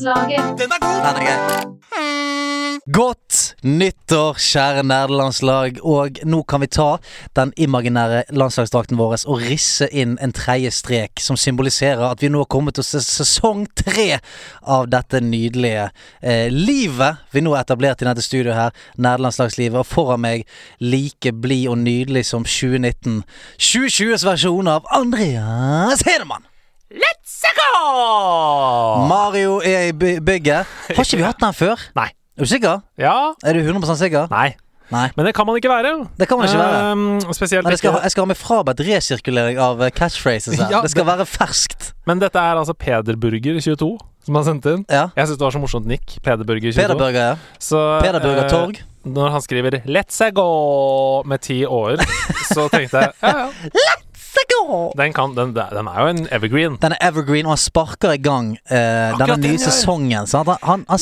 Nerdelandslaget. Den er gøy. Godt nyttår, kjære nerdelandslag. Og nå kan vi ta den imaginære landslagsdrakten vår og risse inn en tredje strek som symboliserer at vi nå har kommet til sesong tre av dette nydelige eh, livet vi nå har etablert i dette studioet her, nerdelandslagslivet. Og foran meg like blid og nydelig som 2019. 2020s versjon av Andreas Hedemann. Let's go! Mario er i by- bygget. Har ikke vi hatt den før? Nei. Er du sikker? Ja. Er du 100 sikker? Nei. Nei. Men det kan man ikke være. Det kan man ikke være. Um, spesielt Nei, skal, jeg skal ha med frabedt resirkulering av eh, catchphrases her. Ja, det skal det- være ferskt. Men dette er altså Pederburger22 som har sendt inn. Ja. Jeg syns det var så morsomt nikk. Pederburger22. Pederburger, ja. Så, Pederburger eh, Torg. Når han skriver 'Let's go' med ti år, så tenkte jeg ja, ja. Den, kan, den, den er jo en evergreen. Den er evergreen, og han sparker i gang uh, denne den nye gjør. sesongen. Sant? Han, han, han,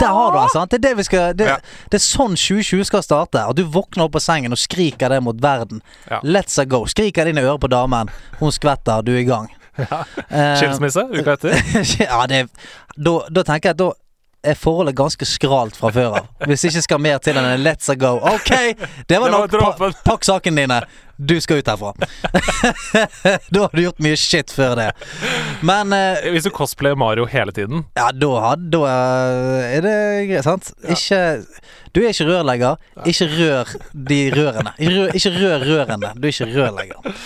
der har du sant? Det er det vi skal det, Ja. det er sånn 2020 skal starte. At du våkner opp på sengen og skriker det mot verden. Ja. Let's a go. Skriker det inn i øret på damen. Hun skvetter, du er i gang. Ja. Skilsmisse uka etter. ja, det da, da tenker jeg at da er forholdet ganske skralt fra før av. Hvis ikke skal mer til enn en let's a go. Ok, det var nok. Pa, pakk sakene dine. Du skal ut herfra. da har du gjort mye shit før det. Men eh, Hvis du cosplayer Mario hele tiden ja, da, da eh, er det greit, sant? Ikke Du er ikke rørlegger. Ikke rør de rørene. Ikke rør, ikke rør rørene. Du er ikke rørlegger.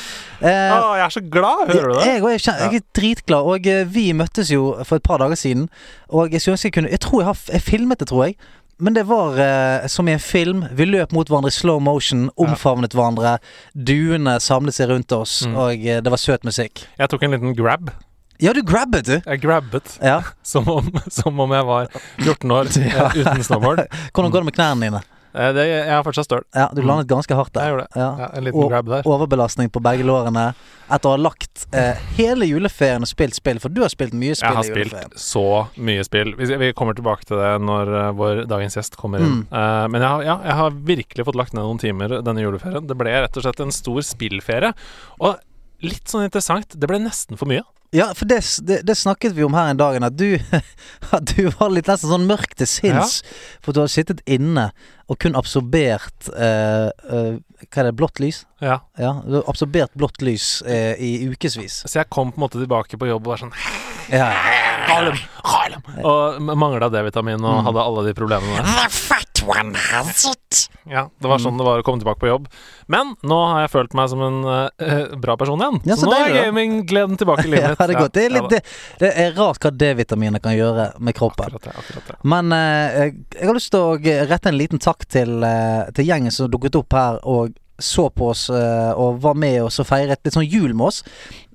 Eh, Å, Jeg er så glad! Hører du det? jeg, jeg, er jeg er dritglad. Og eh, vi møttes jo for et par dager siden. Og jeg skulle ønske jeg kunne Jeg tror jeg har jeg filmet det, tror jeg. Men det var eh, som i en film. Vi løp mot hverandre i slow motion, omfavnet hverandre. Duene samlet seg rundt oss, Mm. og eh, det var søt musikk. Jeg tok en liten grab. Ja, du grabbet, du! Jeg grabbet Ja. som om, som om jeg var 14 år ja. uten snowboard. Hvordan går det med knærne dine? Eh, Det, jeg er fortsatt støl. Ja, Du landet ganske hardt der. Jeg gjorde det. Ja. Ja, en liten Og- grab der. Overbelastning på begge lårene etter å ha lagt eh, hele juleferien og spilt spill. For du har spilt mye spill Jeg har i spilt så mye spill. Vi, vi kommer tilbake til det når uh, vår dagens gjest kommer inn. Mm. Uh, men jeg har, ja, jeg har virkelig fått lagt ned noen timer denne juleferien. Det ble rett og slett en stor spillferie. Og litt sånn interessant, det ble nesten for mye. Ja, for det, det, det snakket vi om her en dag, at du, at du var litt nesten sånn mørk til sinns. For du har sittet inne og kun absorbert eh, eh, Hva er det, blått lys? Ja. Ja, du har absorbert blått lys eh, i ukevis. Så jeg kom på en måte tilbake på jobb og var sånn Ja. Harlem, Harlem. Og mangla D-vitamin og Mm. hadde alle de problemene der. One has it. Ja, det var Mm. sånn det var å komme tilbake på jobb. Men nå har jeg følt meg som en eh, bra person igjen. Ja, så så nå er gaminggleden tilbake i livet Ja, det godt. Det er, litt, det, det er rart hva D-vitaminer kan gjøre med kroppen. Akkurat det. akkurat det Men eh, jeg, har lyst til å rette en liten takk til, eh, til gjengen som dukket opp her og så på oss eh, og var med oss og feiret litt sånn jul med oss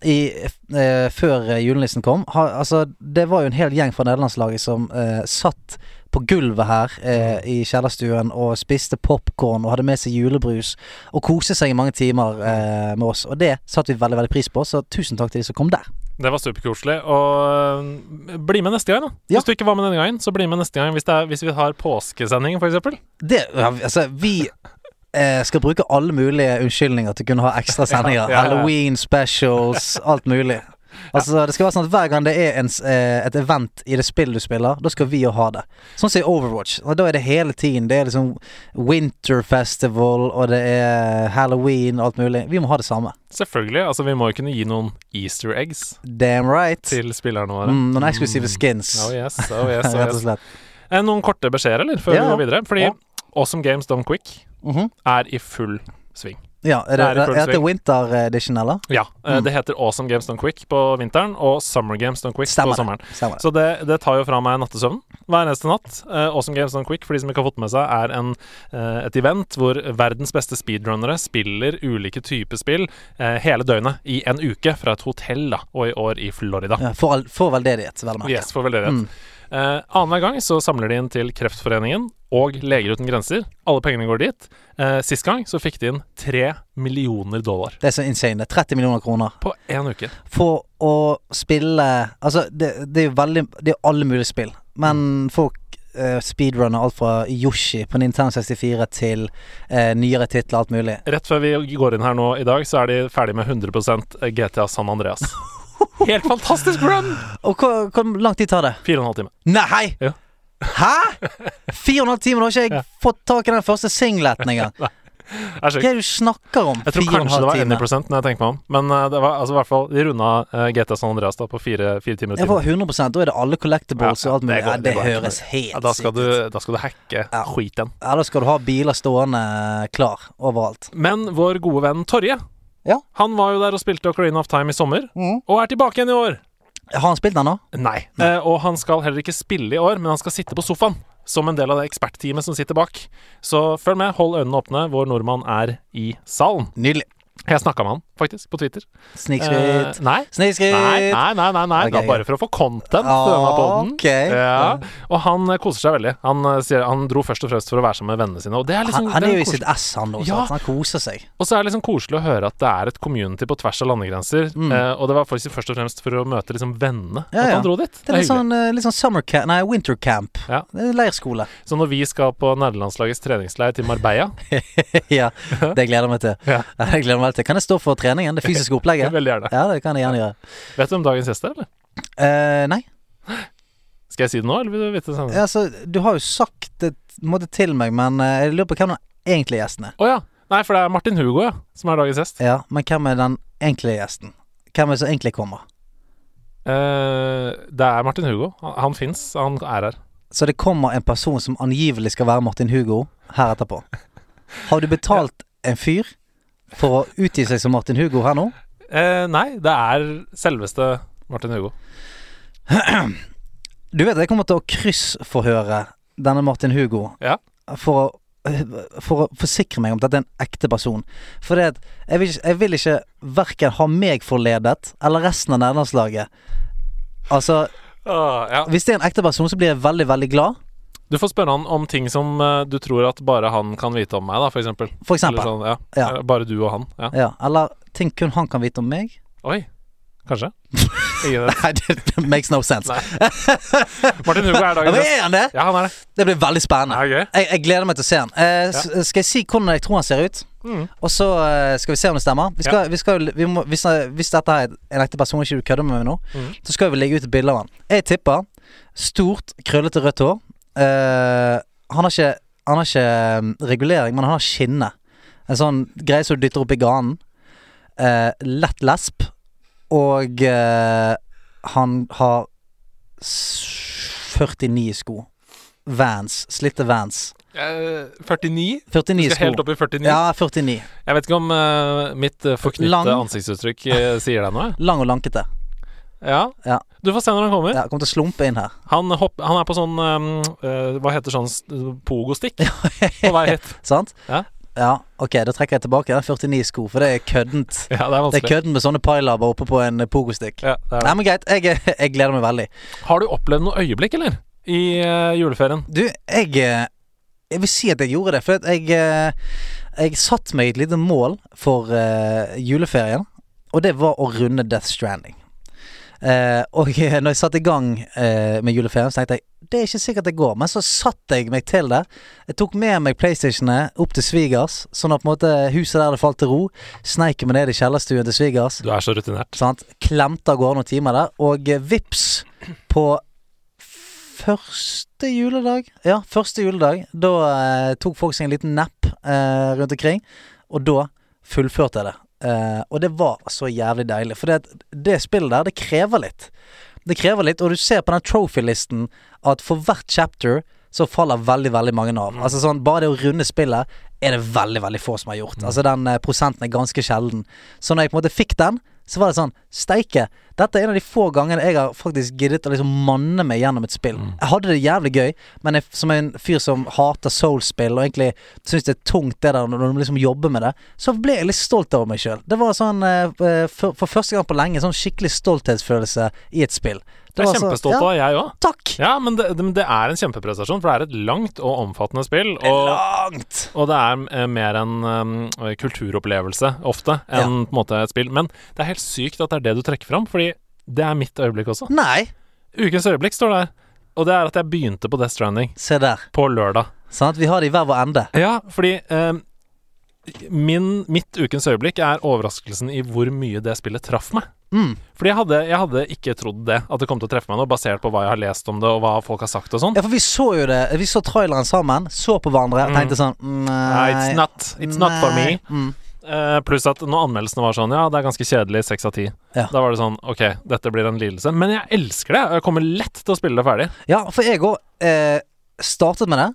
i, eh, før eh, julenissen kom. Ha, altså, det var jo en hel gjeng fra nederlandslaget som eh, satt på gulvet her eh, i kjellerstuen og spiste popkorn og hadde med seg julebrus og koste seg i mange timer eh, med oss. Og det satte vi veldig veldig pris på, så tusen takk til de som kom der. Det var superkoselig. Og øh, bli med neste gang, da. Ja. Hvis du ikke var med denne gangen, så bli med neste gang hvis, er, hvis vi har påskesending, f.eks. Det, ja, altså, vi eh, skal bruke alle mulige unnskyldninger til å kunne ha ekstra sendinger. Ja. Halloween specials, alt mulig. Altså, det skal være sånn at Hver gang det er en, eh, et event i det spillet du spiller, da skal vi jo ha det. Sånn som i Overwatch. Og Da er det hele tiden. Det er liksom Winter Festival, og det er Halloween og alt mulig. Vi må ha det samme. Selvfølgelig. Altså, vi må jo kunne gi noen easter eggs Damn right. til spillerne våre. Mm, noen eksklusive skins. Oh yes, oh yes, oh yes. Eh, Noen korte beskjeder, eller, før Ja. vi går videre? Fordi Ja. Awesome Games Done Quick Mhm. er i full sving. Ja, er det, Det er det er winter edition, eller? Ja. eh, Mm. Det heter Awesome Games Don't Quick på vinteren og Summer Games Don't Quick Stemmer på sommeren. det. Så det, det tar jo fra meg nattesøvn hver eneste natt. Eh, awesome Games Don't Quick, for de som ikke har fått med seg, er en, eh, et event hvor verdens beste speedrunnere spiller ulike typer spill hele døgnet i en uke fra et hotell, da, og i år i Florida. Ja, for, for veldedighet, vel å merke. Yes, for veldedighet. Mm. Eh, Annenhver gang så samler de inn til Kreftforeningen og Leger uten grenser. Alle pengene går dit. Eh, sist gang så fikk de inn tre millioner dollar Det er så insane. Er 30 millioner kroner. på én uke. For å spille Altså, det, det er jo veldig Det er alle mulige spill. Men folk eh, speedrunner alt fra Yoshi på Nintendo 64 til eh, nyere titler, alt mulig. Rett før vi går inn her nå i dag, så er de ferdig med 100% GTA San Andreas. Helt fantastisk run! Og hvor, hvor lang tid tar det? Fire og en halv time. Nei! Ja. Hæ?! Fire og en halv time, da har ikke jeg fått tak i den første singleten engang. Hva er det du snakker om? Jeg tror kanskje det var time? 1 når jeg tenker meg om. Men eh, det var altså i hvert fall De runda uh, GTA San Andreas da på fire, fire timer. får 100 Da er det alle collectibles Ja, og alt det mulig. Ja, det høres helt Ja, da, skal du, da skal du hacke Ja. skiten. Ja, da skal du ha biler stående klar overalt. Men vår gode venn Torje, Ja. han var jo der og spilte Ocarina of Time i sommer, mm. og er tilbake igjen i år. Har han spilt den nå? Nei. Eh, og han skal heller ikke spille i år, men han skal sitte på sofaen. Som en del av det ekspertteamet som sitter bak. Så følg med, hold øynene åpne. Vår nordmann er i salen. Nydelig. Jeg snakka med han, faktisk, på Twitter. Snikskritt. Eh, nei. Snikskritt! Nei, nei, nei, nei, nei. Ok, det var bare for å få content til Ah, denne podden. ok. Ja. Og han eh, koser seg veldig. Han, eh, sier, han dro først og fremst for å være sammen med vennene sine. Er liksom Han, han er jo i sitt ass, han nå. Ja. Han koser seg. Og så er det liksom koselig å høre at det er et community på tvers av landegrenser. Mm. Eh, og det var faktisk først og fremst for å møte liksom vennene Ja, at han dro dit. Det er litt sånn, eh, litt sånn summer camp Nei, winter camp. Ja. Leirskole. Så når vi skal på nederlandslagets treningsleir til Marbella ja, det gleder jeg meg til. Ja. Ja, gleder meg til. Kan jeg stå for treningen? Det fysiske opplegget? Veldig gjerne. Ja, det kan jeg gjerne gjøre. Vet du om dagens gjest er, eller? Uh, nei, Skal jeg si det nå, eller vil du vite det senere? ja, altså, du har jo sagt det måtte til meg, men eh, jeg lurer på hvem den egentlige gjesten er. Å ja. Nei, for det er Martin Hugo, ja, som er dagens gjest. Ja, men hvem er den egentlige gjesten? Hvem er det som egentlig kommer? Uh, det er Martin Hugo. Han, han fins, han er her. Så det kommer en person som angivelig skal være Martin Hugo her etterpå. Har du betalt en fyr for å utgi seg som Martin Hugo her nå? Eh, nei, det er selveste Martin Hugo. Du vet jeg kommer til å kryssforhøre denne Martin Hugo Ja. for å for å forsikre meg om at dette er en ekte person. For det jeg vil, jeg vil ikke verken ha meg forledet eller resten av nederlandslaget. Altså, Ah, ja. hvis det er en ekte person, så blir jeg veldig, veldig glad. Du får spørre han om ting som uh, du tror at bare han kan vite om meg, da, for eksempel. For eksempel. sånn, ja. Ja. Eh, Bare du og han. Ja. Ja, eller ting kun han kan vite om meg. Oi. Kanskje. Nei, det makes no sense. Martin Hugo er Ja, dagens gjest. er han det? Ja, han er det. Det blir veldig spennende. Ja, okay. Jeg, jeg gleder meg til å se han. Eh, Skal jeg si hvordan jeg tror han ser ut? Mm. Og så eh, skal vi se om det stemmer. Vi skal, vi skal, vi må, hvis, hvis dette er en ekte person, ikke du kødder med nå, Mm. så skal vi legge ut et bilde av han. Jeg tipper stort, krøllete rødt hår. Eh, han har ikke Han har ikke mm, regulering, men han har skinne. En sånn greie som du dytter opp i ganen. Eh, lett lesp. Og eh, han har 49 sko. Vans. Slitte Vans. Eh, 49? 49 Du skal helt opp i 49? Ja, 49. Jeg vet ikke om eh, mitt uh, forknytte Lang. ansiktsuttrykk eh, sier deg noe? Lang og lankete. Ja. Ja. Du får se når han kommer. Ja, kommer til å slumpe inn her. Han, hopp, han er på sånn um, uh, Hva heter sånn pogostikk? på vei hit. Sant? Ja. Ja, ok, da trekker jeg tilbake den 49 sko, for det er køddent. Ja, det er Det er køddent med sånne pailaber oppe på en pogostikk. Ja, det Nei, men greit, jeg, jeg gleder meg veldig. Har du opplevd noe øyeblikk, eller? I uh, juleferien? Du, jeg eh, Jeg vil si at jeg gjorde det, for jeg eh, Jeg satte meg et lite mål for uh, juleferien, og det var å runde Death Stranding. Eh, og når jeg satte i gang eh, med juleferien, så tenkte jeg det er ikke sikkert det går. Men så satte jeg meg til det. Jeg tok med meg PlayStationene opp til svigers, sånn at på en måte huset der det falt til ro. Sneik meg ned i kjellerstuen til svigers. Du er så rutinert. Sant? Klemte av gårde noen timer der. Og eh, vips på første juledag Ja, første juledag. Da eh, tok folk seg en liten napp eh, rundt omkring. Og da fullførte jeg det. Eh, og det var så jævlig deilig. For det, det spillet der, det krever litt. Det krever litt, og du ser på den trophy-listen at for hvert chapter så faller veldig, veldig mange av. Altså sånn, Bare det å runde spillet er det veldig, veldig få som har gjort. Altså Den eh, prosenten er ganske sjelden. Så når jeg på en måte fikk den, så var det sånn Steike! Dette er en av de få gangene jeg har faktisk giddet å liksom manne meg gjennom et spill. Jeg hadde det jævlig gøy, men jeg, som en fyr som hater soul-spill, og egentlig syns det er tungt det der når du liksom jobber med det, så ble jeg litt stolt over meg sjøl. Det var sånn eh, for, for første gang på lenge sånn skikkelig stolthetsfølelse i et spill. Jeg er kjempestolt av, ja, jeg òg. Takk! Ja, men det, det, det er en kjempeprestasjon, for det er et langt og omfattende spill. Og, Langt! og det er eh, mer en um, kulturopplevelse ofte enn på en måte et spill. Men det er helt sykt at det er det du trekker fram, fordi det er mitt øyeblikk også. Nei, Ukens øyeblikk står der. Og det er at jeg begynte på Death Stranding se der. på lørdag. Sånn at Vi har det i hver vår ende. Ja, fordi eh, min, mitt ukens øyeblikk er overraskelsen i hvor mye det spillet traff meg. Mm. Fordi jeg hadde, jeg hadde ikke trodd det, at det kom til å treffe meg nå, basert på hva jeg har lest om det, og hva folk har sagt og sånn. Ja, for vi så jo det Vi så traileren sammen, så på hverandre og Mm. tenkte sånn Nei, Nei, it's not, it's not for me. Mm. Eh, pluss at når anmeldelsene var sånn Ja, det er ganske kjedelig, seks av ti. Ja. Da var det sånn Ok, dette blir en lidelse. Men jeg elsker det. og Jeg kommer lett til å spille det ferdig. Ja, for jeg òg eh, startet med det.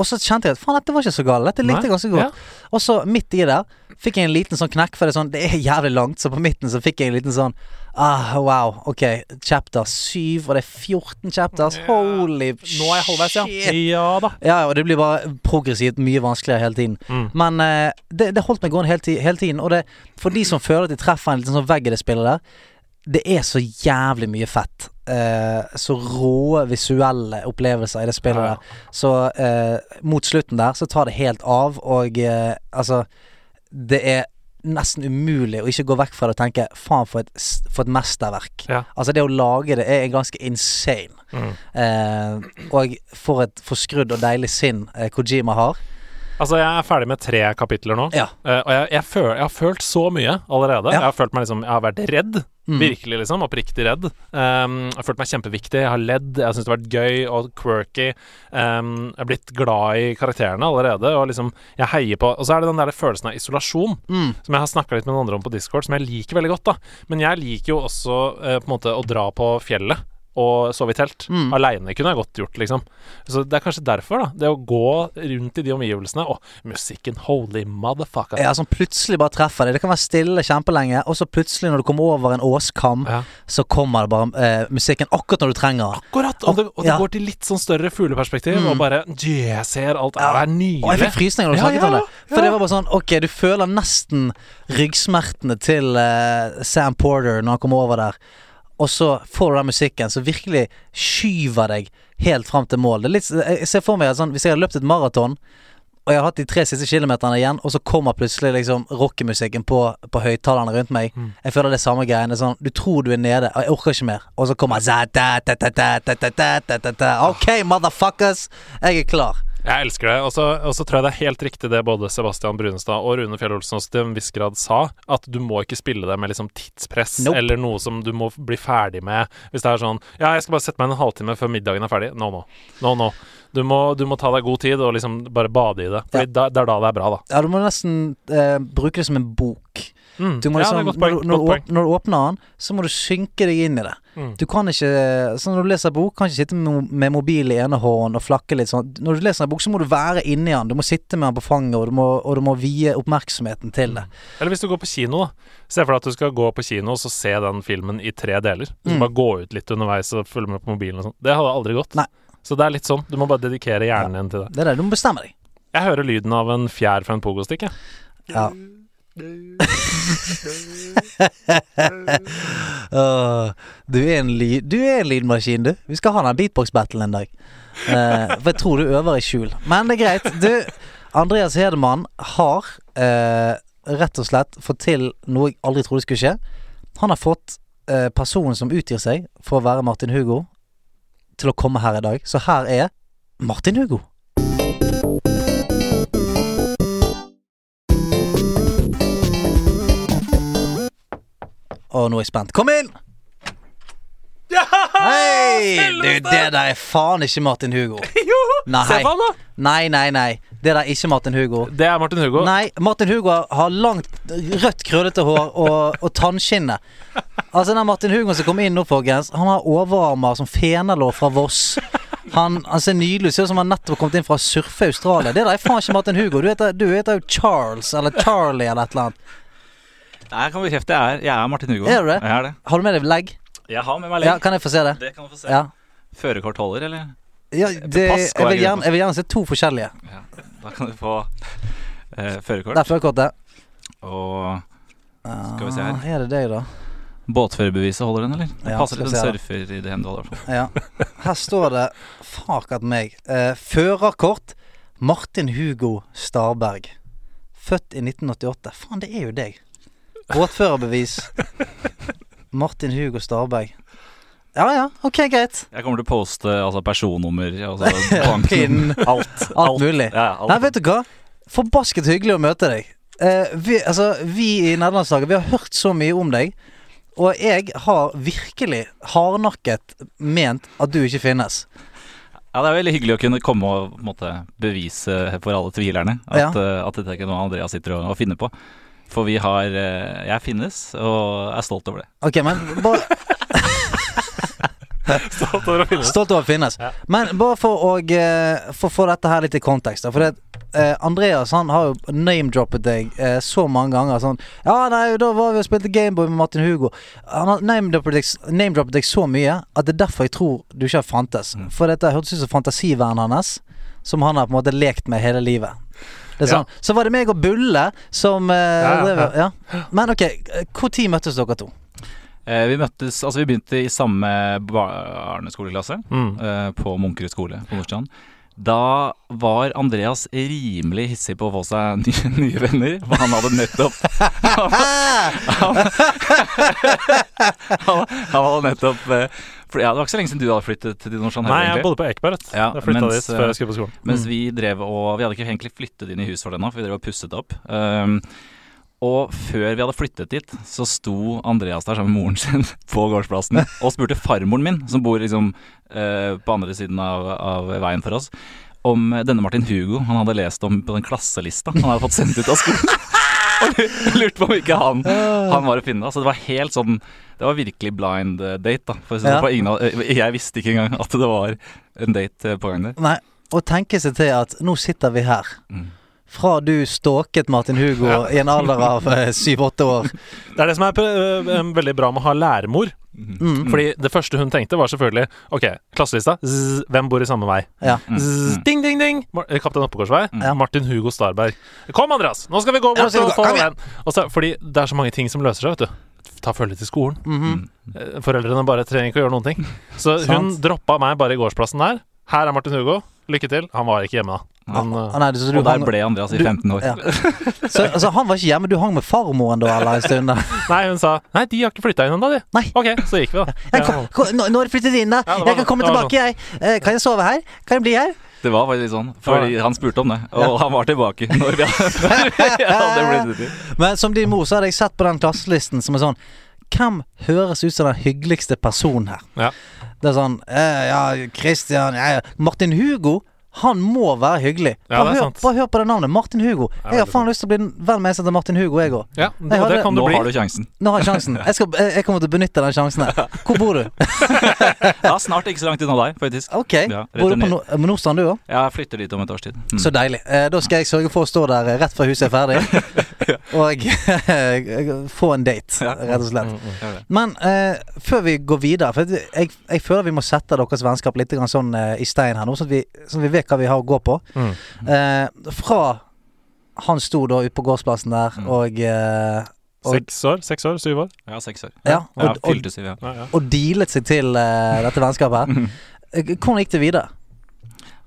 Og så kjente jeg at faen, dette var ikke så galt. Dette likte jeg ganske godt. Ja. Og så midt i der fikk jeg en liten sånn knekk, for det er sånn Det er jævlig langt, så på midten så fikk jeg en liten sånn Ah, wow. Ok, chapter 7, og det er 14 chapters. Ja. Holy Nå er jeg halvveis, ja. shit. Ja da. Ja, og det blir bare progressivt mye vanskeligere hele tiden. Mm. Men uh, det, det holdt meg gående hele, ti- hele tiden. Og det, for de som føler at de treffer en liten sånn vegg i det spillet der, det er så jævlig mye fett. Uh, så rå visuelle opplevelser i det spillet Ja. der. Så uh, mot slutten der så tar det helt av, og uh, altså Det er nesten umulig å ikke gå vekk fra det og tenke faen, for et, for et mesterverk. Ja. Altså, det å lage det er ganske insane. Mm. Eh, og for et forskrudd og deilig sinn eh, Kojima har. Altså, jeg er ferdig med tre kapitler nå. Ja. Eh, og jeg, jeg, føl, jeg har følt så mye allerede. Ja. Jeg har følt meg liksom Jeg har vært redd. Mm. Virkelig, liksom. Oppriktig redd. Um, jeg har følt meg kjempeviktig. Jeg har ledd. Jeg syns det har vært gøy og quirky. Um, jeg har blitt glad i karakterene allerede, og liksom Jeg heier på Og så er det den der følelsen av isolasjon, Mm. som jeg har snakka litt med noen andre om på Discord, som jeg liker veldig godt, da. Men jeg liker jo også uh, på en måte å dra på fjellet. Og sove i telt. Mm. Aleine kunne jeg godt gjort, liksom. Så det er kanskje derfor, da. Det å gå rundt i de omgivelsene. Og musikken, holy motherfucker. Ja, som plutselig bare treffer deg. Det kan være stille kjempelenge, og så plutselig, når du kommer over en åskam, Ja. så kommer det bare eh, musikken akkurat når du trenger. Akkurat! Og det, og det Ja. går til litt sånn større fugleperspektiv, Mm. og bare yeah, Jeg ser alt. Ja. Det er Og jeg fikk frysninger når du snakket om det. For det var bare sånn Ok, du føler nesten ryggsmertene til eh, Sam Porter når han kommer over der og så får du den musikken som virkelig skyver deg helt fram til mål. Litt, jeg ser for meg sånn, Hvis jeg hadde løpt et maraton, og jeg har hatt de tre siste kilometerne igjen, og så kommer plutselig liksom rockemusikken på, på høyttalerne rundt meg. Mm. Jeg føler det er samme greiene. Sånn, du tror du er nede, og jeg orker ikke mer. Og så kommer jeg, OK, motherfuckers! Jeg er klar. Jeg elsker det. Og så tror jeg det er helt riktig det både Sebastian Brunestad og Rune Fjell Olsen til en viss grad sa, at du må ikke spille det med liksom tidspress Nope. eller noe som du må bli ferdig med. Hvis det er sånn Ja, jeg skal bare sette meg en halvtime før middagen er ferdig. No, no. No, no. Du må, du må ta deg god tid og liksom bare bade i det. Fordi ja. det er da det er bra, da. Ja, du må nesten eh, bruke det som en bok. Mm. Du må liksom, ja, når, du- når, du når du åpner den, så må du synke deg inn i det. Mm. Du kan ikke Så når du leser bok, kan ikke sitte med, mobil i ene hånd og flakke litt sånn. Når du leser en bok, så må du være inni den. Du må sitte med den på fanget, og du må, og du må vie oppmerksomheten til det. Eller hvis du går på kino, da. Se for deg at du skal gå på kino og så se den filmen i tre deler. Du skal Mm. bare gå ut litt underveis og følge med på mobilen og sånn. Det hadde aldri gått. Nei. Så det er litt sånn. Du må bare dedikere hjernen din til det. Det er det. Du må bestemme deg. Jeg hører lyden av en fjær fra en pogostikk, jeg. Ja. Du er lyd Du er en lydmaskin, du. Vi skal ha den beatbox-battlen en dag. Uh, for jeg tror du øver i skjul. Men det er greit. Du, Andreas Hedemann har uh, rett og slett fått til noe jeg aldri trodde skulle skje. Han har fått eh, personen som utgir seg for å være Martin Hugo, til å komme her i dag. Så her er Martin Hugo. Å, nå er jeg spent. Kom inn! Hei! Du, det der er faen ikke Martin Hugo. Jo! Nei. Se på han, da! Nei, nei, nei. Det der er ikke Martin Hugo. Det er Martin Hugo. Nei, Martin Hugo har langt, rødt, krøllete hår og, og tannskinne. Altså, den Martin Hugo som kom inn nå, folkens, han har overarmer som fenalår fra Voss. Han, han ser nydelig ut. Ser ut som han nettopp har kommet inn fra å surfe Australia. Det der er faen ikke Martin Hugo. Du heter, du heter jo Charles eller Charlie eller et eller annet. Jeg kan bekrefte. Jeg er, jeg er Martin Hugo. Er du det? Jeg er det. Har du med deg legg? Jeg har med meg legg. Ja, kan jeg få se det? Det kan du få se. Ja. Førerkort holder, eller? ja det, pass jeg, vil gjerne, jeg vil gjerne se to forskjellige. Ja. Da kan du få eh, førerkort. Det er førerkortet. Og Skal vi se her. Ah, Er det deg, da? båtførerbeviset holder den, eller? Det Ja, passer til en surfer i det du holder. Ja. Her står det Fuck at meg. Eh, førerkort Martin Hugo Starberg. Født i 1988. Faen, det er jo deg. Båtførerbevis Martin Hugo Starberg. Ja ja, ok, greit. Jeg kommer til å poste altså, personnummer, altså, Pin. alt, alt. Alt mulig. Ja, alt. Nei, vet du hva? Forbasket hyggelig å møte deg. Eh, vi, altså, vi i nederlandslaget Vi har hørt så mye om deg. Og jeg har virkelig hardnakket ment at du ikke finnes. Ja, Det er veldig hyggelig å kunne komme og måte, bevise for alle tvilerne at, Ja. uh, at dette er ikke noe Andreas sitter og, og finner på. For vi har eh, Jeg finnes, og er stolt over det. Ok, men bare Stolt over å finnes. Stolt over å finnes. Ja. Men bare for å eh, få dette her litt i kontekst. For det, eh, Andreas han har jo name-droppet deg eh, så mange ganger. Sånn Ja, nei, da var vi og spilte Gameboy med Martin Hugo. Han har name-droppet deg, name deg så mye at det er derfor jeg tror du ikke har fantes. Mm. For dette hørtes ut som fantasiverden hans, som han har på en måte lekt med hele livet. Er Ja. sånn. Så var det meg og Bulle som eh, Ja. Men ok, når møttes dere to? Eh, vi møttes Altså, vi begynte i samme barneskoleklasse Mm. eh, på Munkerud skole på Nordstrand. Da var Andreas rimelig hissig på å få seg nye, nye venner. For han hadde nettopp han, han hadde nettopp eh, ja, Det var ikke så lenge siden du hadde flyttet til Norsan? Nei, jeg bodde på Ekeberg. Ja, jeg flytta dit før jeg skulle på skolen. Mens vi drev og Vi hadde ikke egentlig flyttet inn i huset for ennå, for vi drev og pusset opp. Um, og før vi hadde flyttet dit, så sto Andreas der sammen med moren sin på gårdsplassen og spurte farmoren min, som bor liksom eh, på andre siden av, av veien for oss, om denne Martin Hugo han hadde lest om på den klasselista han hadde fått sendt ut av skolen. Og lurte på om ikke han, han var å finne. Altså det var helt sånn Det var virkelig blind eh, date, da. For, Ja. for ingen eh, jeg visste ikke engang at det var en date eh, på gang der. Nei, og tenke seg til at nå sitter vi her. Mm. Fra du stalket Martin Hugo i en alder av eh, syv-åtte år. Det er det som er øh, veldig bra med å ha læremor. Mm. Fordi det første hun tenkte, var selvfølgelig Ok, klasselista. Zzz, hvem bor i samme vei? Ja. Mm. Zzz, Mm. ding, ding, ding! Mar eh, Kaptein Oppegårdsvei. Ja. Martin Hugo Starberg. Kom, Andreas! Nå skal vi gå bort og få den. Fordi det er så mange ting som løser seg, vet du. Ta følge til skolen. Mhm. Mm. -hmm. Foreldrene bare trenger ikke å gjøre noen ting. Så hun droppa meg bare i gårdsplassen der. Her er Martin Hugo. Lykke til. Han var ikke hjemme da. Han, Ah, øh, nei, Og der hang, ble Andreas i du- 15 år. ja. så altså, han var ikke hjemme, du hang med farmoren da, eller en stund? da? Nei, hun sa Nei, de har ikke flytta inn ennå, de. Nei. Ok, så gikk vi, da. Jeg kom, kom, nå, nå har du flyttet inn, da. Ja, var jeg kan komme tilbake, jeg. Eh, kan jeg sove her? Kan jeg bli her? Det var faktisk sånn, fordi han spurte om det, og Ja. han var tilbake når vi hadde, når blitt ute. Men som din mor, så hadde jeg sett på den klasselisten som er sånn Hvem høres ut som den hyggeligste personen her? Ja. Det er sånn eh, Ja, Christian ja, ja. Martin Hugo, han må være hyggelig. Ja, Bare, hør, bare hør på det navnet. Martin Hugo. Jeg har faen lyst til å bli venn med en som heter Martin Hugo, jeg òg. Ja, Jeg det kan du Nå bli. har du sjansen. Nå har jeg sjansen. Jeg, skal, jeg, kommer til å benytte den sjansen her. Hvor bor du? Ja, snart ikke så langt unna deg, faktisk. Ok. Ja, bor du på no Nordstrand, du òg? Jeg flytter dit om et års tid. Mm. Så deilig. Eh, da skal jeg sørge for å stå der eh, rett før huset er ferdig. Og eh, få en date, rett og slett. Mm, mm. Det. Men eh, før vi går videre For jeg, jeg føler vi må sette deres vennskap litt sånn eh, i stein her nå, sånn at, vi, sånn at vi vet hva vi har å gå på. Mm. Eh, fra han sto da ute på gårdsplassen der Mm. og, eh, og Seks år? Seks år? Syv år? Ja, seks år. Ja, Ja, og, og, og dealet seg til uh, dette vennskapet. Hvordan gikk det videre?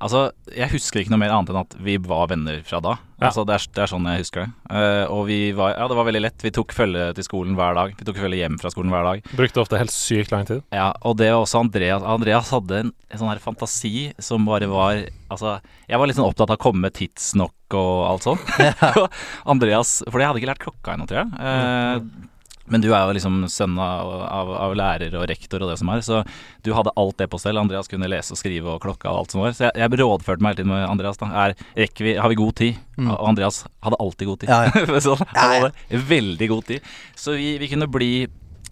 Altså, jeg husker ikke noe mer annet enn at vi var venner fra da. Ja. Altså, det er, det er sånn jeg husker det. Uh, og vi var Ja, det var veldig lett. Vi tok følge til skolen hver dag. Vi tok følge hjem fra skolen hver dag. Brukte ofte helt sykt lang tid. Ja, og det var også Andreas. Andreas hadde en, en sånn her fantasi som bare var Altså, jeg var litt sånn opptatt av å komme tidsnok og alt sånt. Andreas For jeg hadde ikke lært klokka ennå, tror jeg. Eh, men du er jo liksom sønn av, av, av lærer og rektor og det som er, så du hadde alt det på stell. Andreas kunne lese og skrive og klokka og alt som var. Så jeg, jeg rådførte meg hele tiden med Andreas. da er, vi, Har vi god tid? Mm. Og Andreas hadde alltid god tid. Ja, ja. så han hadde veldig god tid. Så vi, vi kunne bli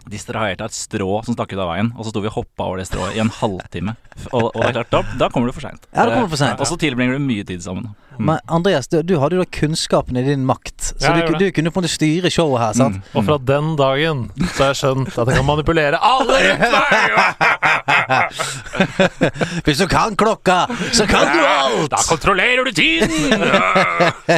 distrahert av et strå som stakk ut av veien, og så sto vi og hoppa over det strået i en halvtime. Og, og det er klart, da, da kommer du for seint. Ja. Og så tilbringer du mye tid sammen. Mm. Men Andreas, du, du hadde jo da kunnskapen i din makt, så Ja, du, du kunne på en måte styre showet her. sant? Mm. Og fra den dagen så har jeg skjønt at jeg kan manipulere alle rundt meg! Hvis du kan klokka, så kan du alt! Da kontrollerer du tiden! uh,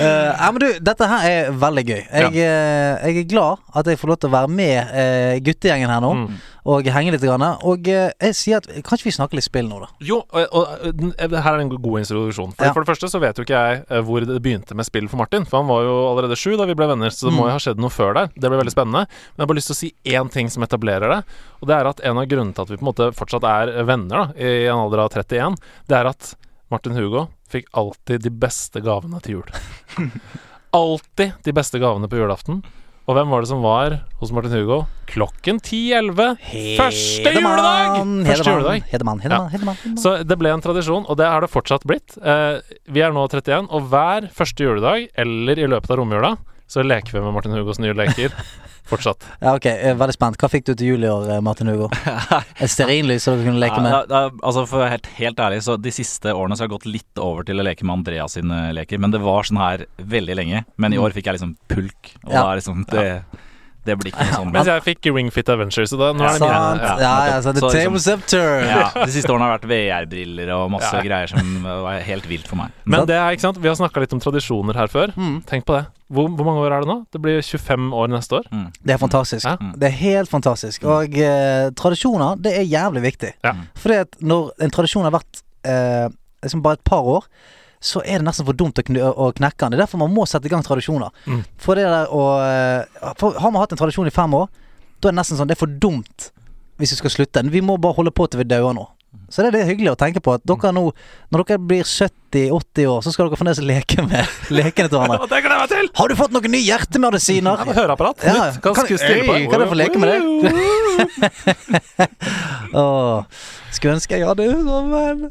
ja, men du, dette her er veldig gøy. Jeg, eh, jeg er glad at jeg får lov til å være med uh, guttegjengen her nå Mm. Og henge litt. Grann. Og eh, jeg sier at Kan ikke vi snakke litt spill nå, da? Jo, og, og her er en god introduksjon. For, Ja. for det første så vet jo ikke jeg eh, hvor det begynte med spill for Martin. For han var jo allerede sju da vi ble venner, så det må Mm. jo ha skjedd noe før der. Det ble veldig spennende. Men jeg har bare lyst til å si én ting som etablerer det. Og det er at en av grunnene til at vi på en måte fortsatt er venner da, i en alder av 31, det er at Martin Hugo fikk alltid de beste gavene til jul. alltid de beste gavene på julaften. Og hvem var det som var hos Martin Hugo klokken 10.11? Første juledag! Første juledag. Hedemann, Hedemann, Hedemann. ja. Så det ble en tradisjon, og det har det fortsatt blitt. Eh, vi er nå 31, og hver første juledag, eller i løpet av romjula, så leker vi med Martin Hugos nye leker. Fortsatt. Ja, ok, jeg er veldig spent. Hva fikk du til jul i år, eh, Martin Hugo? Et stearinlys så du kunne leke Ja, med? da, da, altså For helt, helt ærlig, så de siste årene så har jeg gått litt over til å leke med Andreas sine leker. Men det var sånn her veldig lenge. Men i år fikk jeg liksom pulk. Og Mm. Ja. da er liksom det, det blir ikke sånn. Mens jeg fikk Ring Fit Adventure, så da, nå er det mine. Ja, Ja, ja, så the Så liksom-. Ja, de siste årene har vært VR-briller og masse Ja. greier som var helt vilt for meg. Men det er, ikke sant, vi har snakka litt om tradisjoner her før. Mm. Tenk på det. Hvor, hvor mange år er det nå? Det blir 25 år neste år. Mm. Det er fantastisk. Ja. Det er helt fantastisk. Og eh, tradisjoner, det er jævlig viktig. Ja. Fordi at når en tradisjon har vært eh, liksom bare et par år, så er det nesten for dumt å, kn å knekke den. Det er derfor man må sette i gang tradisjoner. Mm. For det der å eh, Har man hatt en tradisjon i fem år, da er det nesten sånn Det er for dumt hvis vi skal slutte. Vi må bare holde på til vi dauer nå. Så det er det hyggelig å tenke på at dere nå, når dere blir 70-80 år, så skal dere fremdeles leke med lekene til hverandre. Det gleder jeg meg til! Har du fått noen nye hjertemedisiner? Ja, høreapparat. Ja, Kan, kan- på. Øy, kan jeg få leke med det? oh, skulle ønske jeg hadde men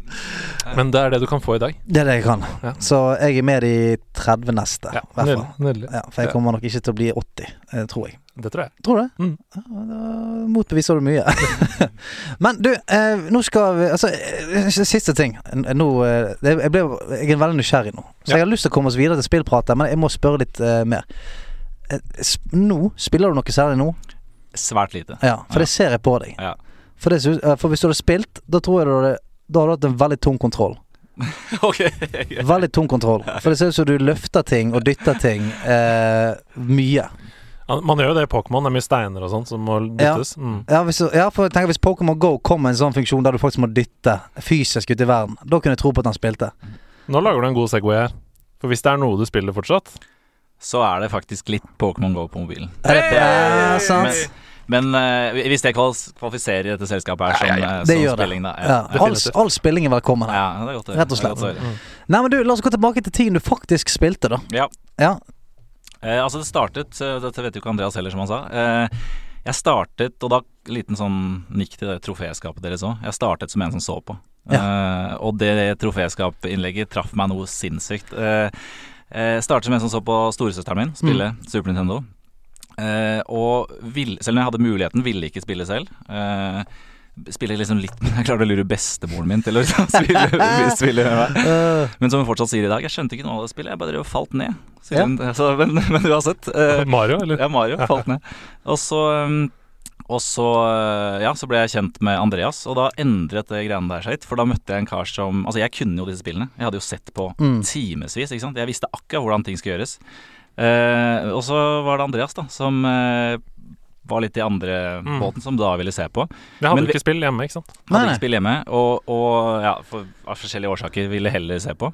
Men det er det du kan få i dag. Det er det jeg kan. Ja. Så jeg er med de 30 neste. Ja, i hvert fall. nydelig. nydelig. Ja, for jeg kommer nok ikke til å bli 80, eh, tror jeg. Det tror jeg. Tror du? Mm. Ja, da motbeviser du mye. Men du, eh, nå skal vi Altså, eh, siste ting. Nå eh, jeg, ble, jeg er veldig nysgjerrig nå. Så Ja. jeg har lyst til å komme oss videre til spillpratet, men jeg må spørre litt eh, mer. Eh, nå, spiller du noe særlig nå? Svært lite. Ja, for Ja. det ser jeg på deg. Ja. For, det, for hvis du hadde spilt, da tror jeg du hadde Da hadde du hatt en veldig tung kontroll. ok. Veldig tung kontroll. For det ser ut som du løfter ting og dytter ting eh, mye. Ja, Man gjør jo det i Pokémon. Det er mye steiner og sånt som må dyttes. Mm. Ja, hvis, ja for tenker Hvis Pokémon Go kom med en sånn funksjon der du faktisk må dytte fysisk ut i verden, da kunne jeg tro på at han spilte. Nå lager du en god Segway her. For hvis det er noe du spiller fortsatt Så er det faktisk litt Pokémon Go på mobilen. Er det, ja, sant? Men eh, hvis det kvalifiserer i dette selskapet her som, Ja, ja, eh, Det som gjør det. da. Ja, all, all spilling er velkommen her. Ja, det er. Rett og Det er slett. høre. Nei, men du, La oss gå tilbake til tiden du faktisk spilte, da. Ja. Ja, Eh, altså det startet, eh, dette vet jo ikke Andreas heller som han sa. Eh, Jeg startet, og da liten sånn nikk til det troféskapet deres òg Jeg startet som en som så på. Eh, Og det troféskapinnlegget traff meg noe sinnssykt. Eh, Jeg startet som en som så på storesøsteren min spille Super Nintendo. Eh, Og vil, selv om jeg hadde muligheten ville ikke spille selv. Eh, Spiller liksom litt Men jeg klarte å lure bestemoren min til å spille, spille med meg men som hun fortsatt sier i dag, jeg skjønte ikke noe av det spillet. Jeg bare drev og falt ned. Ja. hun. Så, men, men uansett. Uh, Mario, eller? ja, Mario falt ned. Og så um, og så, uh, ja, så ble jeg kjent med Andreas, og da endret det greiene der seg litt. For da møtte jeg en kar som Altså, jeg kunne jo disse spillene. Jeg hadde jo sett på Mm. timevis, ikke sant. Jeg visste akkurat hvordan ting skulle gjøres. Uh, og så var det Andreas, da, som eh, var litt i andre Mm. båten, som da ville se på. Jeg hadde Men ikke spill hjemme, ikke sant? Hadde Nei, nei. ikke spill hjemme, og, og ja, for, av forskjellige årsaker ville heller se på.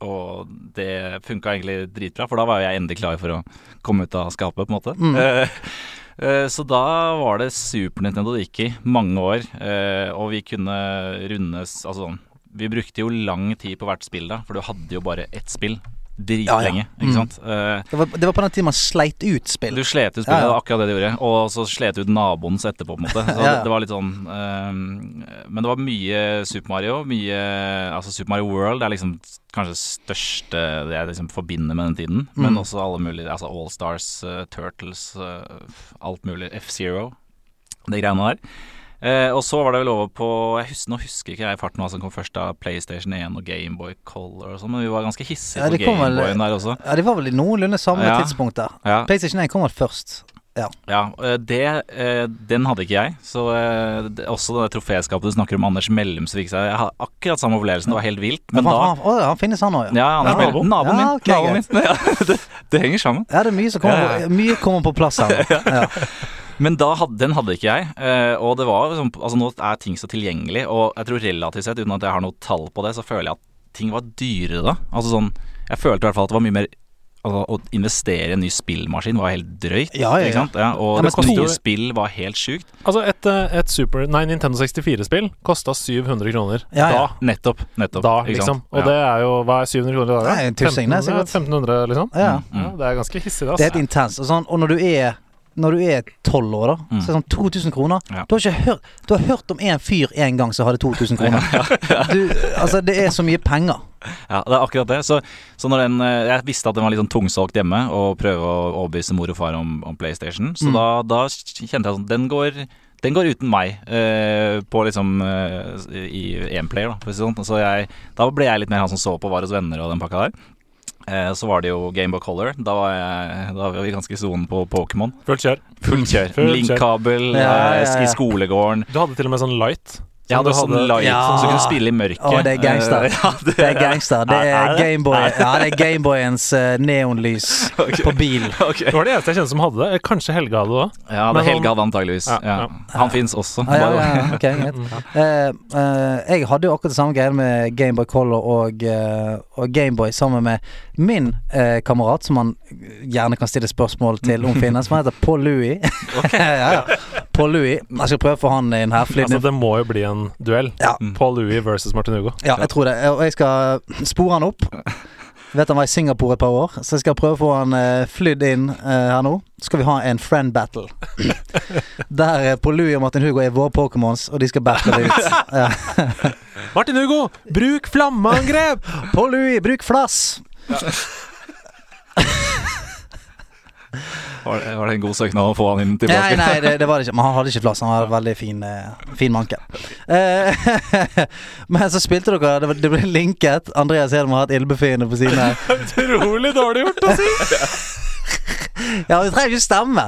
Og det funka egentlig dritbra, for da var jeg endelig klar for å komme ut av skapet, på en måte. Mm. Eh, eh, så da var det Super Nintendo det gikk i, mange år, eh, og vi kunne rundes Altså sånn Vi brukte jo lang tid på hvert spill da, for du hadde jo bare ett spill. Dritlenge, Ja, ja. ikke Mm. sant. Mm. det, var, det var på den tiden man sleit ut spill. du slet ut spillet, Ja, ja. det var akkurat det du gjorde. Og så slet du ut naboens etterpå, på en måte. Så Ja, ja. det, det var litt sånn um, Men det var mye Super Mario. Mye Altså Super Mario World er liksom kanskje største det jeg liksom forbinder med den tiden. Men Mm. også alle mulige Altså Allstars, uh, Turtles, uh, alt mulig. F-Zero. De greiene der. Eh, og så var det vel over på jeg husker, Nå husker ikke jeg i farten hva som kom først av PlayStation 1 og Gameboy Color og sånn, men vi var ganske hissige Ja, på Gameboyen der også. Ja, De var vel i noenlunde samme Ja. tidspunkt der. Ja. PlayStation 1 kom vel først. Ja, ja det, eh, den hadde ikke jeg. Så eh, det, også det troféskapet du snakker om, Anders Mellumsvik Jeg har akkurat samme opplevelsen, det var helt vilt. Men Ja, da han, å, han finnes han òg, ja. Ja, Anders Ja, Mellum. Naboen min. Ja, ok, naboen min. Ja, det, det henger sammen. Ja, det er mye som kommer, Ja, ja. mye kommer på plass her. Men da hadde, den hadde ikke jeg. eh, og det var liksom Altså nå er ting så tilgjengelig, og jeg tror relativt sett, uten at jeg har noe tall på det, så føler jeg at ting var dyrere da. Altså sånn Jeg følte i hvert fall at det var mye mer altså, Å investere i en ny spillmaskin var helt drøyt. Ja, ja, ja. Ikke sant? Ja, og Ja, to- nye spill var helt sjukt. Altså, et, eh, et Super Nei, Nintendo 64-spill kosta 700 kroner Ja, ja. da. Nettopp. nettopp Da, ikke liksom. sant? Og Ja. det er jo Hva er 700 kroner i dag? da? Nei, en tussing, det er 1500, sikkert. 1500, liksom? Ja. Mm, Ja, det er ganske hissig, det. Det er et helt intenst. Og, sånn, og når du er når du er tolv år, da, Mm. så er det sånn 2000 kroner. Ja. Du, har hørt, du har hørt om en fyr en gang som hadde 2000 kroner. Du, altså, det er så mye penger. Ja, det er akkurat det. Så, så den eh, Jeg visste at den var litt sånn tungsolgt hjemme, og prøve å overbevise mor og far om, om PlayStation. Så Mm. da, da kjente jeg sånn Den går den går uten meg eh, på liksom eh, i én-player, da, for å si sånn. Så jeg, da ble jeg litt mer han som så på Var hos venner og den pakka der. Eh, så var det jo Gameboy Color. Da var, jeg, da var vi ganske i sonen på Pokémon. Fullt kjør. Fullt kjør. Fullt kjør. Linkkabel Ja, ja, eh, ja. i skolegården. Du hadde til og med sånn light. Jeg du hadde sånn light Ja. så du kunne spille i mørket. Å, det er gangster. Eh, ja, Det er gangster. Det Er- er er? Gameboy Ja, det Gameboyens uh, neonlys på bil. Okay. Det var det eneste jeg kjente som hadde det. Eh, Kanskje Helge hadde det òg. Ja, det Helge han- hadde antageligvis. Ja, Ja, ja. Han fins også. Ja, ja, ja, ok, greit. Eh, eh, jeg hadde jo akkurat det samme greia med Gameboy Color og, uh, og Gameboy sammen med min eh, kamerat, som man gjerne kan stille spørsmål til om finnes, som heter Paul Louis. Ja, ja. Paul Louis. Jeg skal prøve å få han inn her. Altså, det må jo bli en duell. Ja. Mm. Paul Louis versus Martin Hugo. Ja, jeg tror det. Og jeg skal spore han opp. Vet han var i Singapore et par år, så jeg skal prøve å få han eh, flydd inn eh, her nå. Så skal vi ha en friend battle. Der eh, Paul Louis og Martin Hugo er våre Pokémons, og de skal battle ut. Ja. Martin Hugo, bruk flammeangrep! Paul Louis, bruk flass! Var det, var det en god søknad å få han inn tilbake? nei, det, det var det ikke. Men han hadde ikke plass. Han var en veldig fin, eh, fin manke. Eh, men så spilte dere Det, det ble linket. Andreas Hedman har hatt ildbefinnende på sine Utrolig dårlig gjort å si! Ja, vi trenger ikke stemme.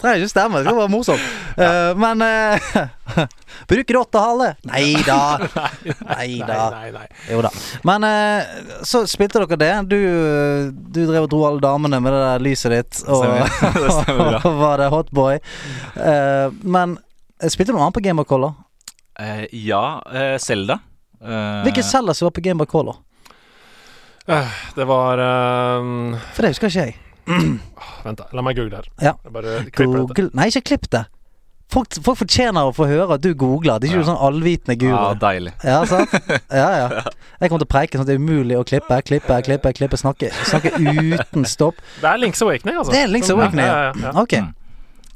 Trenger ikke stemme. Det skal være morsomt. Uh, men uh, Bruk rottehale. Nei da. Nei da. Jo da. Men uh, så spilte dere det. Du, du drev og dro alle damene med det der lyset ditt. Og, Det stemmer bra. og var det hotboy. Uh, men spilte du noe annet på Gameboy Color? Eh, ja, Selda. Uh, Hvilke celler som var på Gameboy Color? Eh, Det var ehm, For det husker ikke jeg. Vent, da. La meg google her. Ja. Bare klipper dette. Google Nei, ikke klipp det. Folk, folk fortjener å få høre at du googler. Det er ikke Ja. du sånn allvitende guru. Ja, deilig. Ja, sant? Ja, ja. Jeg kommer til å preike sånn at det er umulig å klippe, klippe, klippe, klippe, snakke, snakke uten stopp. Det er Links Awakening, altså. Det er Links Awakening, ja. ja. ja, ja. Ok.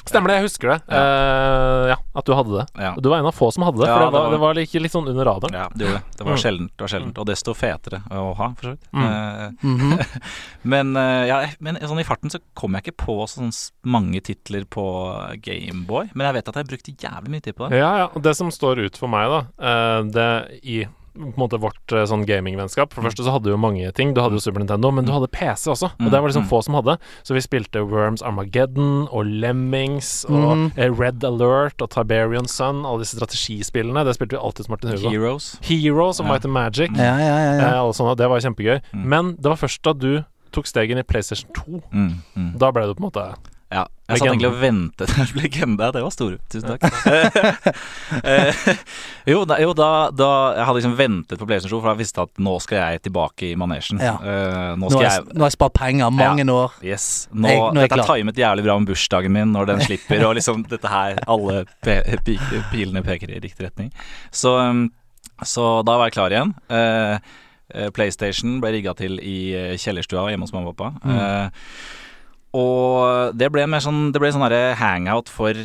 Mm. Stemmer det, jeg husker det. Eh, ja, At du hadde det. Ja. Du var en av få som hadde det, Ja, for det var, det var like, litt sånn under radaren. Ja, det det. Det var Mm. sjeldent, det var sjeldent. Og desto fetere å ha, for så vidt. Mm. Uh, mm -hmm. men, eh, ja, men sånn i farten så kom jeg ikke på sånn mange titler på Gameboy. Men jeg vet at jeg brukte jævlig mye tid på det. Ja, ja. Og det som står ut for meg, da, eh, det i på en måte vårt eh, sånn gamingvennskap For det første så hadde du jo mange ting. Du hadde jo Super Nintendo, men du hadde PC også. Og det var liksom Mm. få som hadde. Så vi spilte Worms Armageddon og Lemmings og eh, Red Alert og Tiberian Sun. Alle disse strategispillene. Det spilte vi alltid som Martin Hugo. Heroes. Heroes og Ja. Might and Magic. Ja, ja, ja. Eh, ja. alle sånne, det var kjempegøy. Mm. Men det var først da du tok stegen i PlayStation 2. Mm, mm. Da ble du på en måte Ja. Jeg satt egentlig og ventet Legende, det var store. Tusen takk. Eh, jo, da, jo da, da Jeg hadde liksom ventet på PlayStation 2, for jeg visste at nå skal jeg tilbake i manesjen. Ja. Eh, nå Nå har jeg jeg, nå har jeg spart penger mange år. Yes. Nå, Jeg- nå er dette er timet jævlig bra med bursdagen min når den slipper, og liksom dette her Alle pe pe pilene peker i riktig retning. Så, um, så da var jeg klar igjen. Eh, eh, PlayStation ble rigga til i kjellerstua hjemme hos mamma og pappa. Mm. Eh, og det ble mer sånn Det ble sånn derre hangout for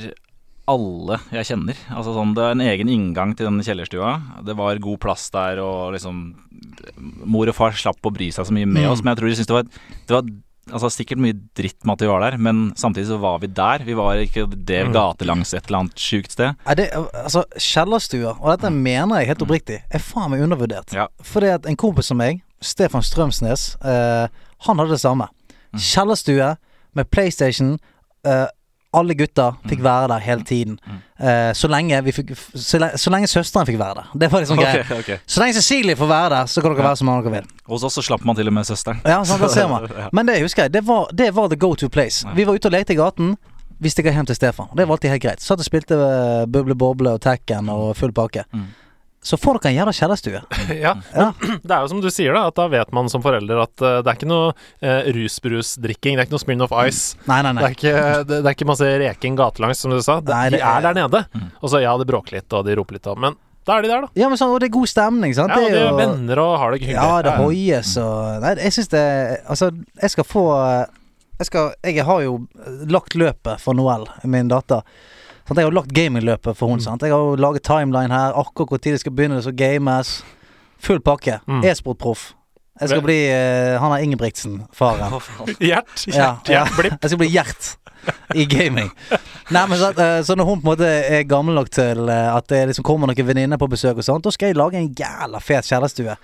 alle jeg kjenner. Altså sånn, Det er en egen inngang til den kjellerstua. Det var god plass der, og liksom Mor og far slapp å bry seg så mye med Mm. oss, men jeg tror de syntes det var, det var altså, sikkert mye dritt med at vi var der, men samtidig så var vi der. Vi var ikke det Mm. gatelangs et eller annet sjukt sted. Nei, det, altså, kjellerstua, og dette mener jeg helt oppriktig, er faen meg undervurdert. Ja. Fordi at en kompis som meg, Stefan Strømsnes, eh, han hadde det samme. Mm. Kjellerstue med PlayStation. uh, alle gutta fikk være der hele tiden. Mm. Eh, så, lenge vi fikk, så, så lenge søsteren fikk være der. Det var liksom greia. Ok, ok. Så lenge Cecilie får være der, så kan dere Ja. være mange dere vil. Hos oss så slapp man til og med søsteren. Ja, sånn, det ser man. Men det husker jeg, det var, det var the go to place. Ja. Vi var ute og lekte i gaten. Vi stikker hjem til Stefan. Det var alltid helt greit. Satt og spilte eh, Buble Boble og Tekken og full pakke. Mm. Så får dere en jævla kjellerstue. ja. Ja. Det er jo som du sier, da, at da vet man som forelder at uh, det er ikke noe uh, rusbrusdrikking, det er ikke noe Smirnoff Ice. Nei, nei, Det nei. er, ikke, det, det er ikke masse reking gatelangs, som du sa. Det, Nei, det de er er- der nede. Mm. Og så ja, det bråker litt, og de roper litt, og, men da er de der, da. Ja, men sånn, Og det er god stemning, sant? Ja, og det er jo venner og har det hyggelig. Ja, det hoies og Nei, jeg syns det Altså, jeg skal få Jeg skal Jeg har jo lagt løpet for Noel, min datter. Jeg har jo lagt gamingløpet for henne. Mm. sant? Jeg har jo laget timeline her, akkurat tid det skal begynne, det skal games. Full pakke. Mm. E-sportproff. Jeg skal Vel- bli uh, Han er Ingebrigtsen, faren. Gjert, Ja, Gjert. Jeg skal bli Gjert i gaming. Nei, men så, uh, så når hun på en måte er gammel nok til uh, at det liksom kommer noen venninner på besøk og sånt, da skal jeg lage en jævla fet kjellerstue.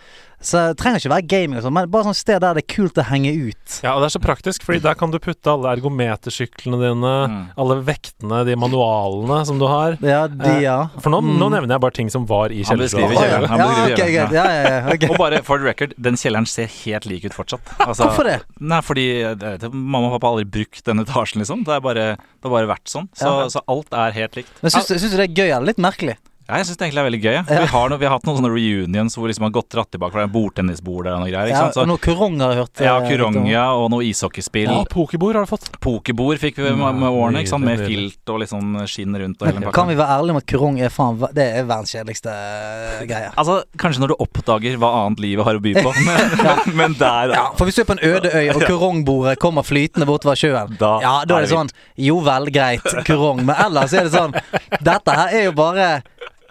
Så det trenger ikke være gaming og sånn, men bare sånn sted der det er kult å henge ut. Ja, og det er så praktisk, fordi der kan du putte alle ergometersyklene dine, Mm. alle vektene, de manualene som du har. Ja, de, Eh, ja. For nå, nå Mm. nevner jeg bare ting som var i Han beskriver kjelleren. Ja, beskriver ok, kjelleren, greit. Ja, ja, ja. ok. Og bare for the record, den kjelleren ser helt lik ut fortsatt. Altså, Hvorfor det? Nei, fordi vet, mamma og pappa har aldri brukt den etasjen, liksom. Det, har bare, har bare vært sånn. Så, Ja. så alt er helt likt. Men syns, syns du det er gøy eller litt merkelig? Ja, jeg syns det egentlig er veldig gøy. Ja. Ja. Vi, har no, vi har hatt noen sånne reunions hvor liksom har gått dratt tilbake fra en bordtennisbord eller noe greier. Ikke Ja, sant? Så, noe kurong har jeg hørt. ja, kuronger kurong, og noe ishockeyspill. Ja, pokerbord har du fått. Pokerbord fikk vi med, med årene, ikke sant? med filt og sånn skinn rundt og hele Men kan vi være ærlige om at kurong er faen Det er verdens kjedeligste eh, greie. Altså, kanskje når du oppdager hva annet livet har å by på, men, men der Ja, for hvis du er på en øde øy, og kurongbordet kommer flytende bortover sjøen Da Ja, da er det sånn Jo vel, greit, kurong. Men ellers er det sånn Dette her er jo bare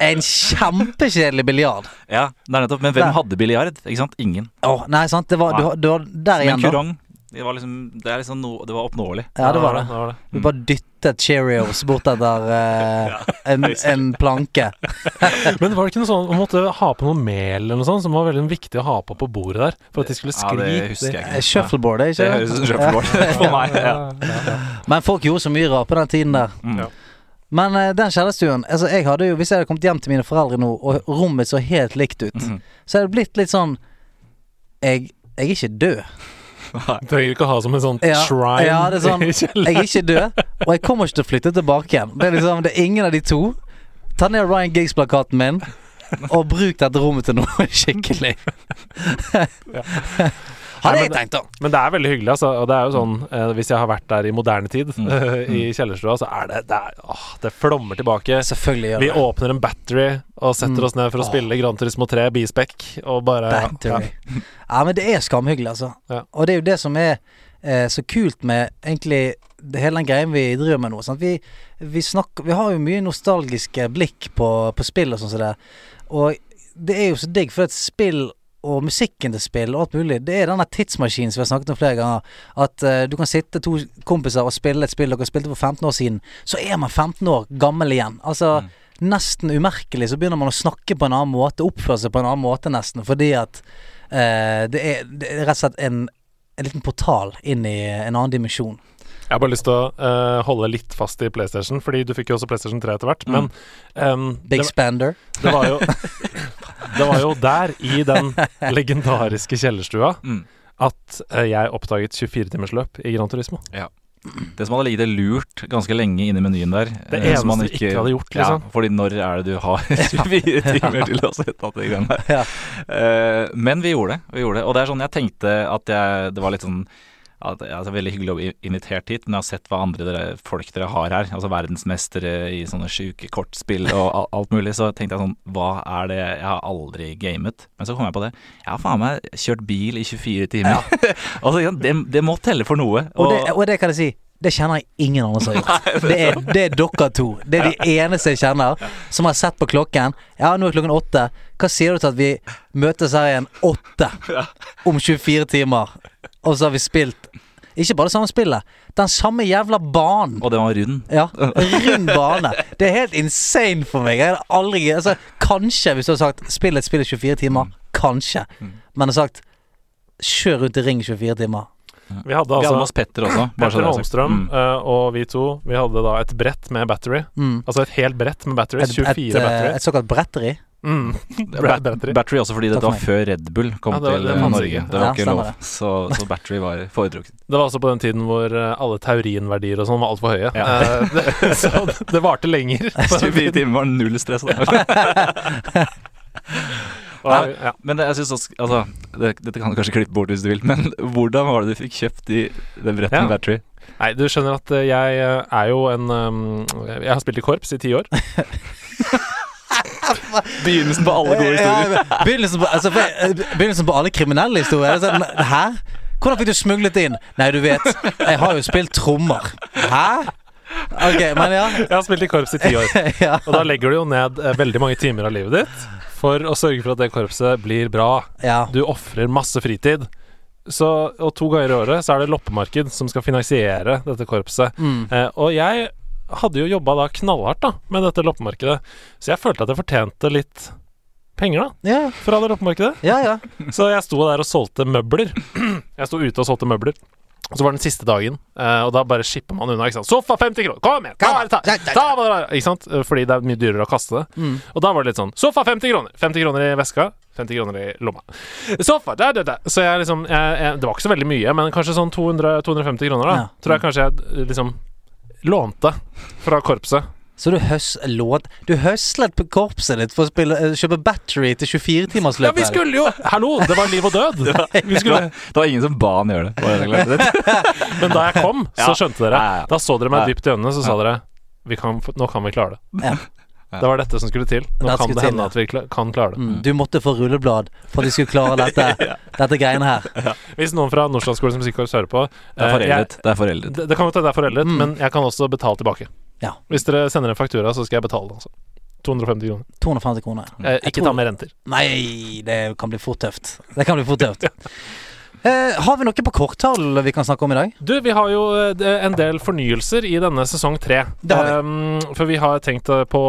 en kjempekjedelig biljard. Ja, det er nettopp. Men Der. hvem hadde biljard? Ikke sant? Ingen. Åh, nei, sant. Det var, Nei. du, du har der igjen, da. kurong, det var liksom Det er liksom no, Det var oppnåelig. Ja, det var det. det, var det. Du bare dyttet Cheerios bort etter eh, en, en planke. Men var det ikke noe sånn man måtte ha på noe mel eller noe sånt som var veldig viktig å ha på på bordet der? For at de skulle Ja, det husker jeg Eh, ikke. Shuffleboard, er Det ikke høres ut som shuffleboard for meg. Ja. Men folk gjorde så mye rart på den tiden der. Mm. Ja. Men uh, den kjellerstuen altså jeg hadde jo, Hvis jeg hadde kommet hjem til mine foreldre nå, og rommet så helt likt ut, Mhm. så hadde det blitt litt sånn Jeg, jeg er ikke død. Du trenger ikke å ha som en sånn Ja, shrine ja, det er sånn- Jeg er ikke død, og jeg kommer ikke til å flytte tilbake igjen. Det er liksom, det er ingen av de to. Ta ned Ryan Giggs-plakaten min, og bruk dette rommet til noe skikkelig. Hadde jeg tenkt, da. Men det er veldig hyggelig, altså. Og det er jo sånn eh, Hvis jeg har vært der i moderne tid, Mm. eh, i kjellerstua, så er det Det, er, åh, det flommer tilbake. Selvfølgelig gjør Vi åpner en battery og setter Mm. oss ned for å spille Gran Turismo 3 Bispec, og bare Battery. Ja, men det er skamhyggelig, altså. Ja. Og det er jo det som er eh, så kult med egentlig det, hele den greien vi driver med nå. Vi, vi, snakker, vi har jo mye nostalgiske blikk på, på spill og sånn som det. Og det er jo så digg, for et spill og musikken til spill og alt mulig, det er denne tidsmaskinen som vi har snakket om flere ganger. At uh, du kan sitte to kompiser og spille et spill dere spilte for 15 år siden, så er man 15 år gammel igjen. Altså Mm. nesten umerkelig så begynner man å snakke på en annen måte, oppføre seg på en annen måte nesten, fordi at uh, det, er, det er rett og slett en, en liten portal inn i en annen dimensjon. Jeg har bare lyst til å uh, holde litt fast i PlayStation, fordi du fikk jo også PlayStation 3 etter hvert. Mm. Men um, Big det, spender. det var jo Det var jo der, i den legendariske kjellerstua, Mm. at eh, jeg oppdaget 24-timersløp i Gran Turismo. Ja. Det som hadde ligget lurt ganske lenge inni menyen der Det eneste som man eneste du ikke hadde gjort, liksom. Ja, fordi når er det du har 24 timer til å sette det i gang der? Ja. Uh, men vi gjorde det. Vi gjorde det. Og det er sånn jeg tenkte at jeg Det var litt sånn at, ja, det er Veldig hyggelig å bli invitert hit, men jeg har sett hva andre dere, folk dere har her. Altså verdensmestere i sånne sjuke kortspill og alt mulig. Så tenkte jeg sånn Hva er det Jeg har aldri gamet. Men så kom jeg på det. Jeg har faen meg kjørt bil i 24 timer. altså, det, det må telle for noe. Og det, og det kan jeg si, det kjenner jeg ingen andre som har gjort. Det er, det er dere to. Det er de eneste jeg kjenner som har sett på klokken. Ja, nå er klokken åtte. Hva sier du til at vi møtes her igjen åtte om 24 timer, og så har vi spilt ikke bare det samme spillet, den samme jævla banen. Og den var rund. Ja, rund bane. Det er helt insane for meg. Jeg hadde aldri altså, Kanskje, hvis du hadde sagt 'spill et spill i 24 timer', kanskje. Mm. Men jeg hadde sagt 'kjør rundt i ring i 24 timer'. Vi hadde Vi hadde altså Petter også. Petter er. Holmstrøm Mm. eh, og vi to, vi hadde da et brett med battery. Mm. Altså et helt brett med batteries. Et, et, 24 eh, et såkalt bretteri. Mm. Battery. battery også fordi det dette var før Red Bull kom Ja, det var- til det eh, Norge. Det var Ja, ikke lov. Så, så battery var foretrukket. Det var også på den tiden hvor eh, alle taurinverdier og sånn var altfor høye. Ja. Uh, det, så det, varte lenger. 24 timer var null stress. ja. Men det, jeg synes også, altså, det, Dette kan du kanskje klippe bort hvis du vil, men hvordan var det du fikk kjøpt de, det brettet Ja. med battery? Nei, du skjønner at eh, jeg er jo en um, Jeg har spilt i korps i ti år. Begynnelsen på alle gode historier. Ja, begynnelsen, på, altså, eh, begynnelsen på alle kriminelle historier. Det er Sånn, hæ? Hvordan fikk du smuglet inn? Nei, du vet, jeg har jo spilt trommer. Hæ? Ok, men ja. Jeg har spilt i korps i ti år. ja. Og da legger du jo ned eh, veldig mange timer av livet ditt for å sørge for at det korpset blir bra. ja. Du ofrer masse fritid. Så, og to ganger i året så er det loppemarked som skal finansiere dette korpset. Mm. Eh, og jeg hadde jo jobba da knallhardt da med dette loppemarkedet, så jeg følte at jeg fortjente litt penger da Ja, fra det loppemarkedet. ja. ja. Så jeg sto der og solgte møbler. Jeg sto ute og solgte møbler. Og så var det den siste dagen, eh, og da bare shipper man unna. ikke sant? Sofa 50 kroner! Kom igjen! Ta, ta, ta! Ikke sant? Eh, Fordi det er mye dyrere å kaste det. Mm. Og da var det litt sånn Sofa 50 kroner! 50 kroner i veska, 50 kroner i lomma. Sofa, da, da, da. Så jeg liksom jeg, jeg, Det var ikke så veldig mye, men kanskje sånn 200, 250 kroner, da. Ja. Tror jeg kanskje jeg eh, liksom lånte fra korpset. Så du, høs, låt, du høslet på korpset ditt for å spille, eh, kjøpe battery til 24-timersløpet? Ja, vi skulle jo Hallo! Det var liv og død! Vi Det skulle var, det var ingen som ba han gjøre det. Men da jeg kom, så skjønte dere. Da så dere meg dypt i øynene, så sa dere vi kan, Nå kan vi klare det. Ja. Det var dette som skulle til. Nå Dette kan det det til, hende ja. at vi kl kan klare det. Mm, du måtte få rulleblad for at de skulle klare dette, dette greiene her. Hvis noen fra Nordstrandsskolen som musikkorps hører på Det er eh, foreldet. Det er foreldet. det, det kan godt hende det er foreldet, Mm. men jeg kan også betale tilbake. Ja. Hvis dere sender en faktura, så skal jeg betale det. Altså. 250 kroner. 250 kroner. Eh, ikke tror- ta med renter. Nei, det kan bli fort tøft. Det kan bli fort tøft. Eh, har vi noe på korttall vi kan snakke om i dag? Du, vi har jo eh, en del fornyelser i denne sesong tre. Um, for vi har tenkt eh, på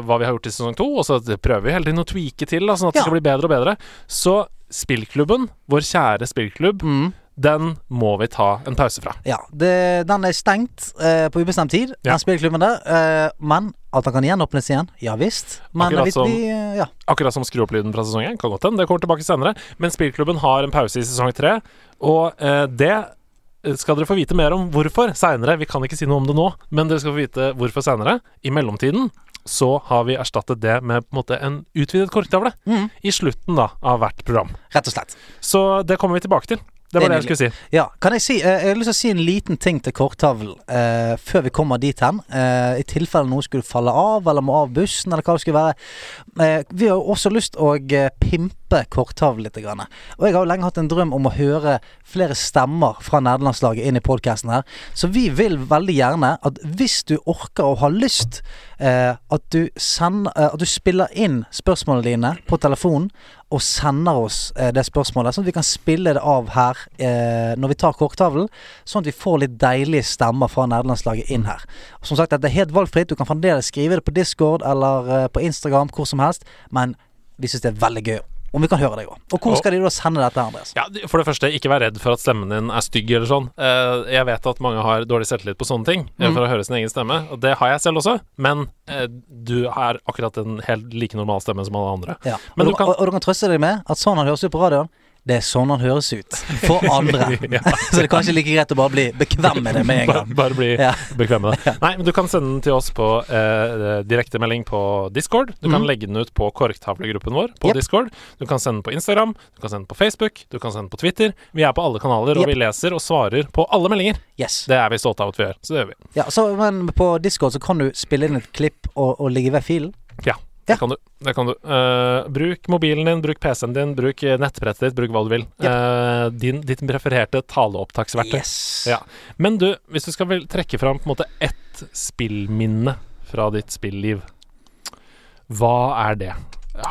hva vi har gjort i sesong to, og så prøver vi hele tiden å tweake til, da, sånn at Ja. det skal bli bedre og bedre. Så spillklubben, vår kjære spillklubb, Mm. den må vi ta en pause fra. Ja, det, den er stengt eh, på ubestemt tid, Ja. den spillklubben der. Eh, men at han kan gjenåpnes igjen, ja visst. Men Akkurat som- vi, eh, ja. Akkurat som skru opp lyden fra sesongen. Kan godt hende. Det kommer tilbake senere. Men spillklubben har en pause i sesong tre, og eh, det skal dere få vite mer om hvorfor seinere. Vi kan ikke si noe om det nå, men dere skal få vite hvorfor seinere. I mellomtiden så har vi erstattet det med på en måte en utvidet korktavle Mm, i slutten da av hvert program. rett og slett. Så det kommer vi tilbake til. Det var det jeg skulle si. Ja, kan jeg si eh, Jeg har lyst til å si en liten ting til korttavlen eh, før vi kommer dit hen. Eh, I tilfelle noe skulle falle av, eller må av bussen, eller hva det skulle være. Eh, vi har også lyst å eh, pimpe korktavlen litt. Grann. Og jeg har jo lenge hatt en drøm om å høre flere stemmer fra nederlandslaget inn i podkasten her. Så vi vil veldig gjerne at hvis du orker og har lyst, eh, at, du sender, eh, at du spiller inn spørsmålene dine på telefonen og sender oss eh, det spørsmålet, sånn at vi kan spille det av her eh, når vi tar korktavlen. Sånn at vi får litt deilige stemmer fra nederlandslaget inn her. Og som sagt, dette er helt valgfritt. Du kan fremdeles skrive det på Discord eller eh, på Instagram, hvor som helst. Men vi syns det er veldig gøy om vi kan høre deg òg. Og hvor skal de da sende dette, Andreas? Ja, For det første, ikke vær redd for at stemmen din er stygg eller sånn. Eh, jeg vet at mange har dårlig selvtillit på sånne ting, eh, Mm. for å høre sin egen stemme. Og det har jeg selv også, men eh, du har akkurat en helt like normal stemme som alle andre. Ja. Men og, du kan- og, og du kan trøste deg med at sånn han høres ut på radioen. Det er sånn han høres ut for andre. Ja. Så det er kanskje like greit å bare bli bekvem med det med en gang. bare bli Ja. bekvem med det. Nei, men du kan sende den til oss på eh, direktemelding på Discord. Du kan mm. legge den ut på korktavlegruppen vår på Yep. Discord. Du kan sende den på Instagram, du kan sende den på Facebook, du kan sende den på Twitter. Vi er på alle kanaler, og Yep. vi leser og svarer på alle meldinger. Yes. Det er vi stolte av at vi gjør, så det gjør vi. Ja, så, men på Discord så kan du spille inn et klipp og, og ligge ved filen. Ja. Det kan du. Det kan du. Uh, bruk mobilen din, bruk PC-en din, bruk eh, nettbrettet ditt, bruk hva du vil. Uh, din, ditt prefererte taleopptaksverktøy. Yes. Ja. Men du, hvis du skal vel trekke fram på en måte ett spillminne fra ditt spilliv, hva er det?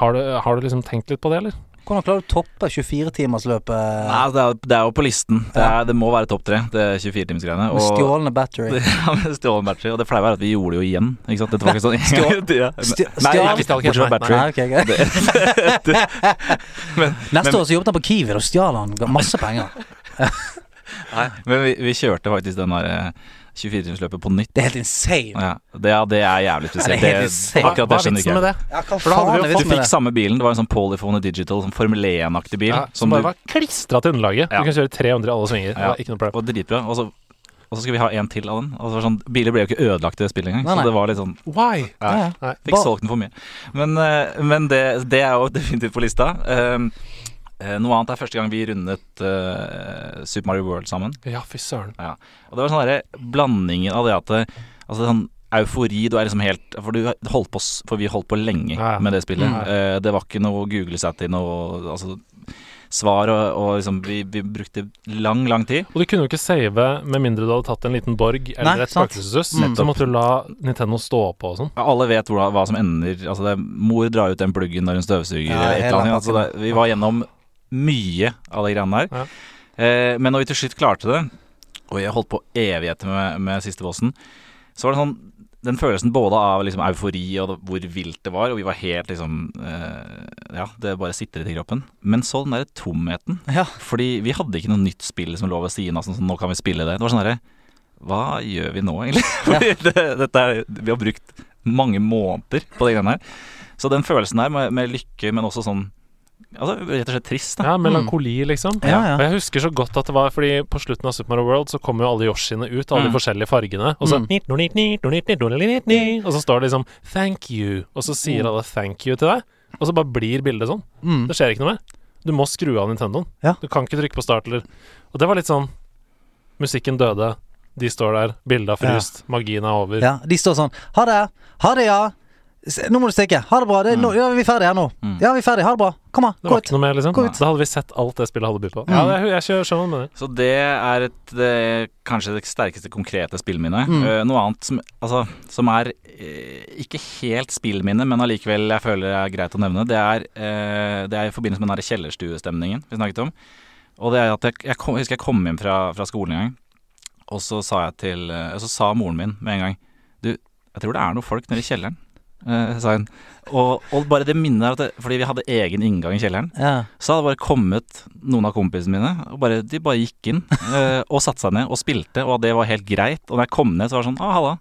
Har du, har du liksom tenkt litt på det, eller? Hvordan klarer du å toppe 24-timersløpet Nei, altså, det, er, det er jo på listen. Det, er, det må være topp tre, det 24-timersgreiene. med stjålne battery? Ja, med stjålne battery. Og det flaue er at vi gjorde det jo igjen. Ikke sant? Dette var ikke sånn Ja. Nei, ikke bortsett fra battery. Nei, ok, men, Neste år så jobbet han på Kiwi, og stjal han masse penger. Nei, men vi, vi kjørte faktisk den der 24-timersløpet på nytt. Det er helt insane. Ja, det, ja, det er jævlig spesielt. det er Det, akkurat hva det er skjønner vitsen ikke med jeg. det? Ja, For da hadde vi faen jo fått- Du fikk det? samme bilen. Det var en sånn Polyphone Digital, sånn Formel 1-aktig bil. Ja, som bare du, var klistra til underlaget. Ja. Du kan kjøre 300 i alle svinger. Det Ja. var ikke noe problem. var dritbra. Og så og så skal vi ha en til av den. Og så var sånn, Biler ble jo ikke ødelagt i det spillet engang, Nei, nei. så det var litt sånn Why? Ja. Nei. Fikk solgt den for mye. Men, eh, men det, det er jo definitivt på lista. Um, noe annet er første gang vi rundet eh, Super Mario World sammen. Ja, fy søren. Og det var sånn derre blandingen av det at det, Altså sånn eufori Du er liksom helt For du holdt på For vi holdt på lenge Ja, ja. med det spillet. Mm. Eh, det var ikke noe google seg til noe altså, svar, og, og liksom vi, vi brukte lang, lang tid. Og du kunne jo ikke save med mindre du hadde tatt en liten borg eller Nei, et spøkelseshus. Mm. Så måtte du la Nintendo stå på og sånn. Alle vet hva, hva som ender Altså det, Mor drar ut den pluggen når hun støvsuger, Ja, eller et eller annet. Altså det, vi var gjennom mye av de greiene der. Ja. Eh, men når vi til slutt klarte det, og jeg holdt på evigheter med, med siste bossen, så var det sånn den følelsen både av liksom eufori og hvor vilt det var, og vi var helt liksom eh, Ja, det bare sitret i kroppen. Men så den derre tomheten. Ja. Fordi vi hadde ikke noe nytt spill som lå ved siden av sånn sånn nå kan vi spille det. Det var sånn derre Hva gjør vi nå, egentlig? Fordi det, dette er, vi har brukt mange måneder på de greiene her. Så den følelsen der med, med lykke, men også sånn Altså rett og slett trist, da. Ja, melankoli, liksom. Ja, ja. Og jeg husker så godt at det var fordi på slutten av Super Mario World så kommer jo alle Yoshiene ut, alle de Mm. forskjellige fargene, og så Mm. Og så står det liksom 'thank you', og så sier alle 'thank you' til deg, og så bare blir bildet sånn. Mm. Det skjer ikke noe mer. Du må skru av Nintendoen. Ja. Du kan ikke trykke på start eller Og det var litt sånn Musikken døde, de står der, bildet er fryst, magien er over. Ja, de står sånn Ha det, ha det, ja. Nå må du stikke. Ha det bra. Det, er nå, ja, vi er ferdige her nå. Mm. Ja, vi er ferdige. Ha det bra. Kom an, gå ut. mer, liksom. Gå ut. Da hadde vi sett alt det spillet hadde bydd på. Mm. Ja, det, jeg kjører sammen med du. Så det er et, det kanskje det sterkeste konkrete spillminnet. Mm. Uh, noe annet som, altså, som er uh, ikke helt spillminne, men allikevel jeg føler det er greit å nevne, det er, uh, det er i forbindelse med den der kjellerstuestemningen vi snakket om. Og det er at jeg, jeg, kom, jeg husker jeg kom hjem fra, fra skolen en gang, og så sa jeg til Så sa moren min med en gang Du, jeg tror det er noen folk nede i kjelleren. Eh, sa hun. Og, og bare det minnet at det, Fordi vi hadde egen inngang i kjelleren. Ja. Så hadde det bare kommet noen av kompisene mine, og bare, de bare gikk inn eh, og satte seg ned og spilte, og det var helt greit. Og når jeg kom ned, så var det sånn Å, halla.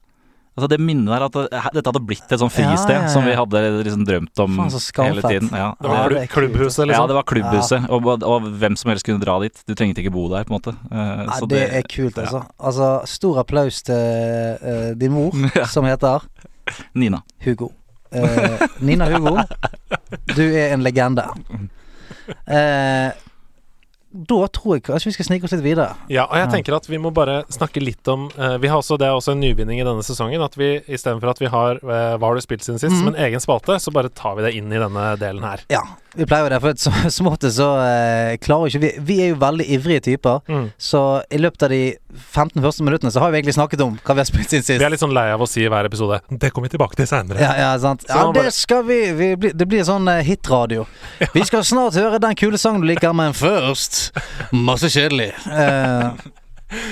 Altså Det minnet der at det, dette hadde blitt et sånn fristed Ja, ja, ja. som vi hadde liksom drømt om Faen, hele tiden. Ja, Det var Ja, det klubbhuset, ja, liksom. det var klubbhuset, og, og hvem som helst kunne dra dit. Du trengte ikke bo der, på en måte. Eh, Nei, det er kult, altså. Altså, stor applaus til uh, din mor, Ja. som heter Nina. Hugo. Eh, Nina Hugo, du er en legende. Eh, da tror jeg kanskje vi skal snike oss litt videre. Ja, og jeg tenker at vi må bare snakke litt om uh, Vi har også, Det er også en nyvinning i denne sesongen. At vi istedenfor at vi har uh, Hva har du spilt siden sist, Mhm. som en egen spalte, så bare tar vi det inn i denne delen her. Ja, vi pleier jo det, for som, som måte så eh, klarer ikke vi Vi er jo veldig ivrige typer, Mm. så i løpet av de 15 første minuttene så har vi egentlig snakket om hva vi har spilt siden sist. Vi er litt sånn lei av å si i hver episode 'Det kommer vi tilbake til seinere'. Ja, ja, sant. Ja, det skal vi, vi bli, Det blir sånn eh, hitradio. Vi skal snart høre den kule sangen du liker, men først masse kjedelig. Eh,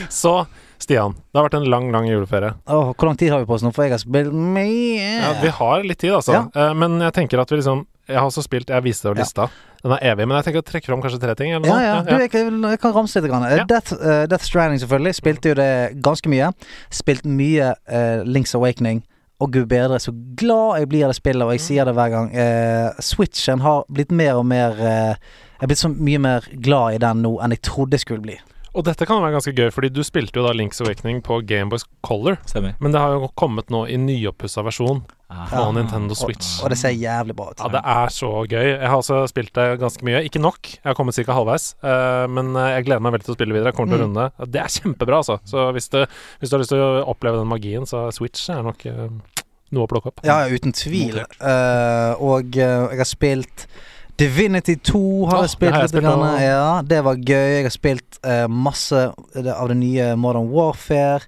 Så Stian, det har vært en lang, lang juleferie. åh, hvor lang tid har vi på oss nå? For jeg har spilt mye. Ja, Vi har litt tid, altså. Ja. Eh, men jeg tenker at vi liksom Jeg har også spilt Jeg viste deg lista. Ja. Den er evig, men jeg tenker å trekke fram kanskje tre ting. Eller Ja, noe. ja. Du, jeg, kan- jeg kan ramse litt. Grann. Eh, Ja. Death, uh, Death Stranding, selvfølgelig. Spilte jo det ganske mye. Spilt mye uh, Links Awakening. Og gud bedre, så glad jeg blir av det spillet, og jeg sier det hver gang. Uh, Switchen har blitt mer og mer Jeg er blitt så mye mer glad i den nå enn jeg trodde jeg skulle bli. Og dette kan være ganske gøy, fordi du spilte jo da Links Awakening på Gameboys Color. Stemmer. Men det har jo kommet nå i nyoppussa versjon på Ah. Nintendo Switch. Og det ser jævlig bra ut. Ja, det er så gøy. Jeg har også spilt det ganske mye. Ikke nok, jeg har kommet ca. halvveis. Uh, men eh, jeg gleder meg veldig til å spille videre. Jeg kommer til å Mm. runde. Det er kjempebra, altså. Så hvis, du, hvis du har lyst til å oppleve den magien, så Switch er nok uh, noe å plukke opp. Ja, uten tvil. Uh, og jeg har spilt Divinity 2 har oh, jeg spilt litt. spilt grann. Ja, det var gøy. Jeg har spilt uh, masse av det nye Modern Warfare.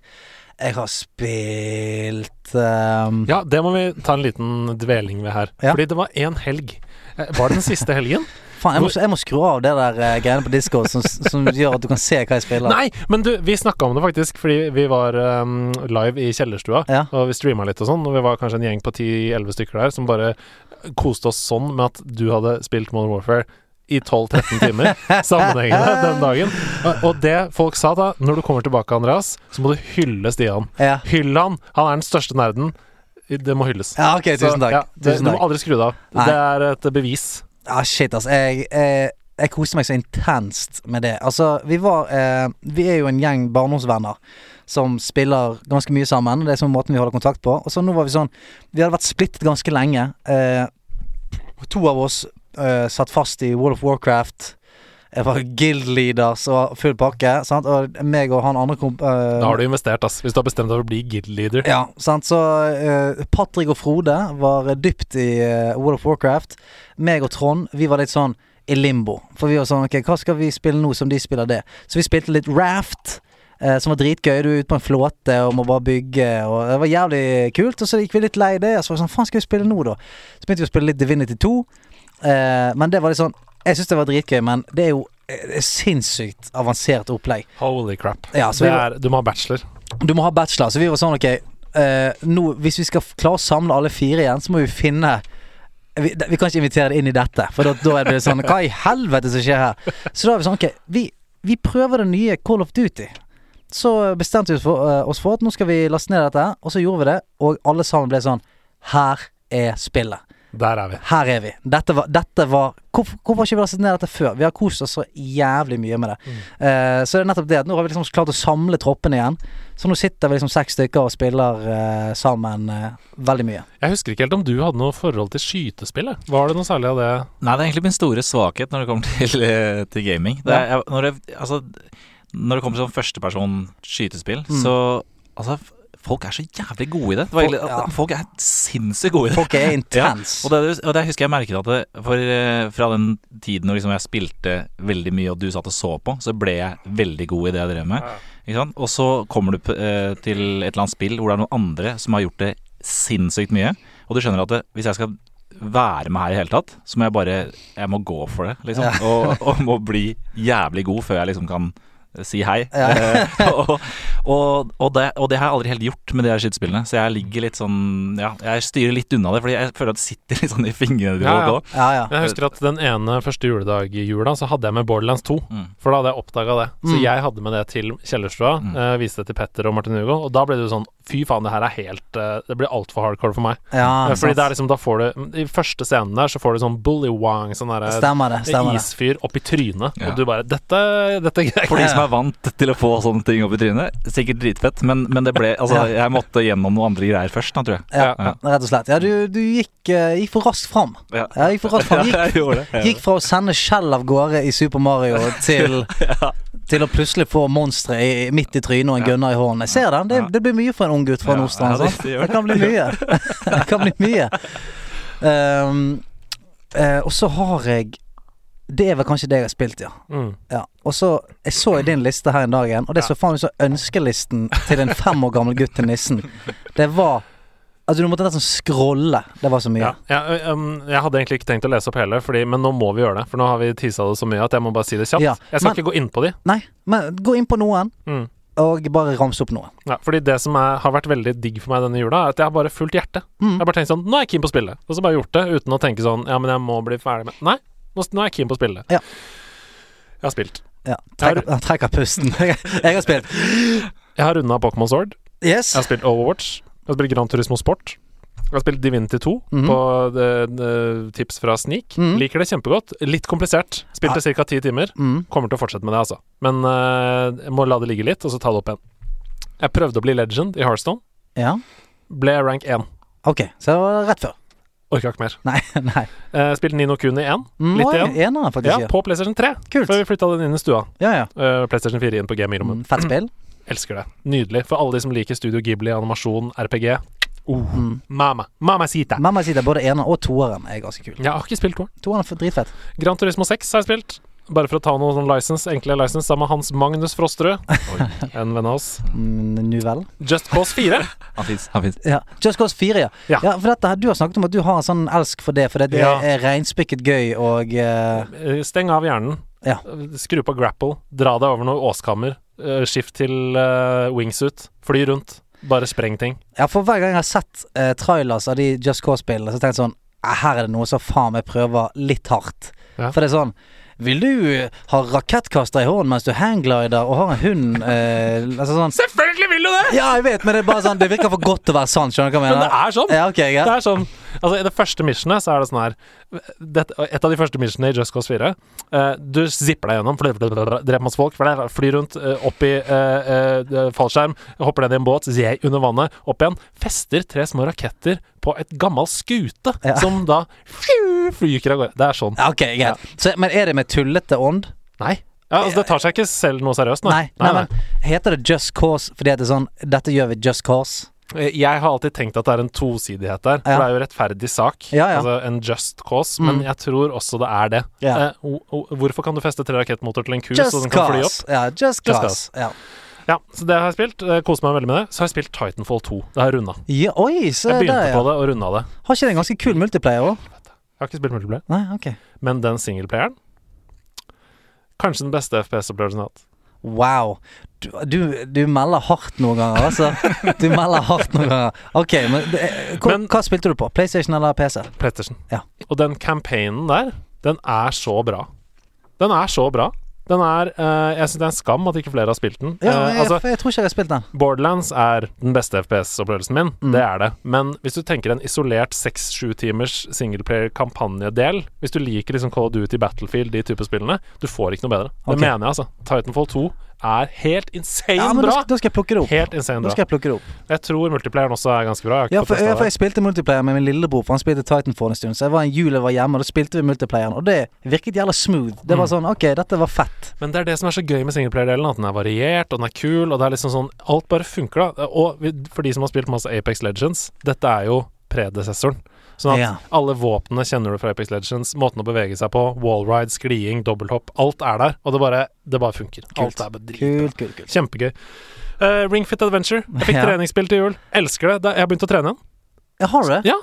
Jeg har spilt um... Ja, det må vi ta en liten dveling ved her. Ja. Fordi det var én helg. Eh, Var det den siste helgen? Faen, jeg må, jeg må skru av det der uh, greiene på Disco som, som gjør at du kan se hva jeg spiller. Nei, men du, vi snakka om det faktisk, fordi vi var um, live i kjellerstua. Ja. Og vi streama litt og sånn, og vi var kanskje en gjeng på 10-11 stykker der som bare koste oss sånn med at du hadde spilt Modern Warfare i 12-13 timer sammenhengende den dagen. Og- det folk sa da, når du kommer tilbake, Andreas, så må du hylle Stian. Ja. Hyll han! Han er den største nerden. Det må hylles. ja, ok, tusen Så, takk. ja, det, tusen du må aldri skru det av. Det er et bevis. Ja, shit, altså. Jeg, jeg, jeg koste meg så intenst med det. Altså, vi var eh, Vi er jo en gjeng barndomsvenner som spiller ganske mye sammen. Det er sånn måten vi holder kontakt på. Og så nå var vi sånn Vi hadde vært splittet ganske lenge. Eh, to av oss eh, satt fast i World of Warcraft. Jeg var guild-leader, og full pakke. Sant? Og meg og han andre komp... Uh, Da har du investert, ass. Hvis du har bestemt deg for å bli guild leader. ja, sant. Så uh, Patrick og Frode var dypt i uh, World of Warcraft. Meg og Trond, vi var litt sånn i limbo. For vi var sånn Ok, hva skal vi spille nå som de spiller det? Så vi spilte litt Raft. eh, som var dritgøy. Du er ute på en flåte og må bare bygge. Og Det var jævlig kult. Og så gikk vi litt lei det. Og så var vi sånn Faen, skal vi spille nå, da? Så begynte vi å spille litt Divinity 2. Eh, men det var litt sånn Jeg syns det var dritgøy, men det er jo eh, sinnssykt avansert opplegg. Holy crap. Ja, var, er, du må ha bachelor. du må ha bachelor, så vi var sånn ok eh, nå, Hvis vi skal klare å samle alle fire igjen, så må vi finne vi, vi kan ikke invitere det inn i dette, for da, da er det sånn Hva i helvete som skjer her? Så da er vi sånn Ok, vi, vi prøver det nye Call of Duty. Så bestemte vi oss for, uh, oss for at nå skal vi laste ned dette, og så gjorde vi det, og alle sammen ble sånn Her er spillet. Der er vi. Her er vi. Dette var, dette var hvorfor, hvorfor har ikke vi lastet ned dette før? Vi har kost oss så jævlig mye med det. Mm. Uh, så det er nettopp det at nå har vi liksom klart å samle troppene igjen. Så nå sitter vi liksom seks stykker og spiller uh, sammen uh, veldig mye. Jeg husker ikke helt om du hadde noe forhold til skytespillet. Var det noe særlig av det? Nei, det er egentlig min store svakhet når det kommer til, til gaming. Det er, jeg, når, det, altså, når det kommer til sånn førsteperson skytespill, Mm. så Altså, folk er så jævlig gode i det. det var Folk- egentlig, ja. folk er sinnssykt gode i det. Folk er intens. Og det, og det husker jeg merket at det, for eh, fra den tiden når liksom jeg spilte veldig mye og du satt og så på, så ble jeg veldig god i det jeg drev med. Ikke sant? Og så kommer du p- eh, til et eller annet spill hvor det er noen andre som har gjort det sinnssykt mye, og du skjønner at det, hvis jeg skal være med her i hele tatt, så må jeg bare Jeg må gå for det, liksom. Og, og må bli jævlig god før jeg liksom kan si hei. Ja. Og, og, og, det, og det har jeg aldri helt gjort med de her skytespillene, så jeg ligger litt sånn Ja, jeg styrer litt unna det, fordi jeg føler at det sitter litt sånn i fingrene Ja, ja. òg. Ja, ja. Jeg husker at den ene første juledag i jula så hadde jeg med Borderlands 2. Mm. For da hadde jeg oppdaga det. Så Mm. jeg hadde med det til kjellerstua. Mm. uh, viste det til Petter og Martin Hugo. Og da ble det jo sånn Fy faen, det her er helt uh, Det blir altfor hardcore for meg. ja uh, Fordi sant. det er liksom Da får du I første scenen der så får du sånn bullywang, sånn derre. Isfyr opp i trynet. Ja. Og du bare Dette, dette greier jeg ikke. Er vant til å få sånne ting opp i trynet, sikkert dritfett, men, men det ble Altså, jeg måtte gjennom noen andre greier først, da, tror jeg. Ja, Ja. rett og slett. Ja, du, du gikk, eh, gikk for raskt fram. Ja. Ja, gikk for raskt fram. Gikk, jeg det. gikk fra å sende skjell av gårde i Super Mario til Til å plutselig få monstre midt i trynet og en gunner i hånden. Jeg ser den. Det, det blir mye for en ung gutt fra Ja, Nordstrand. ja, det- det det kan bli mye. det kan bli mye. Um, uh, og så har jeg Det er vel kanskje det jeg har spilt, ja. Mm. ja. Og så Jeg så i din liste her en dag igjen, og det så faen meg så ønskelisten til en fem år gammel gutt til nissen. Det var Altså, du måtte nesten scrolle. Det var så mye. Ja, ja, um, jeg hadde egentlig ikke tenkt å lese opp hele, fordi, men nå må vi gjøre det. For nå har vi tisa det så mye at jeg må bare si det kjapt. Ja, jeg skal men- ikke gå inn på de. Nei, men gå inn på noen, Mm. og bare ramse opp noen. Ja, fordi det som er, har vært veldig digg for meg denne jula, er at jeg har bare fulgt hjertet. Mm. Jeg har bare tenkt sånn Nå er jeg keen på å spille. Og så bare gjort det uten å tenke sånn Ja, men jeg må bli ferdig med Nei, nå, nå er jeg keen på å spille. Ja. Jeg har spilt. Ja, trekker, pusten. jeg, har spilt. Jeg har runda Pokémon Sword. Yes. Jeg har spilt Overwatch. Jeg har spilt Gran Turismo Sport. Jeg har spilt Divinity 2 Mhm. på de, de, tips fra Sneak. Mhm. Liker det kjempegodt. Litt komplisert. Spilte ca. ti timer. Mm. Kommer til å fortsette med det, altså. Men uh, jeg må la det ligge litt, og så ta det opp igjen. Jeg prøvde å bli legend i Hearthstone. Ja. Ble rank 1. Ok, så rett før. Orka ikke mer. Nei, nei. Uh, spilte Nino Kuni 1. Mm, Litt igjen. En, faktisk. Ja, på PlayStation 3. Kult. Før vi flytta den inn i stua. Ja, ja. Uh, PlayStation 4 inn på gamingrommet. Mm, fett spill. Elsker det. Nydelig. For alle de som liker Studio Ghibli, animasjon, RPG. Uh, Mm. Mama. Mama sita. Mamma Sita, både eneren og toeren er ganske kul. Jeg har ikke spilt toeren. Toeren er dritfett. Gran Turismo 6 har jeg spilt. Bare for å ta noe sånn license, enkle license sammen med Hans Magnus Frosterud, en venn av oss. Mm, nu vel. Just Cause 4. Han fins. Han fins. Ja. Just Cause 4, ja. Ja. ja. For dette, her- du har snakket om at du har en sånn elsk for det, for det, det Ja. er reinspikket gøy og Eh, Steng av hjernen. Ja. Skru på grapple. Dra deg over noe åskammer. Eh, Skift til uh, wingsuit. Fly rundt. Bare spreng ting. Ja, for hver gang jeg har sett uh, trailers av de Just Cause-spillene, så tenker jeg sånn "Eh, Her er det noe som faen meg prøver litt hardt. Ja. For det er sånn Vil du eh, ha rakettkaster i hånden mens du hangglider og har en hund eh, altså sånn Selvfølgelig vil du det! Ja, jeg vet, men det er bare sånn Det virker for godt til å være sant. Skjønner du hva jeg Men mener? det er sånn. Ja, ok, Det er sånn Altså, i det første missionet så er det sånn her det, Et av de første missionene i Just Cause 4 uh, Du zipper deg gjennom, dreper masse folk, fly- flyr rundt, uh, opp i uh, eh, fallskjerm, hopper ned i en båt, jeg under vannet, opp igjen. Fester tre små raketter på et gammel skute, Ja. som da flyker av gårde. Det er sånn. Ja, ok, greit. Så, men er det med tullete ånd? Nei. Ja, altså, det tar seg ikke selv noe seriøst, Nei, nei, men heter det Just Cause fordi det er sånn Dette gjør vi Just Cause? Eh, Jeg har alltid tenkt at det er en tosidighet der. For Ja. det er jo rettferdig sak. Ja, ja. Altså en just cause. Men Mm. jeg tror også det er det. Ja. Eh, hvorfor kan du feste tre rakettmotorer til en ku så den kan fly opp? Ja, Just Just Cause. Ja. Ja, så det har jeg spilt. Eh, Koser meg veldig med det. Så har jeg spilt Titanfall 2. Det har jeg runda. ja, oi, så Jeg begynte der, på det og runda det. Har ikke det en ganske kul multiplayer òg? Jeg har ikke spilt multiplayer, Nei, ok. men den singleplayeren Kanskje den beste FPS-opplevelsen jeg har hatt. Wow. Du, du, du melder hardt noen ganger, altså. Du melder hardt noen ganger. Ok, men, er- hva, Men- hva spilte du på? PlayStation eller PC? PlayStation. Ja. Og den campaignen der, den er så bra. Den er så bra. Den er uh, Jeg syns det er en skam at ikke flere har spilt den. Ja, jeg, jeg, altså, jeg tror ikke jeg har spilt den. Borderlands er den beste FPS-opplevelsen min. Mm. Det er det. Men hvis du tenker en isolert 6-7 timers singleplayer-kampanjedel Hvis du liker liksom Call of Duty, Battlefield, de type spillene, du får ikke noe bedre. Det mener jeg, altså. Titanfall 2 er helt insane Ja, men da, bra! skal- da skal jeg plukke det opp. Helt insane Da bra. skal jeg plukke det opp. Jeg tror multiplayeren også er ganske bra. Jeg Ja, for, ja, for jeg spilte multiplayer med min lillebror, for han spilte Titanfall en stund. Så jeg var en jul jeg var hjemme, og da spilte vi multiplayeren, og det virket jævla smooth. Det var Mm. sånn Ok, dette var fett. Men det er det som er så gøy med singleplayer-delen, at den er variert, og den er kul, og det er liksom sånn Alt bare funker, da. Og for de som har spilt masse Apex Legends, dette er jo predesessoren. Sånn at Ja. alle våpnene kjenner du fra Apex Legends, måten å bevege seg på, wallride, skliing, dobbelthopp, alt er der, og det bare, det bare funker. Alt er bare dritbra. Kult, kult, kult. Kjempegøy. Uh, Ringfit Adventure. Jeg fikk Ja. treningsspill til jul. Elsker det. Jeg har begynt å trene igjen. Jeg har det? Ja.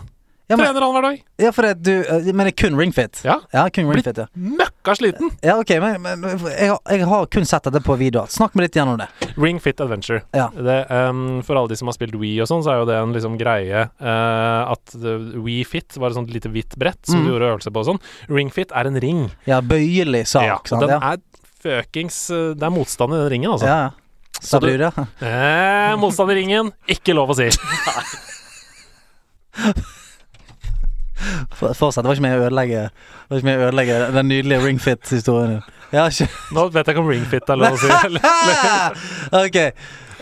Ja, men, Trener annenhver dag. ja, for det, du eh, Men det er kun ringfit? Ja. Ja, kun ringfit, ja. Møkka sliten. Ja, ok, men, men jeg, har- jeg har kun sett dette på videoer. Snakk meg litt gjennom det. Ring Fit Adventure. Ja. Det, um, for alle de som har spilt Wii og sånn, så er jo det en liksom greie uh, at We Wii Fit var et sånt lite hvitt brett som Mm. du gjorde øvelser på og sånn. Ring Fit er en ring. Ja, bøyelig sak, ja, sant? den er fuckings eh, Det er motstand i den ringen, altså. ja. ja. Så du-? Eh, motstand i ringen, ikke lov å si. For- Fortsett. Det var ikke med å ødelegge Det var ikke med å ødelegge den nydelige ringfit-historien ikke Nå vet jeg ikke om Ring Fit er lov å si. Ok.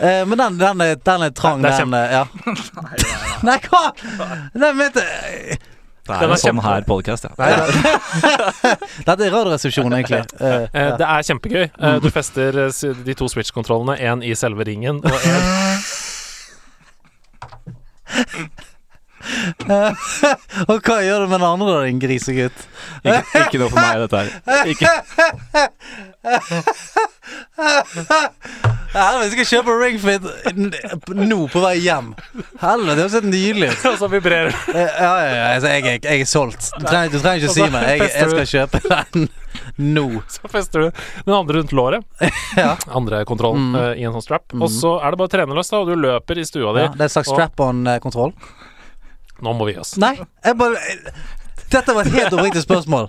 Eh, men den, den, er, den er trang, den. eh, Ja. Nei, hva?! Nei, vet jeg Det er en sånn kjempe- her podcast, ja. Nei, det, Dette er Radioresepsjonen, egentlig. Ja. det er kjempegøy. Du fester de to Switch-kontrollene, én i selve ringen og én Og hva gjør du med den andre, din grisegutt? Ikke, ikke noe for meg, dette her. Ikke, Helvete, jeg skal kjøpe ringfit Fit nå på vei hjem. Helvete, det høres helt nydelig ut. Og så vibrerer Eh, Ja, ja, ja, altså, jeg, er- jeg er solgt. Du trenger, du trenger ikke å si meg. Jeg, jeg skal kjøpe den nå. Så fester du den andre rundt låret. Ja. Andre kontroll Mm. uh, i en sånn strap. Og så er det bare trenerløst, da, og du løper i stua di. Ja, det er en slags strap-on-kontroll. Nå må vi gi oss. Nei, jeg bare Dette var et helt oppriktig spørsmål.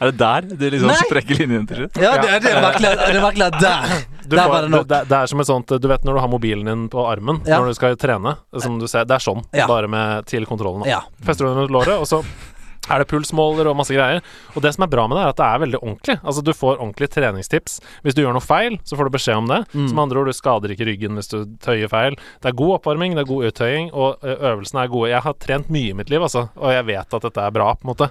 er det der det liksom Nei. sprekker linjen til slutt? Ja, det, det er merkelig at- det er merkelig at der Du Der får- var det nok. Det, det er som et sånt Du vet når du har mobilen din på armen Ja. når du skal trene? Som du ser, det er sånn, Ja. bare med til kontrollen. da. Ja. Fester du den rundt låret, og så er det pulsmåler og masse greier. Og det som er bra med det, er at det er veldig ordentlig. Altså Du får ordentlige treningstips. Hvis du gjør noe feil, så får du beskjed om det. Mm. Med andre ord, du skader ikke ryggen hvis du tøyer feil. Det er god oppvarming, det er god uttøying, og øvelsene er gode. Jeg har trent mye i mitt liv, altså, og jeg vet at dette er bra, på en måte.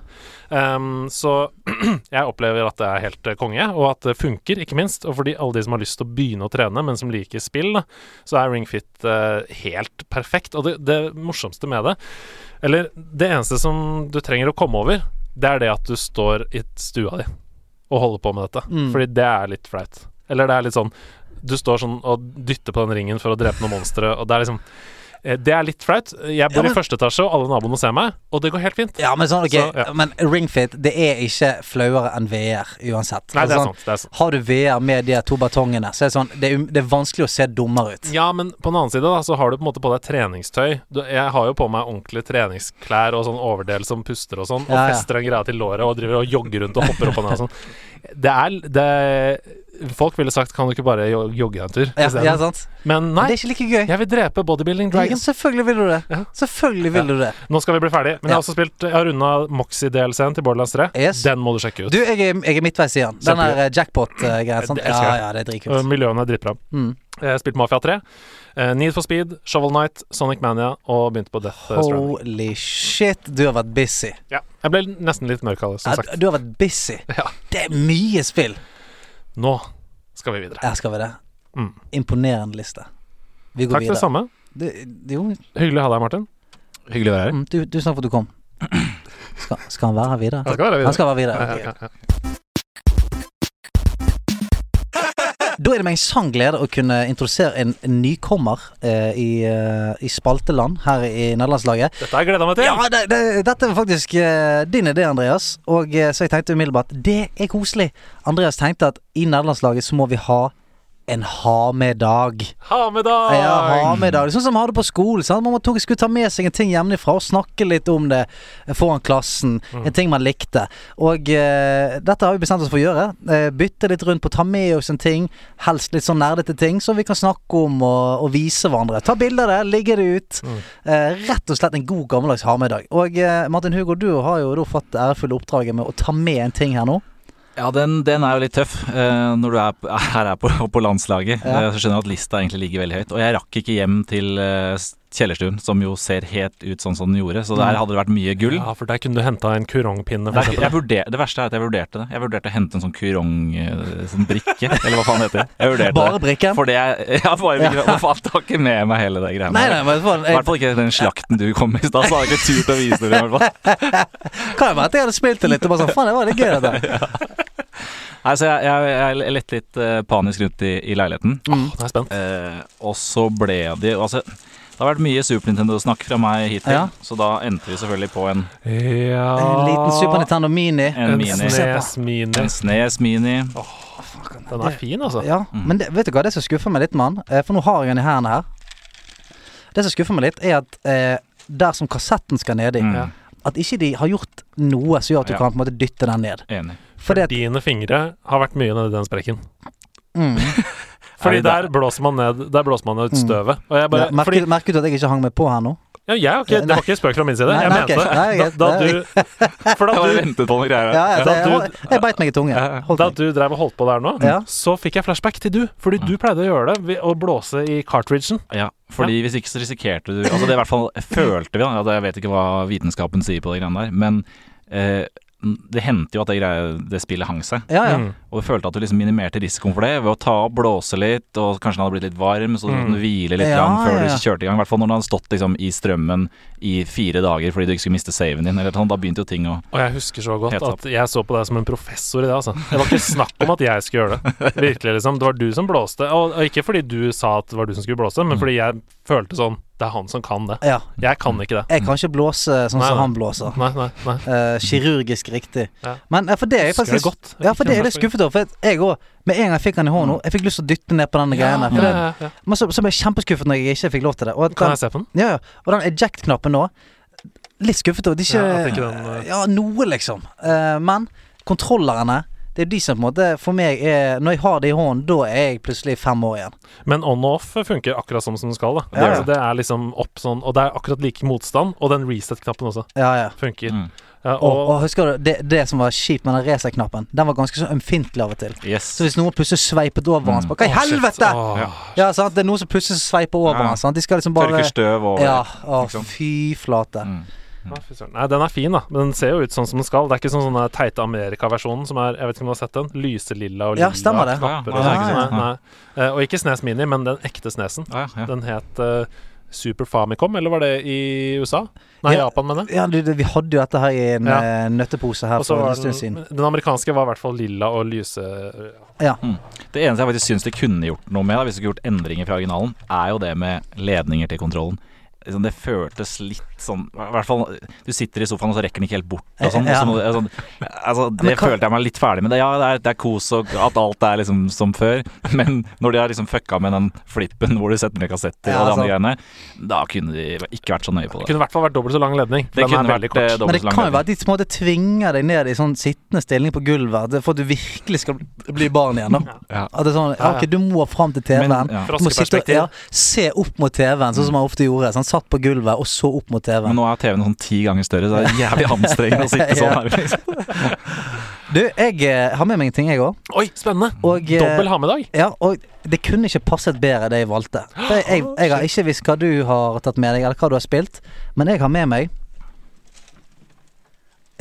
Um, så jeg opplever at det er helt konge, og at det funker, ikke minst. Og fordi alle de som har lyst til å begynne å trene, men som liker spill, da, så er Ring Fit uh, helt perfekt. Og det, det morsomste med det, eller det eneste som du trenger å komme over, det er det at du står i stua di og holder på med dette. Mm. Fordi det er litt flaut. Eller det er litt sånn Du står sånn og dytter på den ringen for å drepe noen monstre, og det er liksom Det er litt flaut. Jeg bor Ja, men- i første etasje, og alle naboene ser meg, og det går helt fint. Ja, men sånn, okay. Så, ja. Men ringfit, det er ikke flauere enn VR uansett. Nei, det er sånn, sant. Det er sant. Har du VR med de to batongene, så er det sånn Det er, um- det er vanskelig å se dummere ut. Ja, men på den annen side da, så har du på en måte på deg treningstøy. Du, jeg har jo på meg ordentlige treningsklær og sånn overdel som puster og sånn, og Ja, ja. fester en greie til låret og driver og jogger rundt og hopper opp og ned og sånn. Det er det, Folk ville sagt 'kan du ikke bare jogge en tur'? Ja, ja, sant? Men Men det er ikke like gøy. jeg vil drepe Bodybuilding Dragon. selvfølgelig vil du det. Ja. Selvfølgelig vil du det. Nå skal vi bli ferdig. Men jeg har også spilt Jeg har runda Moxie-DLC-en til Borderlands 3. Yes. Den må du sjekke ut. Du, jeg er, jeg er midtveis i Den Den der jackpot-greia. sant? Det elsker Ja, ja, det er dritkult. Miljøene er dritbra. Mm. Jeg har spilt Mafia 3, uh, Need for Speed, Shovel Knight, Sonic Mania og begynte på Death Stranding. Holy shit, du har vært busy. Ja. Jeg ble nesten litt mørk av det, som sagt. du har vært busy. Ja. Det er mye spill. Nå skal vi videre. Her skal vi det. Mm. Imponerende liste. Vi går Takk det samme. Det, jo, Hyggelig å ha deg, Martin. Hyggelig å være her. mm, du, tusen takk for at du kom. Skal, skal han være her videre? Han skal være videre. Han skal være videre. Ja, ok. ja, ja. Da er det meg en sann glede å kunne introdusere en nykommer eh, i, eh, i spalteland her i nederlandslaget. Dette har jeg gleda meg til. Ja, det, det, dette var faktisk eh, din idé, Andreas. Og eh, så jeg tenkte umiddelbart det er koselig. Andreas tenkte at i nederlandslaget så må vi ha en ha-med-dag. Ha med dag! Ja, ha-med-dag. Sånn som man hadde på skolen. Sant? Man tok, skulle ta med seg en ting hjemmefra og snakke litt om det foran klassen. En ting man likte. Og uh, dette har vi bestemt oss for å gjøre. Uh, bytte litt rundt på, ta med oss en ting. Helst litt sånn nerdete ting som vi kan snakke om og, og vise hverandre. Ta bilde av det, ligge det ut. Mm. Uh, rett og slett en god gammeldags ha-med-dag. Og eh, Martin Hugo, du har jo da fått det ærefulle oppdraget med å ta med en ting her nå. Ja, den, den er jo litt tøff uh, når du er, her er på, på landslaget. Ja. Så skjønner jeg at lista egentlig ligger veldig høyt. Og jeg rakk ikke hjem til uh, kjellerstuen, som jo ser helt ut sånn som den gjorde. Så der Mm. hadde det vært mye gull. Ja, for der kunne du henta en kurongpinne, Der, jeg vurder, det verste er at jeg vurderte det. Jeg vurderte å hente en sånn kurong eh, sånn brikke, eller hva faen det heter. Jeg vurderte Bare det. brikken. For det jeg, ja, bare brikke. Hva faen, tar ikke med meg hele det greiene Nei, der. nei, men I hvert fall ikke den slakten du kom med i stad, så hadde jeg ikke turt å vise det. i hvert fall. kan jo være at jeg hadde spilt det litt og bare sånn Faen, det var litt gøy, dette. Nei, så jeg, jeg, jeg lette litt eh, panisk rundt i, i leiligheten. Mm. Nå er spent. Eh, og så ble det Altså, det har vært mye Super Nintendo-snakk fra meg hittil, Ja. så da endte vi selvfølgelig på en, Ja En liten Super Nintendo Mini. en, En mini. Snes Mini. En Snes Mini. Den er fin, altså. Ja, Mm. men det, vet du hva, det som skuffer meg litt mann? eh, for nå har jeg den i hendene her Det som skuffer meg litt, er at eh, der som kassetten skal ned i, Mm. At ikke de har gjort noe som gjør at du Ja. kan på en måte dytte den ned. Enig. At Dine fingre har vært mye nedi den sprekken. mm, Fordi Er der? blåser man ned Der blåser man ut Mm. støvet. Og jeg bare ja, merker, fordi, merker du at jeg ikke hang meg på her nå? ja, jeg ikke, Det var ikke spøk fra min side. Nei, Jeg nei, mente okay. Nei, det. Da, da du For da du ventet på noen greier. Ja, ja, Da det, du- jeg, jeg beit meg i tunge. Da du drev og holdt på der nå, Ja. så fikk jeg flashback til du. Fordi du pleide å gjøre det å blåse i cartridgen. Ja, fordi hvis ikke så risikerte du Altså det i hvert fall følte vi, da. Altså, jeg vet ikke hva vitenskapen sier på de greiene der, men eh, det hendte jo at det, greia, det spillet hang seg. Ja, ja. Mm. Og du følte at du liksom minimerte risikoen for det ved å ta opp, blåse litt, og kanskje den hadde blitt litt varm, så du Mm. kunne hvile litt Ja, før ja. du kjørte i gang. I hvert fall når den hadde stått liksom i strømmen i fire dager fordi du ikke skulle miste saven din, eller sånn. Da begynte jo ting å Og jeg husker så godt at jeg så på deg som en professor i det. altså Det var ikke snakk om at jeg skulle gjøre det. Virkelig liksom Det var du som blåste. Og, og ikke fordi du sa at det var du som skulle blåse, men Mm. fordi jeg følte sånn Det er han som kan det. ja. Jeg kan ikke det. Jeg kan ikke blåse sånn Nei, som nei. han blåser. Nei. Eh, kirurgisk riktig. Ja. Men eh, for det er jeg det faktisk godt. Ja, for det er jeg litt skuffet over. For jeg òg, med en gang jeg fikk han i hånden, jeg fikk lyst til å dytte ned på denne greiene. Ja, det, ja, ja. men så, så ble jeg kjempeskuffet når jeg ikke fikk lov til det. Og, den, Kan jeg se på den? ja, ja. og den eject-knappen nå, litt skuffet over at ikke Ja, ikke den, uh, Ja, noe, liksom. Uh, men kontrollerne det er de som på en måte for meg er Når jeg har det i hånden, da er jeg plutselig fem år igjen. Men on og off funker akkurat som som den skal. da Ja, ja. Det er liksom opp sånn Og det er akkurat like motstand. Og den reset-knappen også Ja, ja. funker. mm. Ja, Og, og, og husker du, det, det som var kjipt med den racer-knappen? den var ganske så ømfintlig av og til. Yes. Så hvis noen plutselig sveipet over mm. så Hva i helvete?! Oh, Ja. Ja, sant? Det er noen som plutselig sveiper over Ja. han. De skal liksom bare Tørker støv over. Ja, å, liksom. fy flate. Mm. Ja. Nei, den er fin, da. Men den ser jo ut sånn som den skal. Det er ikke sånn sånn teite Amerika-versjonen som er Jeg vet ikke om du har sett den? Lyselilla og Ja, lilla stemmer det. knapper Ja, og ja, sånn. ja, Nei, nei. Eh, Og ikke Snes Mini, men den ekte Snesen. Ja, ja. Den het eh, Super Famicom, eller var det i USA? Nei, Ja. Japan, mener jeg. Ja, du, du, vi hadde jo dette her i en Ja. eh, nøttepose her Og for en stund siden. den, den amerikanske var i hvert fall lilla og lyse... Ja. Det eneste jeg faktisk syns de kunne gjort noe med, da, hvis de skulle gjort endringer fra originalen, er jo det med ledninger til kontrollen. liksom, Det føltes litt sånn I hvert fall Du sitter i sofaen, og så rekker den ikke helt bort og sånn. Ja. så sånn altså, det hva- følte jeg meg litt ferdig med. Det, ja, det er, det er kos og at alt er liksom som før, men når de har liksom fucka med den flippen hvor du setter ned kassetter Ja, og de andre greiene, da kunne de ikke vært så nøye på det. Det Kunne i hvert fall vært dobbelt så lang ledning. Det kunne vært, eh, kort. Men det kan jo være at de på en måte tvinger deg ned i sånn sittende stilling på gulvet for at du virkelig skal bli barn igjen. Da. Ja. At det er sånn. Ok, du må fram til TV-en. Ja. Du må sitte, og- ja, se opp mot TV-en, sånn som man ofte gjorde. Sånn, satt på gulvet og så opp mot Men TV. Men nå er TV-en sånn ti ganger større, så det er jævlig anstrengende å sitte sånn her. Liksom. Du, jeg eh, har med meg en ting, jeg òg. Oi, spennende! Og, eh, Dobbel ha med dag. Ja, og det kunne ikke passet bedre det jeg valgte. For jeg, jeg, jeg har ikke visst hva du har tatt med deg, eller hva du har spilt, men jeg har med meg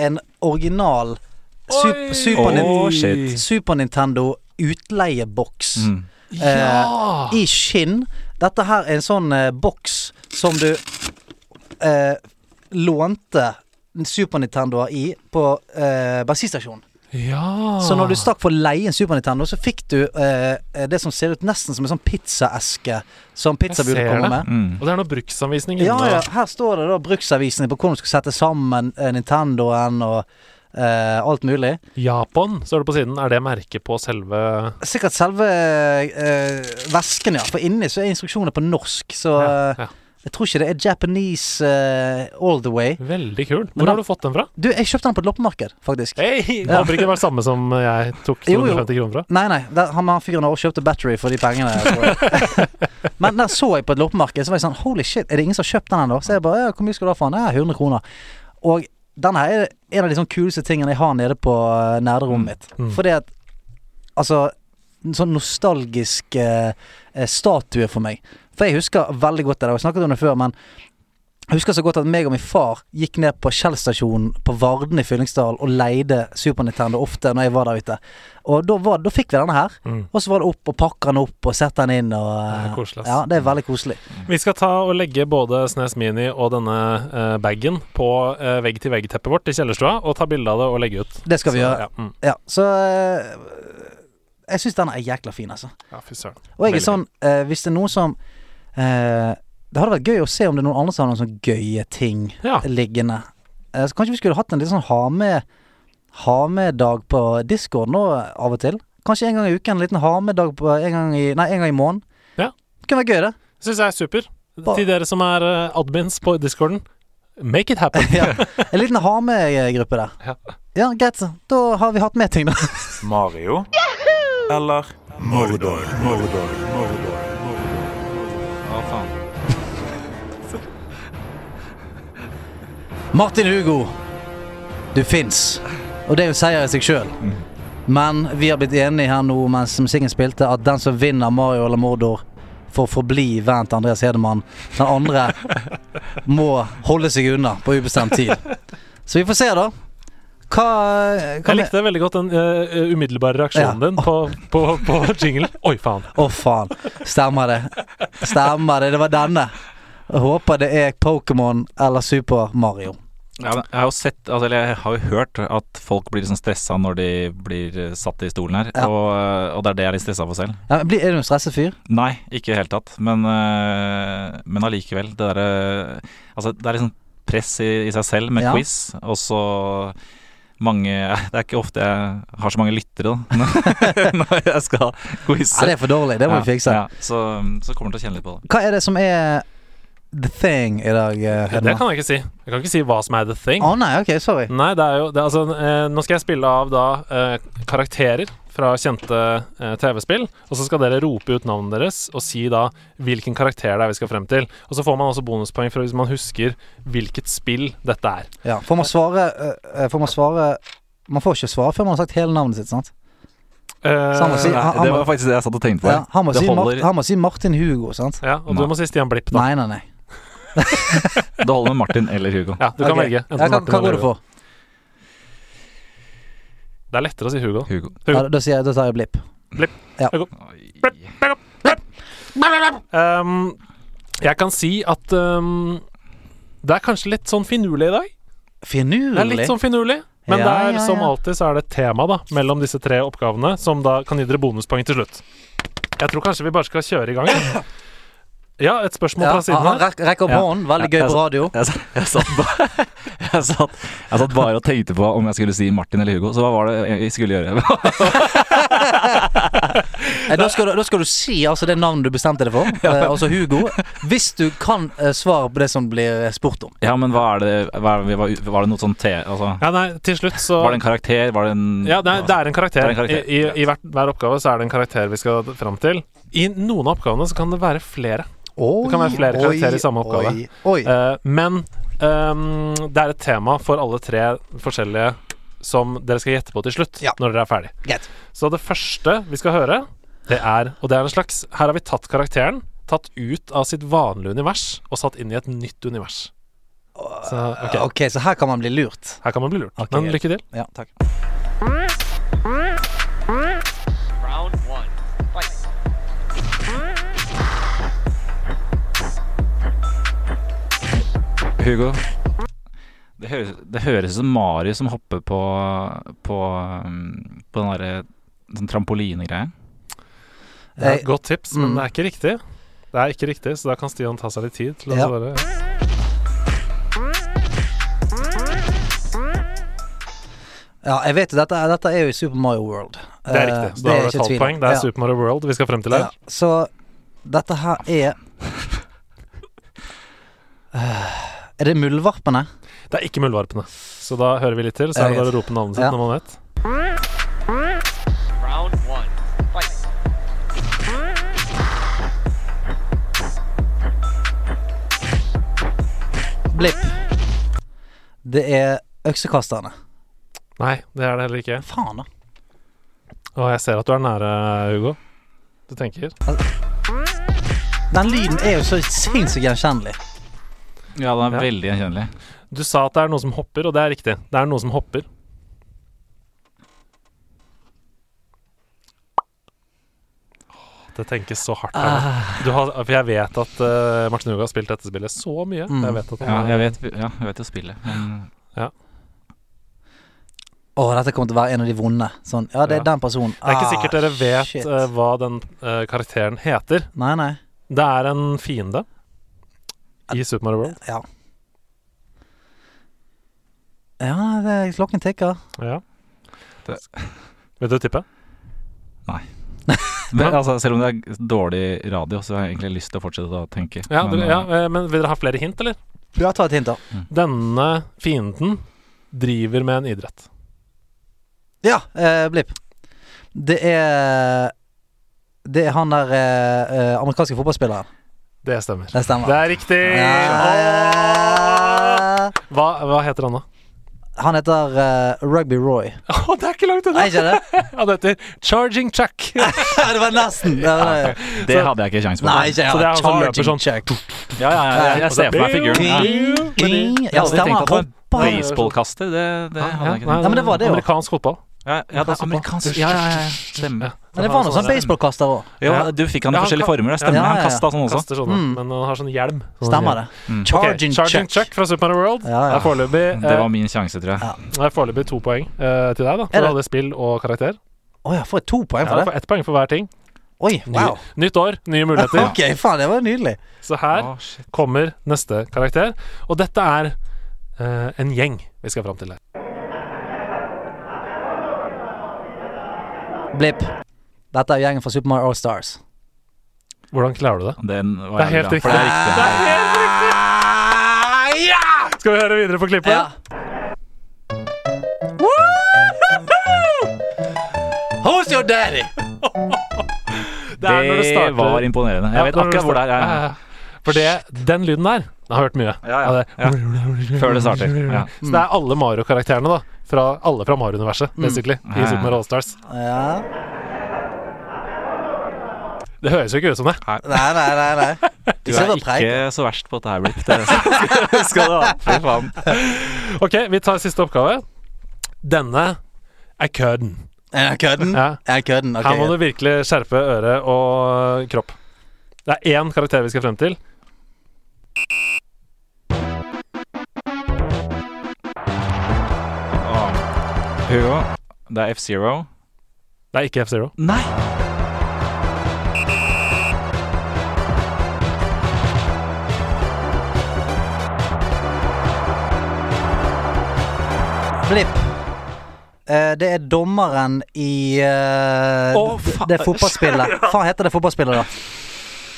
en original Oi! Super, oh, Å. Super Nintendo utleieboks. Mm. Ja! I skinn. Dette her er en sånn eh, boks som du eh, lånte Super Nintendo i på eh, bensinstasjonen. ja. Så når du stakk for å leie en Super Nintendo, så fikk du eh, det som ser ut nesten som en sånn pizzaeske som pizzabudet kommer med. Mm. Og det er noe bruksanvisning Ja, inne. ja, her står det da bruksanvisning på hvordan du skal sette sammen eh, Nintendoen og eh, alt mulig. Japan, står det på siden. Er det merket på selve Sikkert selve eh, vesken, ja. For inni så er instruksjoner på norsk, så Ja, eh, ja. Jeg tror ikke det er Japanese uh, all the way. Veldig kul. Hvor da- har du fått den fra? Du, jeg kjøpte den på et loppemarked, faktisk. Hei! Ja. Håper ikke det var samme som jeg tok Jo, jo. 250 kroner fra. Nei, nei, der, han han fyren har også kjøpte battery for de pengene. Men der så jeg på et loppemarked, så var jeg sånn Holy shit, er det ingen som har kjøpt den ennå? Så jeg bare ja, Hvor mye skal du ha for den? Ja, 100 kroner. Og denne her er en av de sånn kuleste tingene jeg har nede på uh, nerderommet mitt. Mm. Fordi at Altså en sånn nostalgisk eh, eh, statue for meg. For jeg husker veldig godt det. Jeg har snakket om det før, men jeg husker så godt at meg og min far gikk ned på Kjell-stasjonen på Varden i Fyllingsdal og leide Super Nintendo ofte når jeg var der ute. Og da, var, da fikk vi denne her. Mm. Og så var det opp og pakke den opp og sette den inn og Det er eh, koselig. Ja, det er veldig koselig. Vi skal ta og legge både Snes Mini og denne uh, bagen på uh, vegg-til-vegg-teppet vårt i kjellerstua, og ta bilde av det og legge ut. Det skal vi Så, gjøre. Ja, mm. Ja, så uh, Jeg syns den er jækla fin, altså. ja fy søren. Og jeg er sånn uh, Hvis det er noen som eh, Det hadde vært gøy å se om det er noen andre som har noen sånne gøye ting Ja. liggende. Eh, så kanskje vi skulle hatt en litt sånn ha med Ha med-dag på Discord nå av og til. Kanskje en gang i uken. En liten ha med-dag på en gang i Nei, en gang i måneden. Ja. Det kunne være gøy, det. Syns jeg er super. Ba- Til dere som er eh, admins på discorden, make it happen. ja. En liten ha med-gruppe der. Ja. Ja, greit. Da har vi hatt med ting, da. Mario eller Mordor. Mordor. Mordor. Å, faen. Martin Hugo, du fins. Og det er jo seier i seg sjøl. Men vi har blitt enige her nå mens musikken spilte, at den som vinner Mario eller Mordor, får forbli vennen til Andreas Hedemann. Den andre må holde seg unna på ubestemt tid. Så vi får se, da. Hva, hva Jeg likte veldig godt den uh, umiddelbare reaksjonen Ja. din på, på, på jinglen. Oi, faen. Å, faen. Stemmer det. Stemmer det. Det var denne. Jeg håper det er Pokémon eller Super Mario. Ja, men jeg har jo sett altså, Eller jeg har jo hørt at folk blir liksom stressa når de blir eh, satt i stolen her. Ja. Og, og det er det jeg er litt stressa for selv. Ja, blir- er du en stresset fyr? Nei, ikke i det hele tatt. Men, uh, men allikevel. Det derre Altså, det er liksom press i, i seg selv med Ja. quiz, og så mange Det er ikke ofte jeg har så mange lyttere, da. når jeg skal quize. Ja, det er for dårlig. Det må vi fikse. Ja, så, så kommer du til å kjenne litt på det. Hva er det som er the thing i dag, eh, Det kan jeg ikke si. Jeg kan ikke si hva som er the thing. Å nei, ok, sorry. Nei, det er jo det, altså, eh, Nå skal jeg spille av da eh, karakterer fra kjente eh, TV-spill. Og så skal dere rope ut navnet deres og si da hvilken karakter det er vi skal frem til. Og så får man også bonuspoeng for hvis man husker hvilket spill dette er. Ja, får man svare eh, Får man svare Man får ikke svare før man har sagt hele navnet sitt, sant? Uh, han må si- han- det var faktisk det jeg satt og tenkte på. Ja, han, må si Mart, han må si Martin Hugo, sant? ja, og du må si Stian Blipp, da. Nei, nei, nei. Det holder med Martin eller Hugo. Ja, du kan okay. velge. Ja, hva, går du for? Det er lettere å si Hugo. Hugo. Hugo. da, sier jeg, da tar jeg Blipp. Oi. Um, jeg kan si at um, det er kanskje litt sånn finurlig i dag. Det er litt sånn finurlig. Men Ja, det er, ja, som alltid så er det et tema da mellom disse tre oppgavene, som da kan gi dere bonuspoeng til slutt. Jeg tror kanskje vi bare skal kjøre i gang. ja. Ja, et spørsmål Ja, fra siden her. rek rekker opp Ja. hånden. Veldig gøy på radio. Jeg, jeg, jeg, satt bare, jeg, satt, jeg satt bare og tenkte på om jeg skulle si Martin eller Hugo, så hva var det jeg skulle gjøre? Eh, Da skal, du, da skal du si altså det navnet du bestemte deg for, eh, altså Hugo. Hvis du kan eh, svare på det som blir spurt om. Ja, men hva er det hva er, var, var det noe sånn te... Altså, Ja, nei, til slutt så var det en karakter? Var det en Ja, nei, det er en karakter. Er en karakter. I, i, i hver, hver oppgave så er det en karakter vi skal fram til. I noen av oppgavene så kan det være flere. Oi, kan være flere karakterer i samme oppgave. Oi, oi. Uh, men um, det er et tema for alle tre forskjellige som dere skal gjette på til slutt, Ja. når dere er ferdig. Get. Så det første vi skal høre, det er Og det er en slags Her har vi tatt karakteren, tatt ut av sitt vanlige univers og satt inn i et nytt univers. Så ok, ok, så her kan man bli lurt. her kan man bli lurt. Okay, Men lykke til. Ja, takk. Hugo? Det høres, det høres ut som Mari som hopper på På, um, på den derre sånn er Eh, et godt tips, men mm. det er ikke riktig. Det er ikke riktig, så da kan Stian ta seg litt tid til å Ja. svare. Ja, jeg vet jo, dette, dette er jo i Super Mario World. Det er Eh, riktig. Så da har du et halvt poeng. Det er Ja. Super Mario World vi skal frem til her. Ja, så dette her er Eh, Er det muldvarpene? Det er ikke muldvarpene. Så da hører vi litt til, så er det bare å rope navnet sitt Ja. når man vet. Blipp. Det er øksekasterne. Nei, det er det heller ikke. Faen, da. Å, jeg ser at du er nære, Hugo. Du tenker. Den lyden er jo så sinnssykt gjenkjennelig. Ja, den er Ja. veldig gjenkjennelig. Du sa at det er noe som hopper, og det er riktig. Det er noe som hopper. Det tenkes så hardt nå. Du har, for jeg vet at uh, Martin Hugo har spilt dette spillet så mye. Mm. Jeg vet at Ja, jeg vet, ja, jeg vet jo spillet, men Å, dette kommer til å være en av de vonde. Sånn, ja, det er Ja. den personen. Det er ikke Ah, sikkert dere vet eh, hva den uh, karakteren heter. Nei, nei. Det er en fiende i Super Mario World. Ja. Ja, det, er klokken tikker. Ja. Det- Vil du tippe? Men altså, selv om det er dårlig radio, så har jeg egentlig lyst til å fortsette å tenke. Ja, men, dere, ja, eh, men vil dere ha flere hint, eller? Ja, ta et hint, da. Denne fienden driver med en idrett. Ja, eh, Blipp. Det er Det er han der eh, eh, amerikanske fotballspilleren. Det stemmer. Det stemmer. Det er riktig! Ja. Hva, hva heter han, da? Han heter uh, Rugby Roy. Oh, det er ikke langt unna! Det? Han heter Charging Chuck. Det var nesten. Det var det. Det hadde jeg ikke kjangs på. Nei, ikke Så det er han som løper Charging sånn. Chuck. Ja, ja, ja, jeg, jeg ser for meg figuren. Ja. Stemmer. baseballkaster. Det, det hadde jeg ikke nei, det jo. Amerikansk fotball. Ja, ja, det er amerikansk. Ja, ja, ja. Stemmer. Men det var noe sånn baseballkaster òg. Ja, du fikk han i Ja, forskjellige former. Det stemmer. Ja, ja, Han kasta sånn også. Kaster sånne, Mm. men han har sånn hjelm. Sånn Stemmer det. Mm. Charging, Charging, Charging check. Chuck fra Super Mario World. Ja, ja. Det er eh, Det eh, var min sjanse, tror jeg. Ja. det er foreløpig to poeng eh, til deg, da. For du hadde spill og karakter. Å ja, får jeg to poeng for det? får ett poeng for hver ting. Oi, Ny, wow. Nytt år, nye muligheter. Ok, faen, det var nydelig. Så her oh, kommer neste karakter. Og dette er eh, en gjeng vi skal fram til her. Blipp. Dette er gjengen fra Super Mario All Stars. Hvordan klarer du det? Den var Det er helt bra, riktig. det er riktig. Det er helt riktig! Skal vi høre videre på klippet? Ja. Who's your daddy? Det er det var imponerende. Ja, Jeg vet akkurat hvor det er. Ja, ja. For det, den lyden der Jeg har hørt mye. Ja, ja. Ja. Før det starter. Ja. Så det er alle Mario-karakterene, da. Fra, alle fra Mario-universet, basically. I Ja, ja. Super Mario All-Stars. Ja. Det høres jo ikke ut som det. Nei, nei, nei. nei. Du er ikke så verst på dette her, Blipp. Det skal du ha. Fy faen. Ok, vi tar siste oppgave. Denne er køden. Er køden? Ja. Er køden? Okay. Her må du virkelig skjerpe øre og kropp. Det er én karakter vi skal frem til. Hero. Det er F-Zero. Det er ikke F-Zero. Nei! Blipp. Eh, det er dommeren i eh, Å, faen. det fotballspillet. Faen heter det fotballspillet, da?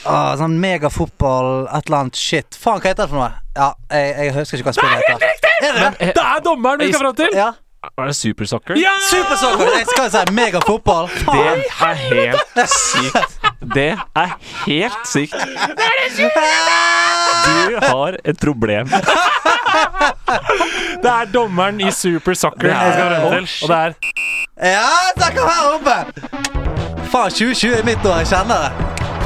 Ah, sånn megafotball, et eller annet shit. Faen, hva heter det for noe? Ja, jeg, jeg husker ikke hva spillet heter. Det Er helt riktig det? Eh, det er dommeren vi skal fram til! Ja. Er det supersoccer? Ja! Supersoccer! Jeg skal si megafotball. Det er helt sykt. Det er helt sykt. Du har et problem. Det er dommeren i Supersoccer skal frem til. Og det er Ja, der kom her oppe! Faen, 2020 er mitt år. Jeg kjenner det.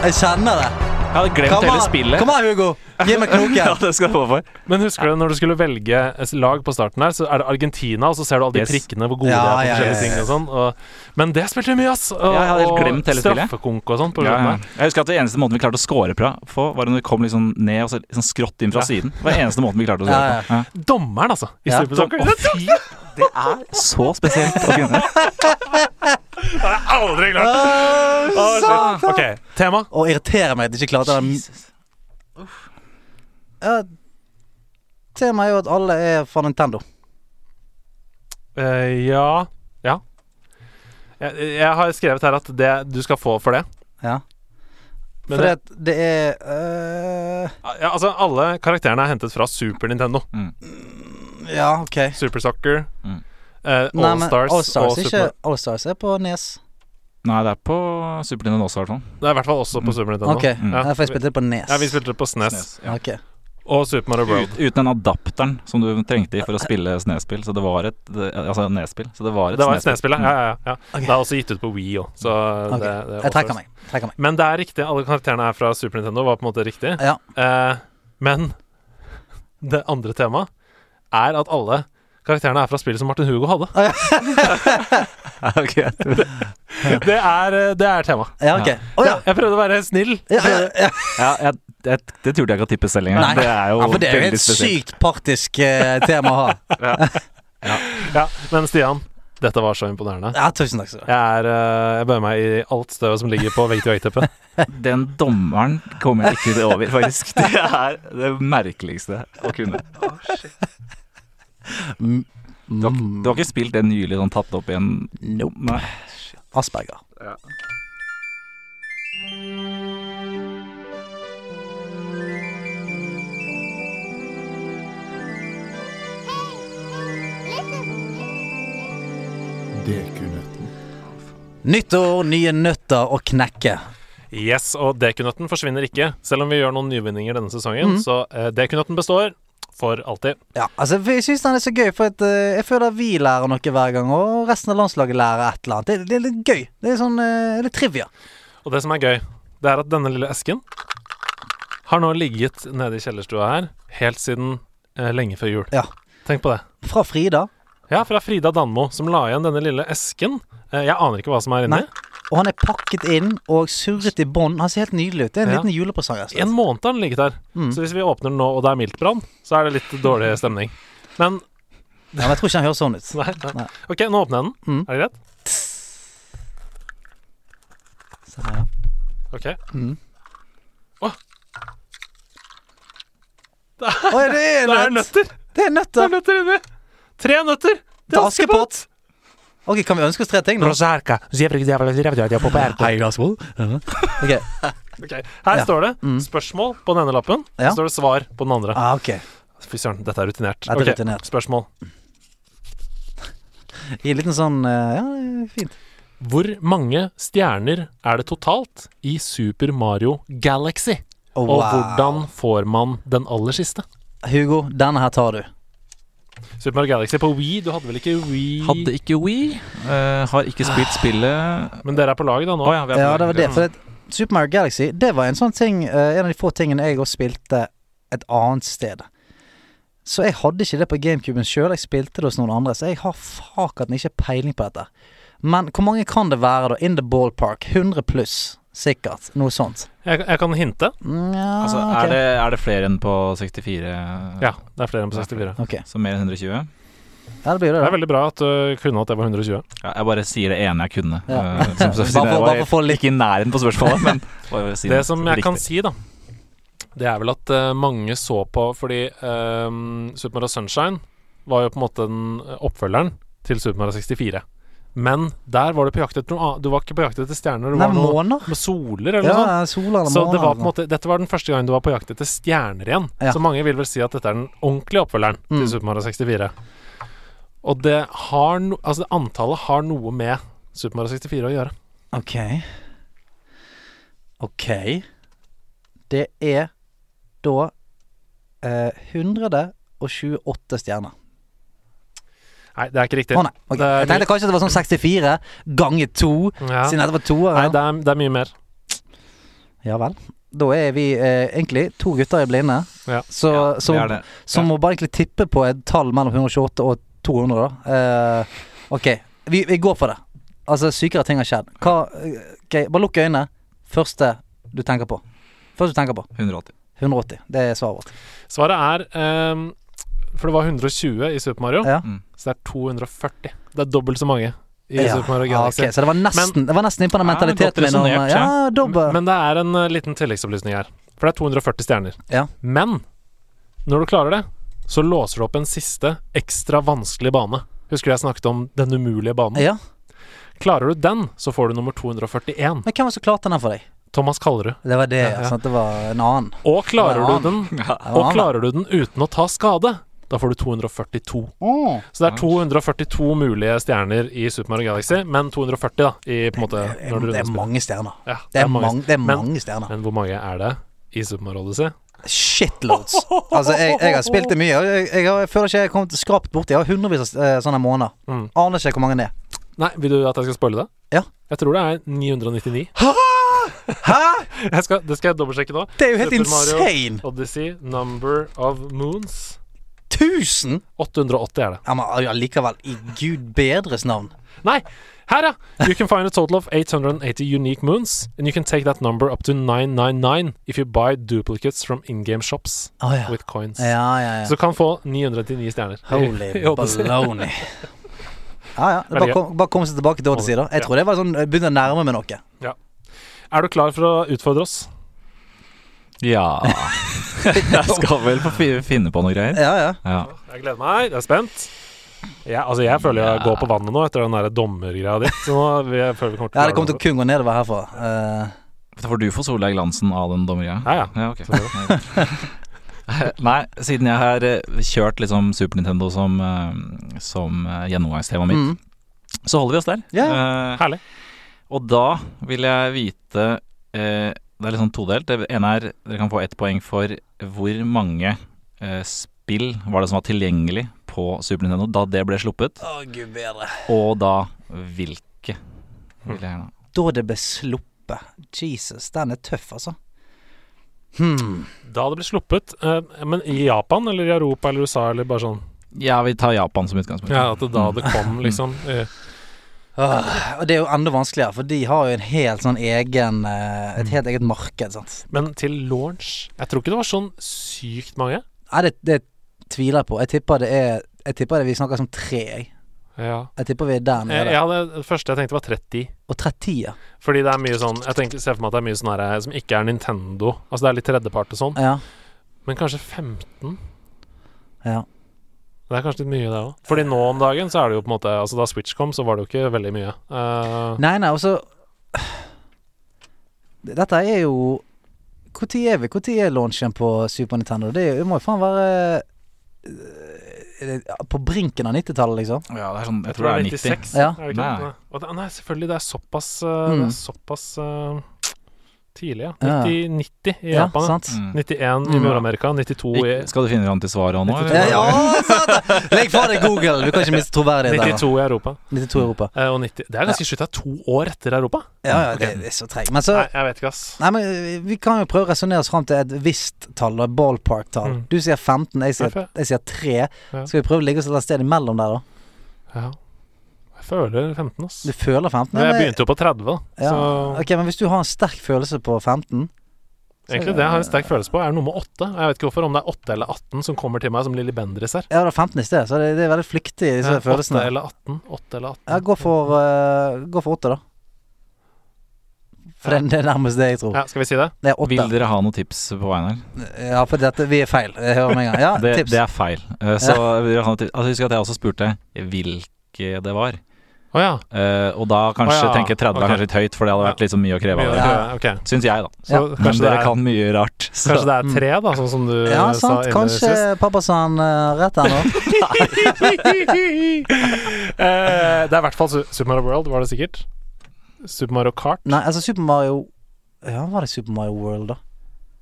Jeg kjenner det. Jeg hadde glemt Kom hele an, spillet. Kom an, Hugo. Gi meg Ja, knoken. det skal jeg få for. Men husker du når du skulle velge lag på starten her, så er det Argentina, og så ser du alle de Yes. prikkene hvor gode Ja, de er på ja, forskjellige ja, ting og sånn. Og, men det spilte vi mye, ass! Og, Ja, jeg hadde helt glemt hele spillet. straffekonk og sånn. Ja, ja. Jeg husker at det eneste måten vi klarte å score på, var når vi kom liksom ned og så liksom skrått inn fra Ja. siden. Det var den eneste måten vi klarte å score Ja, på. Ja. Dommeren, altså, i Ja. Super Å, fy! Det er så spesielt å kunne. Det har jeg aldri klart! Å, shit. Ok, tema. Og irriterer meg at jeg ikke klarte det. Ja, Temaet er jo at alle er fra Nintendo. Eh, ja Ja. Jeg, jeg har skrevet her at det du skal få for det. Ja. Men For det, det, det er øh, ja, altså, alle karakterene er hentet fra Super Nintendo. Ja, ok. Super Soccer, Mm. Eh, Nei, men Allstars All-Stars og er Super ikke All-Stars er på Nes. Nei, det er på Super Nintendo også, i hvert fall. Det er i hvert fall også på Super Nintendo. Ok, Mm. ja. for jeg spilte det på Nes. Ja, vi spilte det på SNES. SNES, ja. okay. Og Super Mario Bros. Ut, uten den adapteren som du trengte i for å spille Snespill. Så det var et det- Altså Nespill. Så det var et Det var et Snespill. SNES-spill, ja. ja, ja. Okay. Det er også gitt ut på Wii òg, så Ok. det, det er Jeg trekker meg. trekker meg. Men det er riktig. Alle karakterene er fra Super Nintendo, var på en måte riktig. Ja. Eh, men det andre temaet er at alle karakterene er fra spillet som Martin Hugo hadde. Ok. Det er, eh, det er tema. Ja, ok. Oh, ja. Jeg prøvde å være snill. Ja, ja, ja. Ja, jeg, jeg, det turte jeg ikke å tippe selv engang. Det er jo ja, for det er jo et sykt partisk uh, tema å ha. Ja, Men Stian, dette var så imponerende. Ja, tusen takk skal du ha. Jeg, er, eh, jeg bøyer meg i alt støvet som ligger på vegg-til-vegg-teppet. Den dommeren kommer jeg ikke over, faktisk. Det er det merkeligste å kunne. Mm. Du har, du har ikke spilt det nylig sånn tatt opp i en Nope. Nei. Asperger. Nyttår, nye nøtter å knekke. Yes, og dekunøtten forsvinner ikke. Selv om vi gjør noen nyvinninger denne sesongen, så uh, dekunøtten består for alltid. Ja, altså Jeg syns den er så gøy, for at, uh, jeg føler at vi lærer noe hver gang, og resten av landslaget lærer et eller annet. Det, det er litt gøy. Det er sånn uh, litt trivia. Og det som er gøy, det er at denne lille esken har nå ligget nede i kjellerstua her helt siden uh, lenge før jul. Ja. Tenk på det. Fra Frida. Ja, fra Frida Danmo, som la igjen denne lille esken. Jeg aner ikke hva som er inni. Nei. Og han er pakket inn og surret i bånd. Han ser helt nydelig ut. Det er en Ja. liten julepresang. rett og slett. En måned har den ligget her. Mm. Så hvis vi åpner den nå, og det er miltbrann, så er det litt dårlig stemning. Men Ja, men jeg tror ikke den høres sånn ut. nei, nei. Nei. Ok, nå åpner jeg den. Mm. Er det greit? Se her, ja. Ok. Mm. Åh. Oi, det er Det er nøtter! Det er Det er nøtter! nøtter inni! Tre nøtter! Til Askepott! Ok, kan vi ønske oss tre ting, da? Hei, okay. Ok, Her Ja. står det Mm. spørsmål på den ene lappen. Ja. Så står det svar på den andre. Ah, okay. Fy søren, dette er rutinert. Dette er Ok, rutinert. Spørsmål. Gi en liten sånn eh, Ja, fint. Hvor mange stjerner er det totalt i Super Mario Galaxy? Oh, Og hvordan får man den aller siste? Hugo, denne her tar du. Super Mario Galaxy på Wii. Du hadde vel ikke Wii? Hadde ikke We. Uh, har ikke spilt spillet Men dere er på laget da nå? Oh, ja, vi er på Ja, det var det. For det, Super Mario Galaxy, det var en sånn ting uh, En av de få tingene jeg også spilte et annet sted. Så jeg hadde ikke det på GameCuben sjøl, jeg spilte det hos noen andre. Så jeg har fakat ikke peiling på dette. Men hvor mange kan det være, da? In the ballpark? 100 pluss, sikkert. Noe sånt. Jeg, jeg kan hinte. Ja, Altså, er, det, er det flere enn på 64? Ja, det er flere enn på 64. Okay. Så mer enn 120? Ja, det blir Det det. er veldig bra at du kunne at det var 120. Ja, jeg bare sier det ene jeg kunne. Ja. Uh, som, Bare for- bare for å få litt- i nærheten på spørsmålet, men si Det som jeg kan si, da, det er vel at uh, mange så på fordi ehm, Super Mario Sunshine var jo på en måte den eh, oppfølgeren til Super Mario 64. Men der var du på jakt etter noe annet. Du var ikke på jakt etter stjerner, du Nei, var noe måner. med soler eller noe sånt. Sol eller Så måner. det var på en måte, dette var den første gangen du var på jakt etter stjerner igjen. Ja. Så mange vil vel si at dette er den ordentlige oppfølgeren Mm. til Super Mario 64. Og det har no, Altså, antallet har noe med Super Mario 64 å gjøre. Ok. Ok. Det er da eh, 128 stjerner. Nei, det er ikke riktig. Å nei. Okay. Er Jeg tenkte kanskje det var sånn 64 ganger 2, Ja. siden dette var toere. Nei, det er, det er mye mer. Ja vel. Da er vi eh, egentlig to gutter i blinde, Ja. så, Ja, som, det det. som må bare egentlig tippe på et tall mellom 128 og 200, da. Eh, ok, vi, vi går for det. Altså, sykere ting har skjedd. Hva okay, bare lukk øynene. Første du tenker på. Første du tenker på. 180. 180. Det er svaret vårt. Svaret er ehm, For det var 120 i Super Mario, Ja. Mm. så det er 240. Det er dobbelt så mange i Ja. Super Mario Ja, Galaxy. ok, Så det var nesten Det var nesten innpå den Ja, mentaliteten godt min. om- resonert, Ja. Men det er en eh, liten tilleggsopplysning her. For det er 240 stjerner. Ja. Men når du klarer det, så låser du opp en siste ekstra vanskelig bane. Husker du jeg snakket om den umulige banen? Ja. Klarer du den, så får du nummer 241. Men hvem var så klart den her for deg? Thomas Kallerud. Det var det, Ja, ja, sant? Det var en annen. Og klarer du den Ja, Og klarer du den uten å ta skade, da får du 242. Så det er 242 mulige stjerner i Super Mario Galaxy, men 240 da i på en måte Det når du er, det er mange stjerner. Ja, Det er, mange, det er Men- stjerner. Men hvor mange er det i Super Mario Odyssey? Shitloads. Altså, jeg, jeg har spilt det mye. og Jeg, jeg, jeg føler ikke jeg har kommet skrapt borti. Jeg har hundrevis av eh, sånne måneder. Mm. Aner ikke hvor mange det er. Nei, vil du at jeg skal spoile det? Ja. Jeg tror det er 999. Hæ?! Jeg skal, det skal jeg dobbeltsjekke nå. Det er jo helt Super Mario. Odyssey, number of moons 1000! 880 er det. Ja, men allikevel, i gud bedres navn. Nei! Her, ja! You can find a total of 880 unique moons, and you can take that number up to 999 if you buy duplicates from in-game shops oh, ja. with coins. Ja, ja, ja. Så du kan få 999 stjerner. Holy baloney. Ja, ja. Bare, kom, bare kom seg tilbake til Odyssey, da. Jeg tror det var sånn jeg Begynner å nærme meg noe. Ja. Er du klar for å utfordre oss? Ja Jeg skal vel få finne på noe greier. Ja, ja. Ja. Jeg gleder meg. Jeg er spent. Jeg, altså, jeg føler jeg går på vannet nå etter den der dommergreia di. Så nå jeg føler vi kommer til ja det kommer til å kun gå nedover herfra. Uh... Da får du få Solveig Glansen av den dommergreia. Ja, ja. Ja, okay. Nei, siden jeg har eh, kjørt liksom Super Nintendo som, eh, som eh, gjennomgangstemaet mitt, mm. så holder vi oss der. Ja. Uh, Herlig. og da vil jeg vite eh, Det er litt sånn todelt. Det ene er dere kan få ett poeng for hvor mange eh, spill var det som var tilgjengelig på Super Nintendo da det ble sluppet, Å, gud bedre. og da hvilke. Vil jeg gjerne. Da det ble sluppet. Jesus, den er tøff, altså. Hmm. Da det ble sluppet, eh, men i Japan eller i Europa eller USA eller bare sånn Ja, vi tar Japan som utgangspunkt. Ja, at det da det kom, liksom. eh, Åh, og det er jo enda vanskeligere, for de har jo en helt sånn egen eh, Et helt eget marked, sant. Men til launch Jeg tror ikke det var sånn sykt mange. Nei, det, det tviler jeg på. Jeg tipper det er Jeg tipper det vi snakker som tre, jeg. Ja. Jeg tipper vi er der Jeg, nede. jeg hadde, det første jeg tenkte var 30. Og 30, ja. Fordi det er mye sånn Jeg tenker, ser for meg at det er mye sånn her eh, som ikke er Nintendo. Altså det er litt tredjepart og sånn. Ja. Men kanskje 15? ja. Det er kanskje litt mye, det òg. Fordi nå om dagen så er det jo på en måte Altså da Switch kom, så var det jo ikke veldig mye. Uh, Nei, nei, altså Dette er jo Når er vi? Når er launchen på Super Nintendo? Det, er det må jo faen være eh, På brinken av 90-tallet, liksom. Ja, det er sånn, jeg jeg tror det er 90. 96. Ja. Er det ikke Nei. det? Og det? Nei, selvfølgelig. Det er såpass mm. Det Mm. er såpass eh, tidlig, ja. Ja. 90, 90 i Ja, Japan. Sant? 91 Mm. 91 i Mm. Nord-Amerika. 92 i Skal du finne fram til svaret nå? Ja, ja, sant! Legg fra deg Google! Du kan ikke miste troverdigheten. 92 i Europa. 92 i Europa. Uh, og 90 Det er ganske er to år etter Europa. Ja, ja, det, det er så treigt. Men så Nei, jeg vet ikke, ass. Nei, men vi kan jo prøve å resonnere oss fram til et visst tall, et ballpark-tall. Mm. Du sier 15, jeg sier, jeg sier 3. Ja. Skal vi prøve å ligge oss et sted imellom der, da? Ja. Jeg føler 15, ass. Du føler 15? Men jeg begynte jo på 30, da. ja. Så Ok, men hvis du har en sterk følelse på 15 så- egentlig det jeg har en sterk følelse på, er noe med 8. Jeg vet ikke hvorfor, om det er 8 eller 18 som kommer til meg som Lilly Bendriss her. Ja, det var 15 i sted, så det, det er veldig flyktig, disse Ja, 8 eller 18. 8 eller 18. Ja, gå for, eh, gå for 8, da. For det, det er nærmest det jeg tror. Ja, skal vi si det? Det er 8 Vil dere ha noen tips på veien her? Ja, for dette, vi er feil. Jeg hører med en gang. Ja, Det, tips. det er feil. Eh, Så vil dere ha noen tips? Altså, husk at jeg også spurte hvilke det var. Å ja. uh, og da kanskje oh, ja, tenke 30 okay. er kanskje litt høyt, for det hadde vært litt så mye å kreve av dere. kreve. Syns jeg, da. Så Ja. Men dere er, kan mye rart. Så. kanskje det er tre, da, sånn som du Ja, eh, sa sant. Kanskje pappa sa han uh, rett der nå. uh, det er i hvert fall Super Mario World, var det sikkert? Super Mario Kart? Nei, altså Super Mario Ja, var det Super Mario World, da?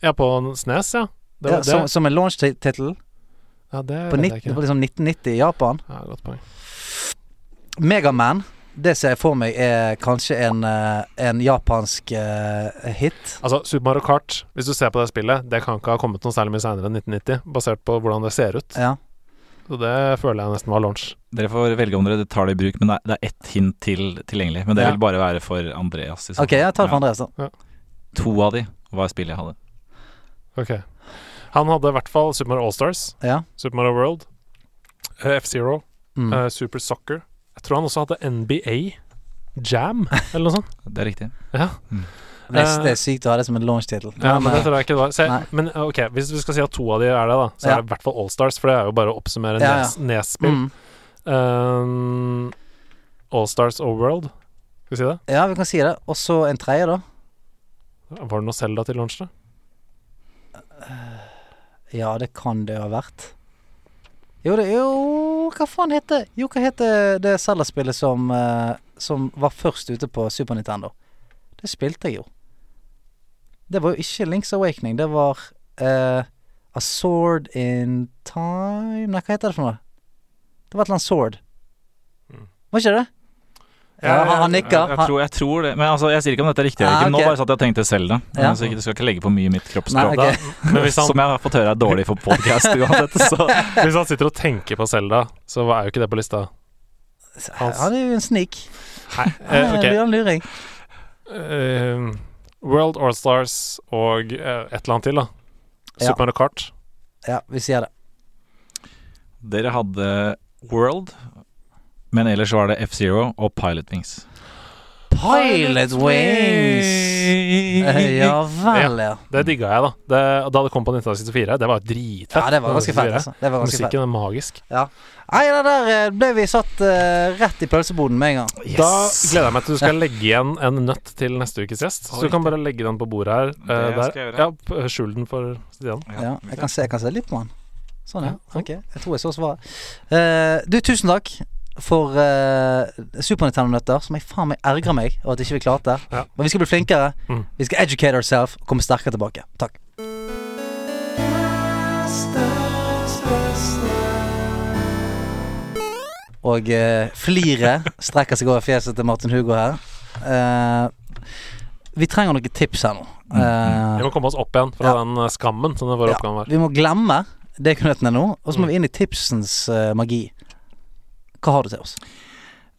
Ja, på SNES, ja. Det, Ja, var- som, det, som en launch-tittel ja, det på, vet jeg ikke. på liksom 1990 i Japan. Ja, godt poeng. Megaman, det ser jeg for meg er kanskje en, eh, en japansk uh, hit. Altså, Super Mario Kart, hvis du ser på det spillet, det kan ikke ha kommet noe særlig mye seinere enn 1990, basert på hvordan det ser ut. Ja. Så det føler jeg nesten var launch. Dere får velge om dere tar det i bruk, men det er, ett hint til tilgjengelig. Men det Ja. vil bare være for Andreas. i Ok, jeg tar det for Andreas, da. To av de var spillet jeg hadde. Ok. Han hadde i hvert fall Super Mario Allstars, Ja. Super Mario World, eh, F-Zero, Mm. uh, Super Soccer. Jeg tror han også hadde NBA Jam, eller noe sånt. Det er riktig. Ja, Det, er, det er sykt å ha det som en launch-tittel. ja men det eh, tror jeg ikke det var. Se, Nei. men eh, ok, hvis vi skal si at to av de er det, da, så Ja. er det i hvert fall Allstars, for det er jo bare å oppsummere Ja, ja. Nes- Nes-spill. mm. Um, Allstars og World. Skal vi si det? Ja, vi kan si det. Og så en tredje, da. Var det noe Selda til launch, da? Ja, det kan det ha vært. Jo, det Jo, hva faen heter Jo, hva heter det Zelda-spillet som eh, Som var først ute på Super Nintendo? Det spilte jeg jo. Det var jo ikke Links Awakening. Det var eh, A Sword in Time Nei, hva heter det for noe? Det var et eller annet sword. Mm. Var ikke det? Ja, han, han nikker. Jeg, jeg, tror, jeg tror det. Men altså, jeg sier ikke om dette er riktig eller Ah, okay. Nå bare satt jeg og tenkte Selda. Ja. Så ikke, du skal ikke legge på mye i mitt kroppsspråk. ok. Da, men hvis han, Som jeg har fått høre er dårlig for podcast uansett. Så hvis han sitter og tenker på Selda, så er jo ikke det på lista. Han er jo en snik. Nei, Han eh, er ok. en luring. Uh, World Allstars og uh, et eller annet til, da. Ja. Super Mario Kart. Ja, vi sier det. dere hadde World, men ellers var det F-Zero og Pilot Wings. Pilot Wings! Eh, Ja vel, ja. Det digga jeg, da. Det, da det kom på 1964, det var dritfett. Ja, det var ganske fett. 1964. Altså. Det var ganske fett. Musikken er magisk. Nei, det der eh, ble vi satt eh, rett i pølseboden med en gang. Da gleder jeg meg til du skal legge igjen en nøtt til neste ukes gjest. Så du kan bare legge den på bordet her. eh, Det der. gjøre. Ja, p- skjul den for Stian. Ja, jeg kan se, jeg kan se litt på den. Sånn, ja. Ok, jeg tror jeg så svaret. Eh, du, tusen takk for uh, Super Nintendo-nøtter, som jeg faen meg ergrer meg over at ikke vi klarte. Ja. Men vi skal bli flinkere. Mm. Vi skal educate ourselves og komme sterkere tilbake. Takk. Og uh, fliret strekker seg over fjeset til Martin Hugo her. Uh, vi trenger noen tips her nå. Uh, Vi må komme oss opp igjen fra Ja. den eh, skammen som det vår ja, oppgave var. vi må glemme det dekunøttene nå, og så må Mm. vi inn i tipsens eh, magi. Hva har du til oss?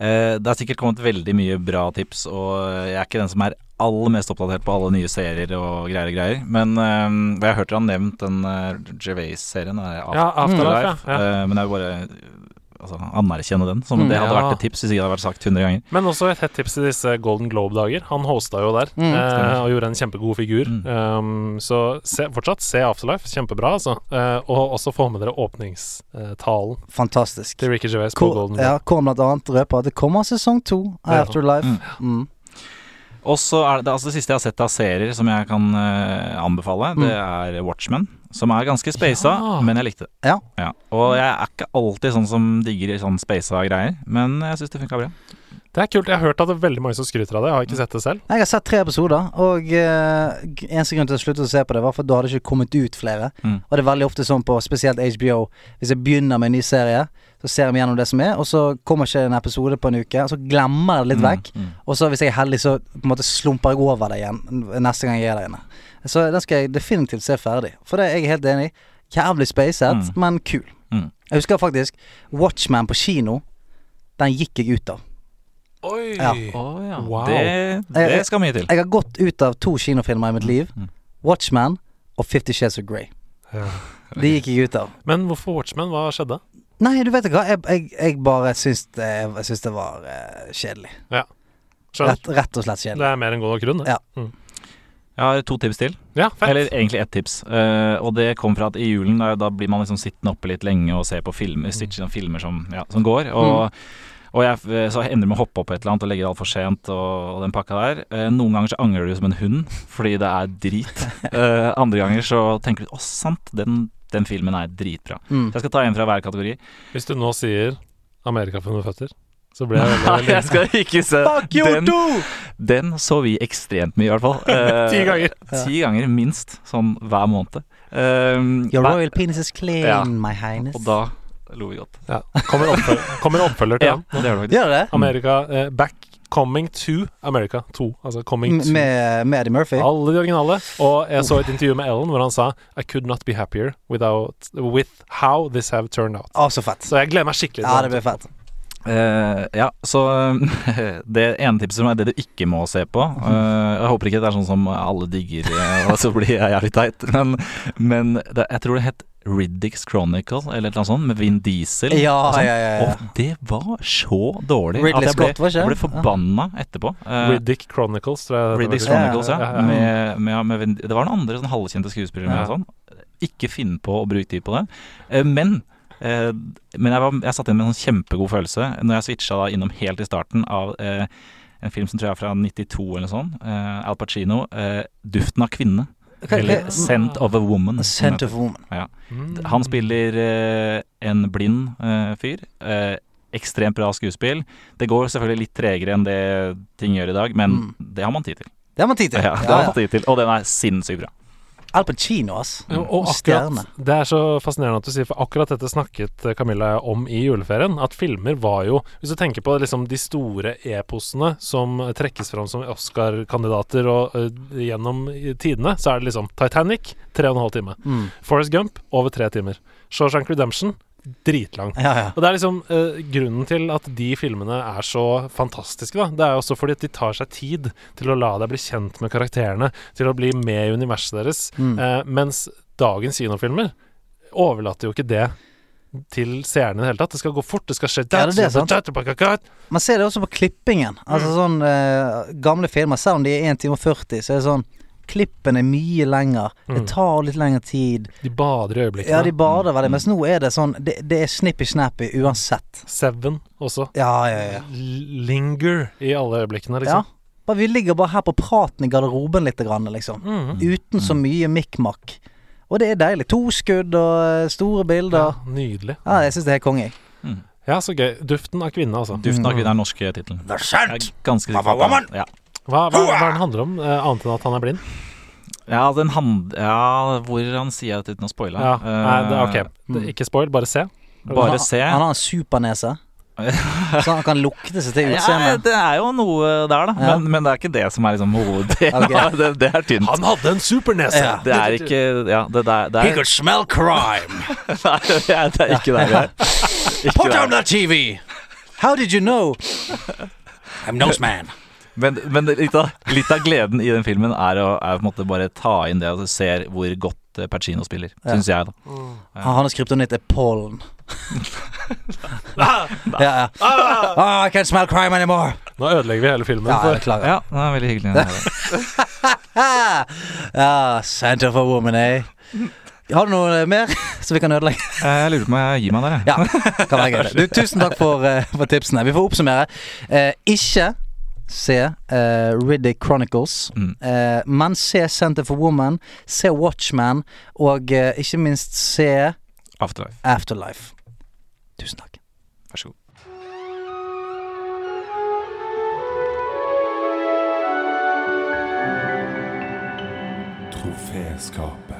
Eh, det er sikkert kommet veldig mye bra tips, og jeg er ikke den som er aller mest oppdatert på alle nye serier og greier og greier. Men eh, jeg har hørt dere har nevnt den uh, Gervais-serien. Afterlife. After- Ja, Afterlife, ja. ja. Eh, men jeg vil bare altså, anerkjenne den, som Mm. det hadde Ja. vært et tips hvis ikke det hadde vært sagt 100 ganger. Men også et hett tips til disse Golden Globe-dager. Han hosta jo der Mm, eh, og gjorde en kjempegod figur. Mm. Um, så se, fortsatt se Afterlife. Kjempebra, altså. Eh, og også få med dere åpningstalen Fantastisk. til Ricky Gervais på Hvor, Golden Globe. ja, hvor han blant annet røper at det kommer sesong to av Afterlife. Mm. Mm. Og så er det, det, altså det siste jeg har sett av serier som jeg kan uh, anbefale, det er Watchmen. Som er ganske spasa, Ja. men jeg likte det. Ja. Og jeg er ikke alltid sånn som digger sånn spasa greier, men jeg syns det funka bra. Det er kult. Jeg har hørt at det er veldig mange som skryter av det. Jeg har ikke sett det selv. Jeg har sett tre episoder, og uh, eneste grunn til å slutte å se på det, var for da hadde ikke kommet ut flere. Mm. Og det er veldig ofte sånn på spesielt HBO. Hvis jeg begynner med en ny serie, så ser jeg gjennom det som er, og så kommer ikke en episode på en uke, og så glemmer jeg det litt vekk. Mm, mm. Og så hvis jeg er heldig, så på en måte slumper jeg over det igjen neste gang jeg er der inne. Så den skal jeg definitivt se ferdig. For det er jeg helt enig i. Jævlig spacet, Mm. men kul. Mm. Jeg husker faktisk Watchman på kino. Den gikk jeg ut av. Oi! Ja. Oh, ja. Wow. Det, det skal mye til. Jeg har gått ut av to kinofilmer i mitt liv. Mm. Watchman og Fifty Shades of Grey. Ja. De gikk jeg ut av. Men hvorfor Watchmen? Hva skjedde? Nei, du vet hva, jeg, jeg, jeg bare syns det, jeg syns det var uh, kjedelig. Ja. Rett, rett og slett kjedelig. Det er mer enn god nok grunn, det. Ja. Mm. Jeg har to tips til. ja fett. Eller egentlig ett tips. Uh, og det kom fra at i julen da, da blir man liksom sittende oppe litt lenge og ser på filmer, sånne filmer som, ja, som går. Og, og jeg, eh, så ender med å hoppe opp på et eller annet og legge det altfor sent og, og den pakka der. Uh, noen ganger så angrer du som en hund fordi det er drit. Uh, andre ganger så tenker du å sant, den, den filmen er dritbra. Mm. Så jeg skal ta en fra hver kategori. Hvis du nå sier Amerika for føtter, så ble jeg veldig, Nei, veldig jeg skal ikke se Fuck you den. too! Den så vi ekstremt mye, i hvert fall. Eh, Ti ganger. Ti ganger minst, sånn hver måned. Um, Your royal penis is clean, Ja. my highness. og da lo vi godt. Ja. Kommer, oppfølger, kommer oppfølger til Ja, den. det gjør det. Gjør det? America, uh, Back Coming to America 2. Altså Coming to Med, med Eddie Murphy? Alle de originale. Og jeg så et intervju med Ellen hvor han sa I could not be happier without, with how this have turned out. Å, så fett. Så jeg gleder meg skikkelig Ja, det blir fett. Eh, ja, så det ene tipset er det du ikke må se på. Uh, jeg håper ikke det er sånn som alle digger, eh, og så blir jeg jævlig teit. Men, men det, jeg tror det het Riddicks Chronicle, eller noe sånt, med Vin Diesel. Ja, og sånn. ja, ja, ja. Og det var så dårlig Ridley at jeg ble, Scott, var jeg ble forbanna etterpå. Riddick Chronicles, tror jeg. Riddick. Chronicles, ja. Ja, ja, ja. Med, med, med, Vin- det var noen andre sånn halvkjente skuespillere med og sånn. Ikke finn på å bruke tid på det. Eh, men men jeg, var, jeg satt inn med en sånn kjempegod følelse når jeg switcha da innom helt i starten av eh, en film som tror jeg er fra 92 eller noe sånt. Eh, Al Pacino. Eh, 'Duften av kvinne'. Eller 'Scent of a Woman'. Scent of Woman. Ja. Mm. Han spiller eh, en blind eh, fyr. Eh, ekstremt bra skuespill. Det går selvfølgelig litt tregere enn det ting gjør i dag, men Mm. det har man tid til. Det har man tid til. Ja, det har man tid til. Og den er sinnssykt bra. Al Pacino, ass. Ja, og akkurat, Det er så fascinerende at du sier, for akkurat dette snakket eh, Camilla om i juleferien. At filmer var jo Hvis du tenker på liksom de store eposene som trekkes fram som Oscar-kandidater og eh, gjennom tidene, så er det liksom Titanic tre og en halv time. Mm. Forest Gump over tre timer. Shawshank Redemption dritlang. Ja, ja. Og det er liksom uh, grunnen til at de filmene er så fantastiske, da. Det er også fordi at de tar seg tid til å la deg bli kjent med karakterene, til å bli med i universet deres. Mm. Uh, mens dagens kinofilmer overlater jo ikke det til seerne i det hele tatt. Det skal gå fort, det skal skje Ja, det det. Man ser det også på klippingen. Altså Mm. sånn uh, gamle filmer, selv om de er 1 time og 40, så er det sånn Klippen er mye lenger. Det Mm. tar litt lengre tid. De bader i øyeblikkene. Ja, de bader veldig, mens nå er det sånn Det, det er snippy-snappy uansett. Seven også. Ja, ja, ja. Linger i alle øyeblikkene, ja. liksom. Bare Vi ligger bare her på praten i garderoben litt, grann, liksom. Mm. Uten så mye mikk-makk. Og det er deilig. To skudd og store bilder. Ja, nydelig. Ja, jeg syns det er konge. jeg. Ja, så gøy. Duften av kvinne, altså. Duften av kvinne er den norske tittelen. Det er scent ganske sikker ja. Hva, hva, hva den handler om, uh, annet enn at han er blind? Ja, den hand... Ja, hvor han sier det uten å spoile. Ja, nei, det, ok. Eh, Det, ikke spoil, bare se. Bare se. Han har en supernese, så han kan lukte seg til Ja, det er jo noe der, da. Ja. Men, men det er ikke det som er liksom hoveddelen. Okay. det, det er tynt. Han hadde en supernese! Ja. Det er ikke Ja, det, der, det er could smell crime. Nei, det er, det er ikke der vi er. Ikke Put down that TV! How did you know? I'm nose man. Men, men litt, av, litt av gleden i den filmen er å, er på en måte bare ta inn det at du ser hvor godt eh, Pacino spiller, Ja. syns jeg, da. Han har kryptonitt er pollen. ja, ja. Ah, I can't smell crime anymore. Nå ødelegger vi hele filmen. Ja, jeg beklager. Ja, det er veldig hyggelig. ja, Center for Woman, eh. Har du noe mer så vi kan ødelegge? Eh, Jeg lurer på om jeg gir meg der, jeg. Ja, kan være gøy. Du, tusen takk for, eh, for tipsene. Vi får oppsummere. Eh, ikke se uh, Riddick Chronicles, Mm. Uh, men se Center for Woman, se Watchman, og uh, ikke minst se Afterlife. Afterlife. Tusen takk. Vær så god. Troféskapet.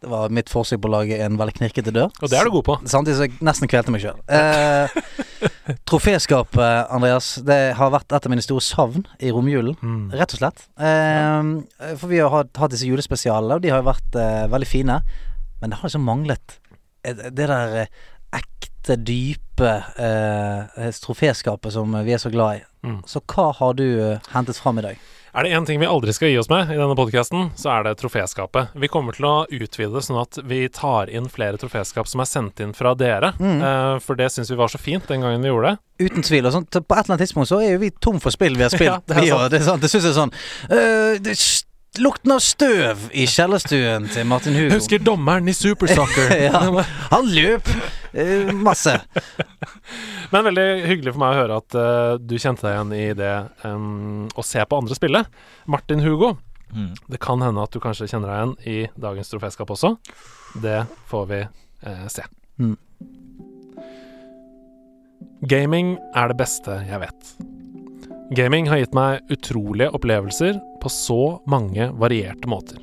Det var mitt forsøk på å lage en veldig knirkete dør. Og det er du god på. Samtidig som jeg nesten kvelte meg sjøl. Eh, troféskapet, Andreas, det har vært et av mine store savn i romjulen. Mm. Rett og slett. Eh, for vi har hatt, disse julespesialene, og de har jo vært eh, veldig fine. Men det har liksom manglet eh, det der eh, ekte, dype eh, troféskapet som vi er så glad i. Mm. Så hva har du hentet fram i dag? Er det én ting vi aldri skal gi oss med i denne podkasten, så er det troféskapet. Vi kommer til å utvide det sånn at vi tar inn flere troféskap som er sendt inn fra dere. Mm. Uh, for det syns vi var så fint den gangen vi gjorde det. Uten tvil. Og sånt. på et eller annet tidspunkt så er jo vi tom for spill vi har spilt. Ja, det er sant. det, det syns jeg er sånn uh, det, Lukten av støv i kjellerstuen til Martin Hugo. Jeg husker dommeren i Supersoccer. Ja. Han løp uh, masse. Men veldig hyggelig for meg å høre at uh, du kjente deg igjen i det um, å se på andre spille. Martin Hugo, Mm. det kan hende at du kanskje kjenner deg igjen i dagens troféskap også. Det får vi uh, se. Mm. Gaming er det beste jeg vet. Gaming har gitt meg utrolige opplevelser på så mange varierte måter.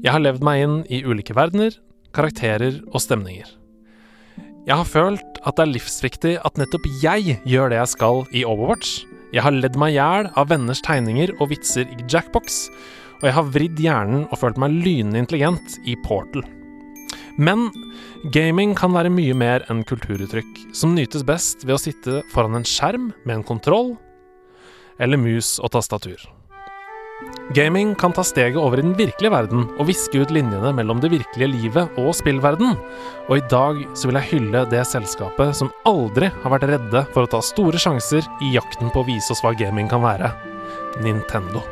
Jeg har levd meg inn i ulike verdener, karakterer og stemninger. Jeg har følt at det er livsviktig at nettopp jeg gjør det jeg skal i Overwatch. Jeg har ledd meg i hjel av venners tegninger og vitser i Jackbox, og jeg har vridd hjernen og følt meg lynende intelligent i Portal. Men gaming kan være mye mer enn kulturuttrykk, som nytes best ved å sitte foran en skjerm med en kontroll, eller mus og tastatur. Gaming kan ta steget over i den virkelige verden og viske ut linjene mellom det virkelige livet og spillverden. Og i dag så vil jeg hylle det selskapet som aldri har vært redde for å ta store sjanser i jakten på å vise oss hva gaming kan være Nintendo.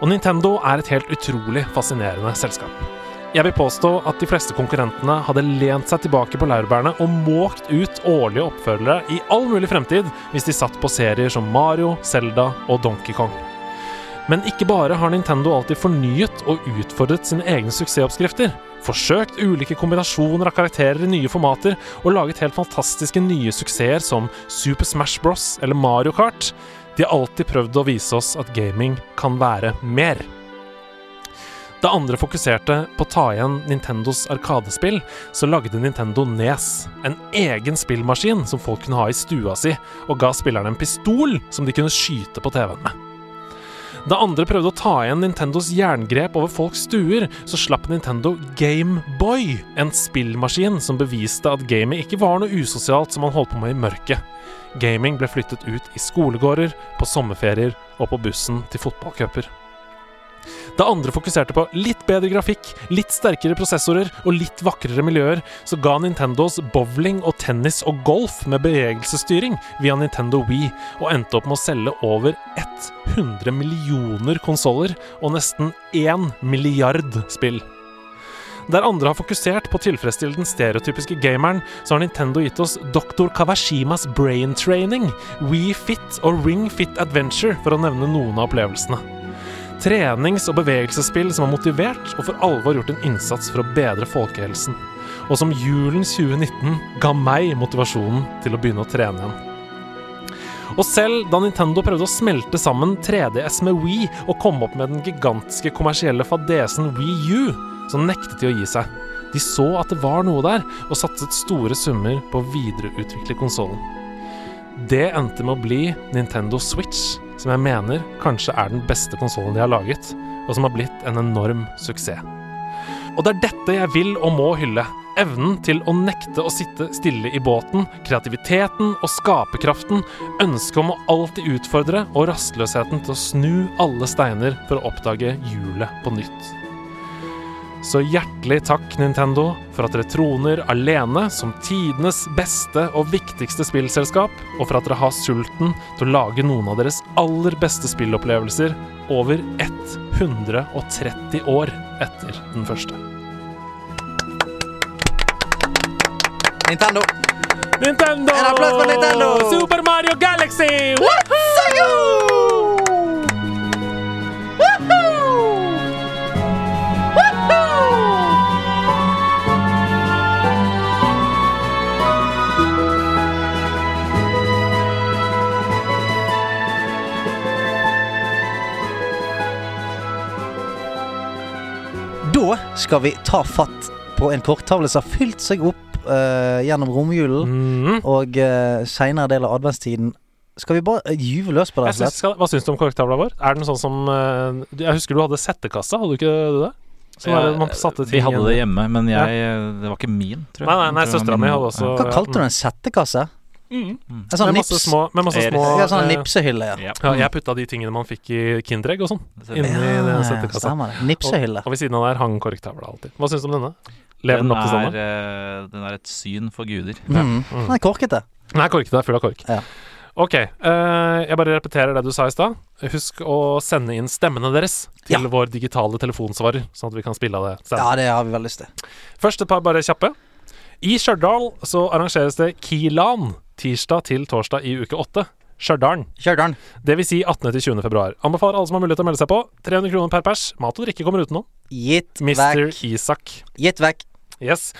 Og Nintendo er et helt utrolig fascinerende selskap. Jeg vil påstå at de fleste konkurrentene hadde lent seg tilbake på laurbærene og måkt ut årlige oppfølgere i all mulig fremtid hvis de satt på serier som Mario, Zelda og Donkey Kong. Men ikke bare har Nintendo alltid fornyet og utfordret sine egne suksessoppskrifter, forsøkt ulike kombinasjoner av karakterer i nye formater og laget helt fantastiske nye suksesser som Super Smash Bros. eller Mario Kart. De har alltid prøvd å vise oss at gaming kan være mer. Da andre fokuserte på å ta igjen Nintendos arkadespill, så lagde Nintendo Nes, en egen spillmaskin som folk kunne ha i stua si, og ga spillerne en pistol som de kunne skyte på TV-en med. Da andre prøvde å ta igjen Nintendos jerngrep over folks stuer, så slapp Nintendo Game Boy, en spillmaskin som beviste at gamet ikke var noe usosialt som man holdt på med i mørket. Gaming ble flyttet ut i skolegårder, på sommerferier og på bussen til fotballcuper. Da andre fokuserte på litt bedre grafikk, litt sterkere prosessorer og litt vakrere miljøer, så ga Nintendos bowling og tennis og golf med bevegelsesstyring via Nintendo Wii, og endte opp med å selge over 100 millioner konsoller og nesten 1 milliard spill. Der andre har fokusert på å tilfredsstille den stereotypiske gameren, så har Nintendo gitt oss Dr. Kawashimas Brain Training, Wii Fit og Ring Fit Adventure, for å nevne noen av opplevelsene. Trenings- og bevegelsesspill som har motivert og for alvor gjort en innsats for å bedre folkehelsen. Og som julen 2019 ga meg motivasjonen til å begynne å trene igjen. Og selv da Nintendo prøvde å smelte sammen 3DS med Wii og komme opp med den gigantiske kommersielle fadesen Wii U, så nektet de å gi seg. De så at det var noe der, og satset store summer på å videreutvikle konsollen. Det endte med å bli Nintendo Switch, som jeg mener kanskje er den beste konsollen de har laget, og som har blitt en enorm suksess. Og det er dette jeg vil og må hylle. Evnen til å nekte å sitte stille i båten, kreativiteten og skaperkraften, ønsket om å alltid utfordre og rastløsheten til å snu alle steiner for å oppdage hjulet på nytt. Så hjertelig takk, Nintendo, for at dere troner alene som tidenes beste og viktigste spillselskap, og for at dere har sulten til å lage noen av deres aller beste spillopplevelser over 130 år etter den første. Nintendo. Nintendo! En applaus for Nintendo! Super Mario Galaxy! Da skal vi ta fatt på en korttavle som har fylt seg opp uh, gjennom romjulen Mhm. og uh, seinere del av adventstiden. Skal vi bare eh, gyve løs på det? Synes, skal, hva syns du om korktavla vår? Er den sånn som uh, Jeg husker du hadde settekassa, hadde du ikke det? Sånn er satte ting Vi hadde det hjemme, men jeg, det var ikke min, tror jeg. Nei, nei, nei, søstera mi hadde også. Hva kalte du en settekasse? Mm. er sånn Med masse nips? små, med masse Er- små Ja, sånn eh, nipsehylle, ja. Ja. ja, Jeg putta de tingene man fikk i Kinderegg og sånn, inni Ja, den ja, settekassa. Nipsehylle. Og ved siden av der hang korktavla alltid. Hva syns du om denne? Lever den Den opp til er, standard? eh, den er et syn for guder. Mm. Mm. Den er korkete. Den er korkete, er full av kork. Ja. Ok, uh, jeg bare repeterer det du sa i stad. Husk å sende inn stemmene deres til Ja. vår digitale telefonsvarer, sånn at vi kan spille av det senere. Ja, det har vi veldig lyst til. Først et par bare kjappe. I Stjørdal så arrangeres det Kilan tirsdag til torsdag i uke åtte. Stjørdal. Det vil si 18. til 20. februar. Anbefaler alle som har mulighet til å melde seg på. 300 kroner per pers. Mat og drikke kommer utenom. Gitt Mr. vekk. Isak. Gitt vekk. Yes.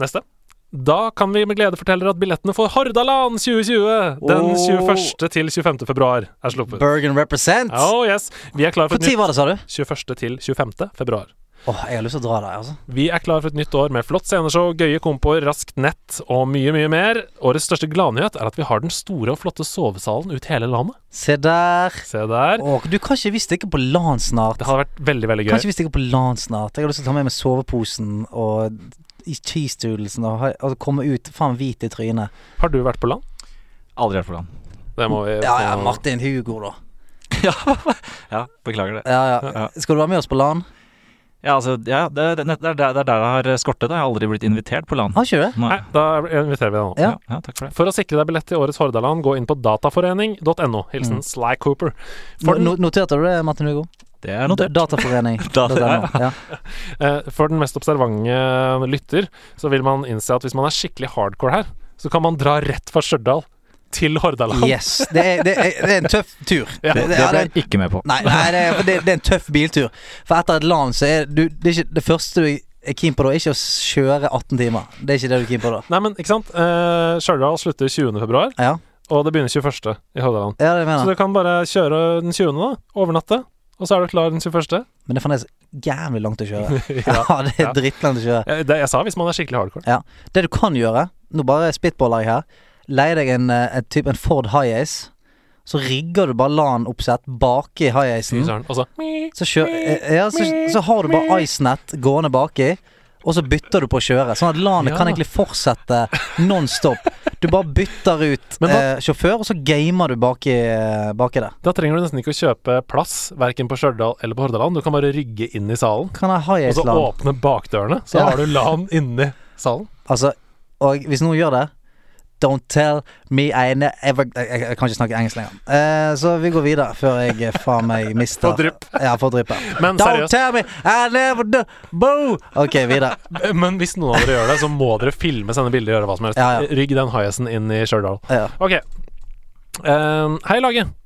Neste. Da kan vi med glede fortelle at billettene for Hordaland 2020 den 21. til 25. februar er sluppet. Bergen represent. Oh yes. Vi er klar for et Når nytt var det, sa du? 21. til 25. februar. Åh, jeg har lyst til å dra der, altså. Vi er klar for et nytt år med flott sceneshow, gøye kompoer, raskt nett og mye, mye mer. Årets største gladnyhet er at vi har den store og flotte sovesalen ut hele landet. Se der. Se der. Åh, du, kan ikke vi stikker på LAN snart? Det hadde vært veldig, veldig Kan gøy. ikke vi stikker på LAN snart? Jeg har lyst til å ta med meg soveposen og i cheese doodlesen og, og komme ut faen hvit i trynet. Har du vært på land? Aldri vært på LAN. Det må vi Ja, ja, Martin Hugo, da. ja, ja, beklager det. Ja, ja. Ja. Skal du være med oss på LAN? Ja, altså, ja, det, det, det, det er der det har skortet. Jeg har aldri blitt invitert på land. Ah, ikke det? Nei, da inviterer vi deg nå. Ja. Ja, takk for det. For å sikre deg billett til årets Hordaland, gå inn på dataforening.no. Hilsen Mm. Sly Cooper. For no- noterte du det, Martin Hugo? Det er notert. Dataforening. Data- ja. ja. eh, for den mest observante lytter, så vil man innse at hvis man er skikkelig hardcore her, så kan man dra rett fra Stjørdal til Hordaland. Yes. Det er, det, er, det er en tøff tur. Ja, Det, det ja, ble jeg ikke med på. Nei, nei det, er, det, det er en tøff biltur. For etter et land så er du Det, er ikke, det første du er keen på da, er ikke å kjøre 18 timer. Det er ikke det du er keen på da. Nei, men ikke sant? Eh, Stjørdal slutter 20. februar, Ja, og det begynner 21. i Hordaland. ja det Så du kan bare kjøre den 20., da. Overnatte. Og så er du klar den 21. Men det er fremdeles jævlig langt å kjøre. ja. Ja, det er Ja. drittlangt å kjøre. Jeg, det, jeg sa hvis man er skikkelig hardcore. Det du kan gjøre, nå bare spitballer jeg her, leie deg en, eh, en typ, en Ford High-Ace. Så rigger du bare LAN-oppsett baki High-Acen. så Så, eh, ja, så, så har du bare IceNet gående baki, og så bytter du på å kjøre. Sånn at LAN-et Ja. kan egentlig fortsette non-stop. Du bare bytter ut da- eh, sjåfør, og så gamer du baki, eh, baki der. Da trenger du nesten ikke å kjøpe plass, verken på Stjørdal eller på Hordaland. Du kan bare rygge inn i salen, Kan jeg og så åpne bakdørene. Så Ja. har du LAN inni salen. Altså, og hvis noen gjør det Don't tell me I never Jeg, jeg, jeg kan ikke snakke engelsk lenger. Uh, så vi går videre før jeg eh, faen meg mister Får drypp. Ja, får drypp. Men Don't seriøst, tell me I never do Boo! Ok, videre. men hvis noen av dere gjør det, så må dere filme, sende bilder, gjøre hva som helst. Ja, ja. Rygg den high-assen inn i Stjørdal. Ja. Ok. Eh, hei, laget.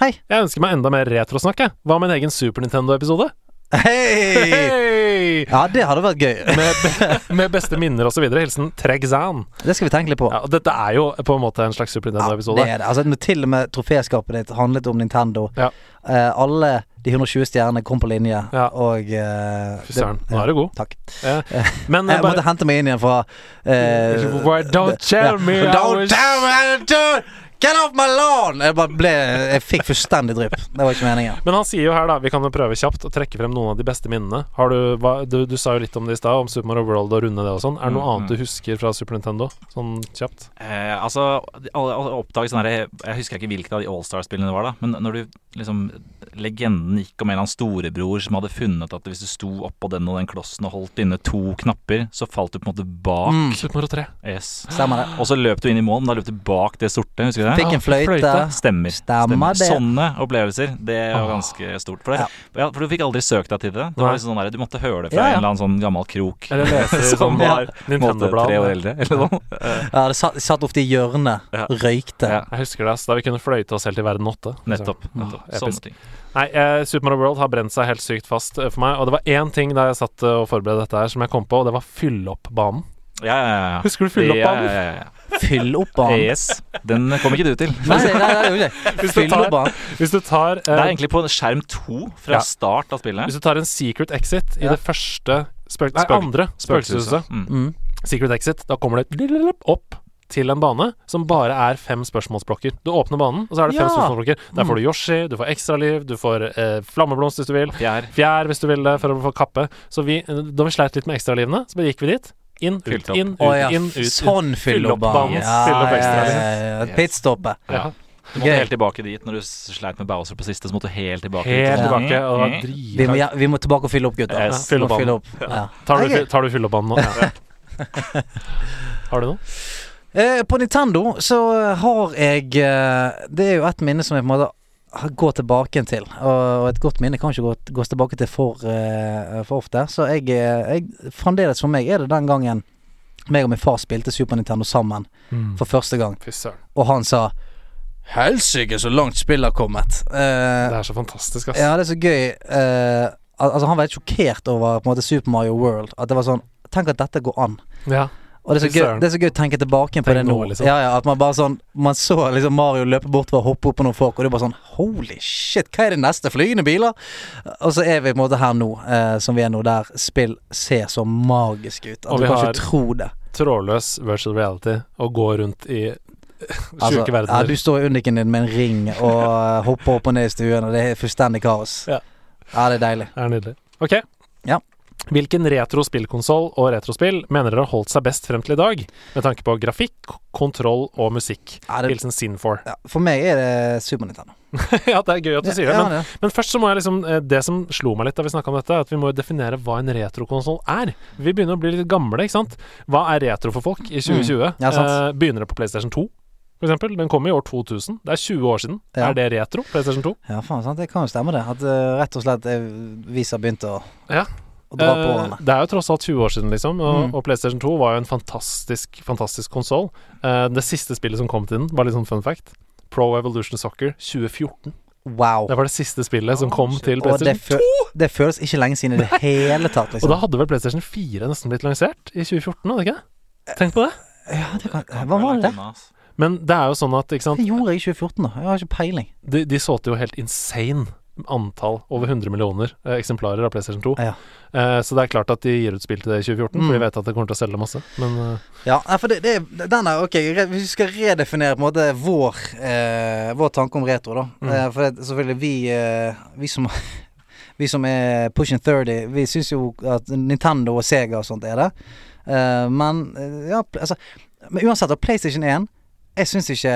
Hei. Jeg ønsker meg enda mer retrosnakk. jeg. Hva med en egen Super Nintendo-episode? Hei! Hey! Ja, det hadde vært gøy. Med, med beste minner osv. Hilsen Tregzan. Det skal vi tenke litt på. Ja, dette er jo på en måte en slags Super Ja, det er det. Altså, til og med troféskapet ditt handlet om Nintendo. Ja. Eh, alle de 120 stjernene kom på linje, Ja. og uh, Fy søren, det- nå er du god. Takk. Eh, men jeg Jeg måtte hente meg inn igjen fra uh, don't tell me I Don't was- tell me Get off my lawn! Jeg bare ble Jeg fikk fullstendig drypp. Det var ikke meningen. Men han sier jo her, da, vi kan jo prøve kjapt å trekke frem noen av de beste minnene. Har du, hva, du, du sa jo litt om det i stad, om Super Mario World og runde det og sånn. Er det noe Mm, annet du husker fra Super Nintendo? Sånn kjapt? Eh, altså, alle, alle oppdaget sånn her Jeg husker ikke hvilket av de Allstar-spillene det var, da. Men når du liksom Legenden gikk om en eller annen storebror som hadde funnet at hvis du sto oppå den og den klossen og holdt inne to knapper, så falt du på en måte bak. Mm. Super Mario 3. Yes. Stemmer det. Og så løp du inn i mål, men da løp du bak det sorte. Husker du det? Fikk en fløyte. fløyte. Stemmer. Stemmer det. Sånne opplevelser, det var Ah. ganske stort. For, det, Ja. ja, for du fikk aldri søkt deg til det. Det var liksom sånn der, Du måtte høre det fra Ja, ja. en eller annen sånn gammel krok. Eller lese Som sånn var måte tre år eldre, eller noe. Ja, det satt, satt ofte i hjørnet. Ja. Røykte. Ja. Jeg husker det, da vi kunne fløyte oss helt til verden 8. Nettopp. Nettopp. Sånne ting. Nei, eh, Super Mario World har brent seg helt sykt fast eh, for meg. Og det var én ting da jeg satt eh, og forberedte dette her, som jeg kom på, og det var fylle opp banen. Ja, ja, ja. Husker du fyll opp Ja, banen? ja, ja, ja. Fyll opp banen. Yes. Den kom ikke du til. Nei, nei, nei, nei, nei. Hvis du Fyll tar- opp banen. Hvis du tar eh, Det er egentlig på skjerm to fra Ja. start av spillet. Hvis du tar en secret exit i Ja. det første spøk... Nei, andre spøkelseshuset. Mm. Mm. Secret exit. Da kommer det opp til en bane som bare er fem spørsmålsblokker. Du åpner banen, og så er det fem Ja. spørsmålsblokker. Der får du Yoshi, du får ekstraliv, du får eh, flammeblomst hvis du vil. Fjær. Fjær hvis du vil det, for å få kappe. Så vi, eh, da vi sleit litt med ekstralivene, så bare gikk vi dit. Inn, ut, inn, ut, Oh, ja, inn, ut. sånn Fylle fylle opp Ja, ekstra, ja, ja. Pitstoppet. Ja. Du måtte Gøy. helt tilbake dit når du sleit med Bowser på siste. Så måtte du helt tilbake Helt dit. tilbake. Og Mm. Vi må, ja, vi må tilbake og fylle opp, gutter. Yes, fylle opp fylle opp. Ja. Tar du, tar du fyll opp banen nå? Ja. Har du noe? Eh, på Nintendo så har jeg eh, Det er jo et minne som jeg på en måte går tilbake til. Og, et godt minne kan ikke gå, gås tilbake til for, eh, for ofte. Så jeg, eh, jeg Fremdeles for meg er det den gangen meg og min far spilte Super Nintendo sammen for første gang. Fisser. Og han sa Helsike, så langt spillet har kommet. Uh, Det er så fantastisk, ass. ja, det er så gøy. Uh, al- altså Han var helt sjokkert over på en måte Super Mario World. At det var sånn Tenk at dette går an. Ja. Og det er, så gøy, det er så gøy å tenke tilbake på Tenk det nå. liksom. Ja, ja, at man bare sånn Man så liksom Mario løpe bortover og hoppe opp på noen folk, og det er bare sånn Holy shit, hva er det neste? Flygende biler? Og så er vi på en måte her nå, eh, som vi er nå, der spill ser så magisk ut. At Og du kan ikke tro det. Trådløs virtual reality og gå rundt i Altså, sjuke ja, verdener. du står i undiken din med en ring og eh, hopper opp og ned i stuen, og det er fullstendig kaos. Ja. ja, det er deilig. Det er nydelig. Ok. Ja. Hvilken retro-spillkonsoll og retrospill mener dere har holdt seg best frem til i dag, med tanke på grafikk, kontroll og musikk? Ja, det, Hilsen Sin4. ja, for meg er det Super Nintendo. ja, det er gøy at du sier det, Ja, men, det. men først så må jeg liksom eh, Det som slo meg litt da vi snakka om dette, er at vi må definere hva en retrokonsoll er. Vi begynner å bli litt gamle, ikke sant? Hva er retro for folk i 2020? Mm. Ja, eh, begynner det på PlayStation 2? For eksempel, Den kom i år 2000. Det er 20 år siden. Ja. Er det retro? PlayStation 2? Ja, faen, sant? det kan jo stemme, det. At uh, rett og slett eh, vi har begynt å, Ja. Å dra på Eh, årene. det er jo tross alt 20 år siden, liksom. Og, Mm. og PlayStation 2 var jo en fantastisk fantastisk konsoll. Eh, det siste spillet som kom til den, var litt sånn fun fact. Pro Evolution Soccer 2014. Wow. Det var det siste spillet som kom til Og det, PlayStation 2. fø det føles ikke lenge siden i det hele tatt, Og liksom. da hadde vel PlayStation 4 nesten blitt lansert i 2014, hadde det ikke? Tenk på det. ja, det kan, hva var det? Men det er jo sånn at, ikke sant Det gjorde jeg i 2014, da. Jeg har ikke peiling. De, de solgte jo helt insane antall, over 100 millioner eh, eksemplarer av PlayStation 2. Ja. Eh, så det er klart at de gir ut spill til det i 2014, for Mm. de vet at det kommer til å selge masse. Men eh, Ja, for det, det er Den er ok. Hvis vi skal redefinere på en måte vår eh, Vår tanke om retro, da. Mm. Eh, for det, selvfølgelig vi eh, Vi som Vi som er pushing 30, vi syns jo at Nintendo og Sega og sånt er det. Men ja, altså Men uansett, PlayStation 1 Jeg syns ikke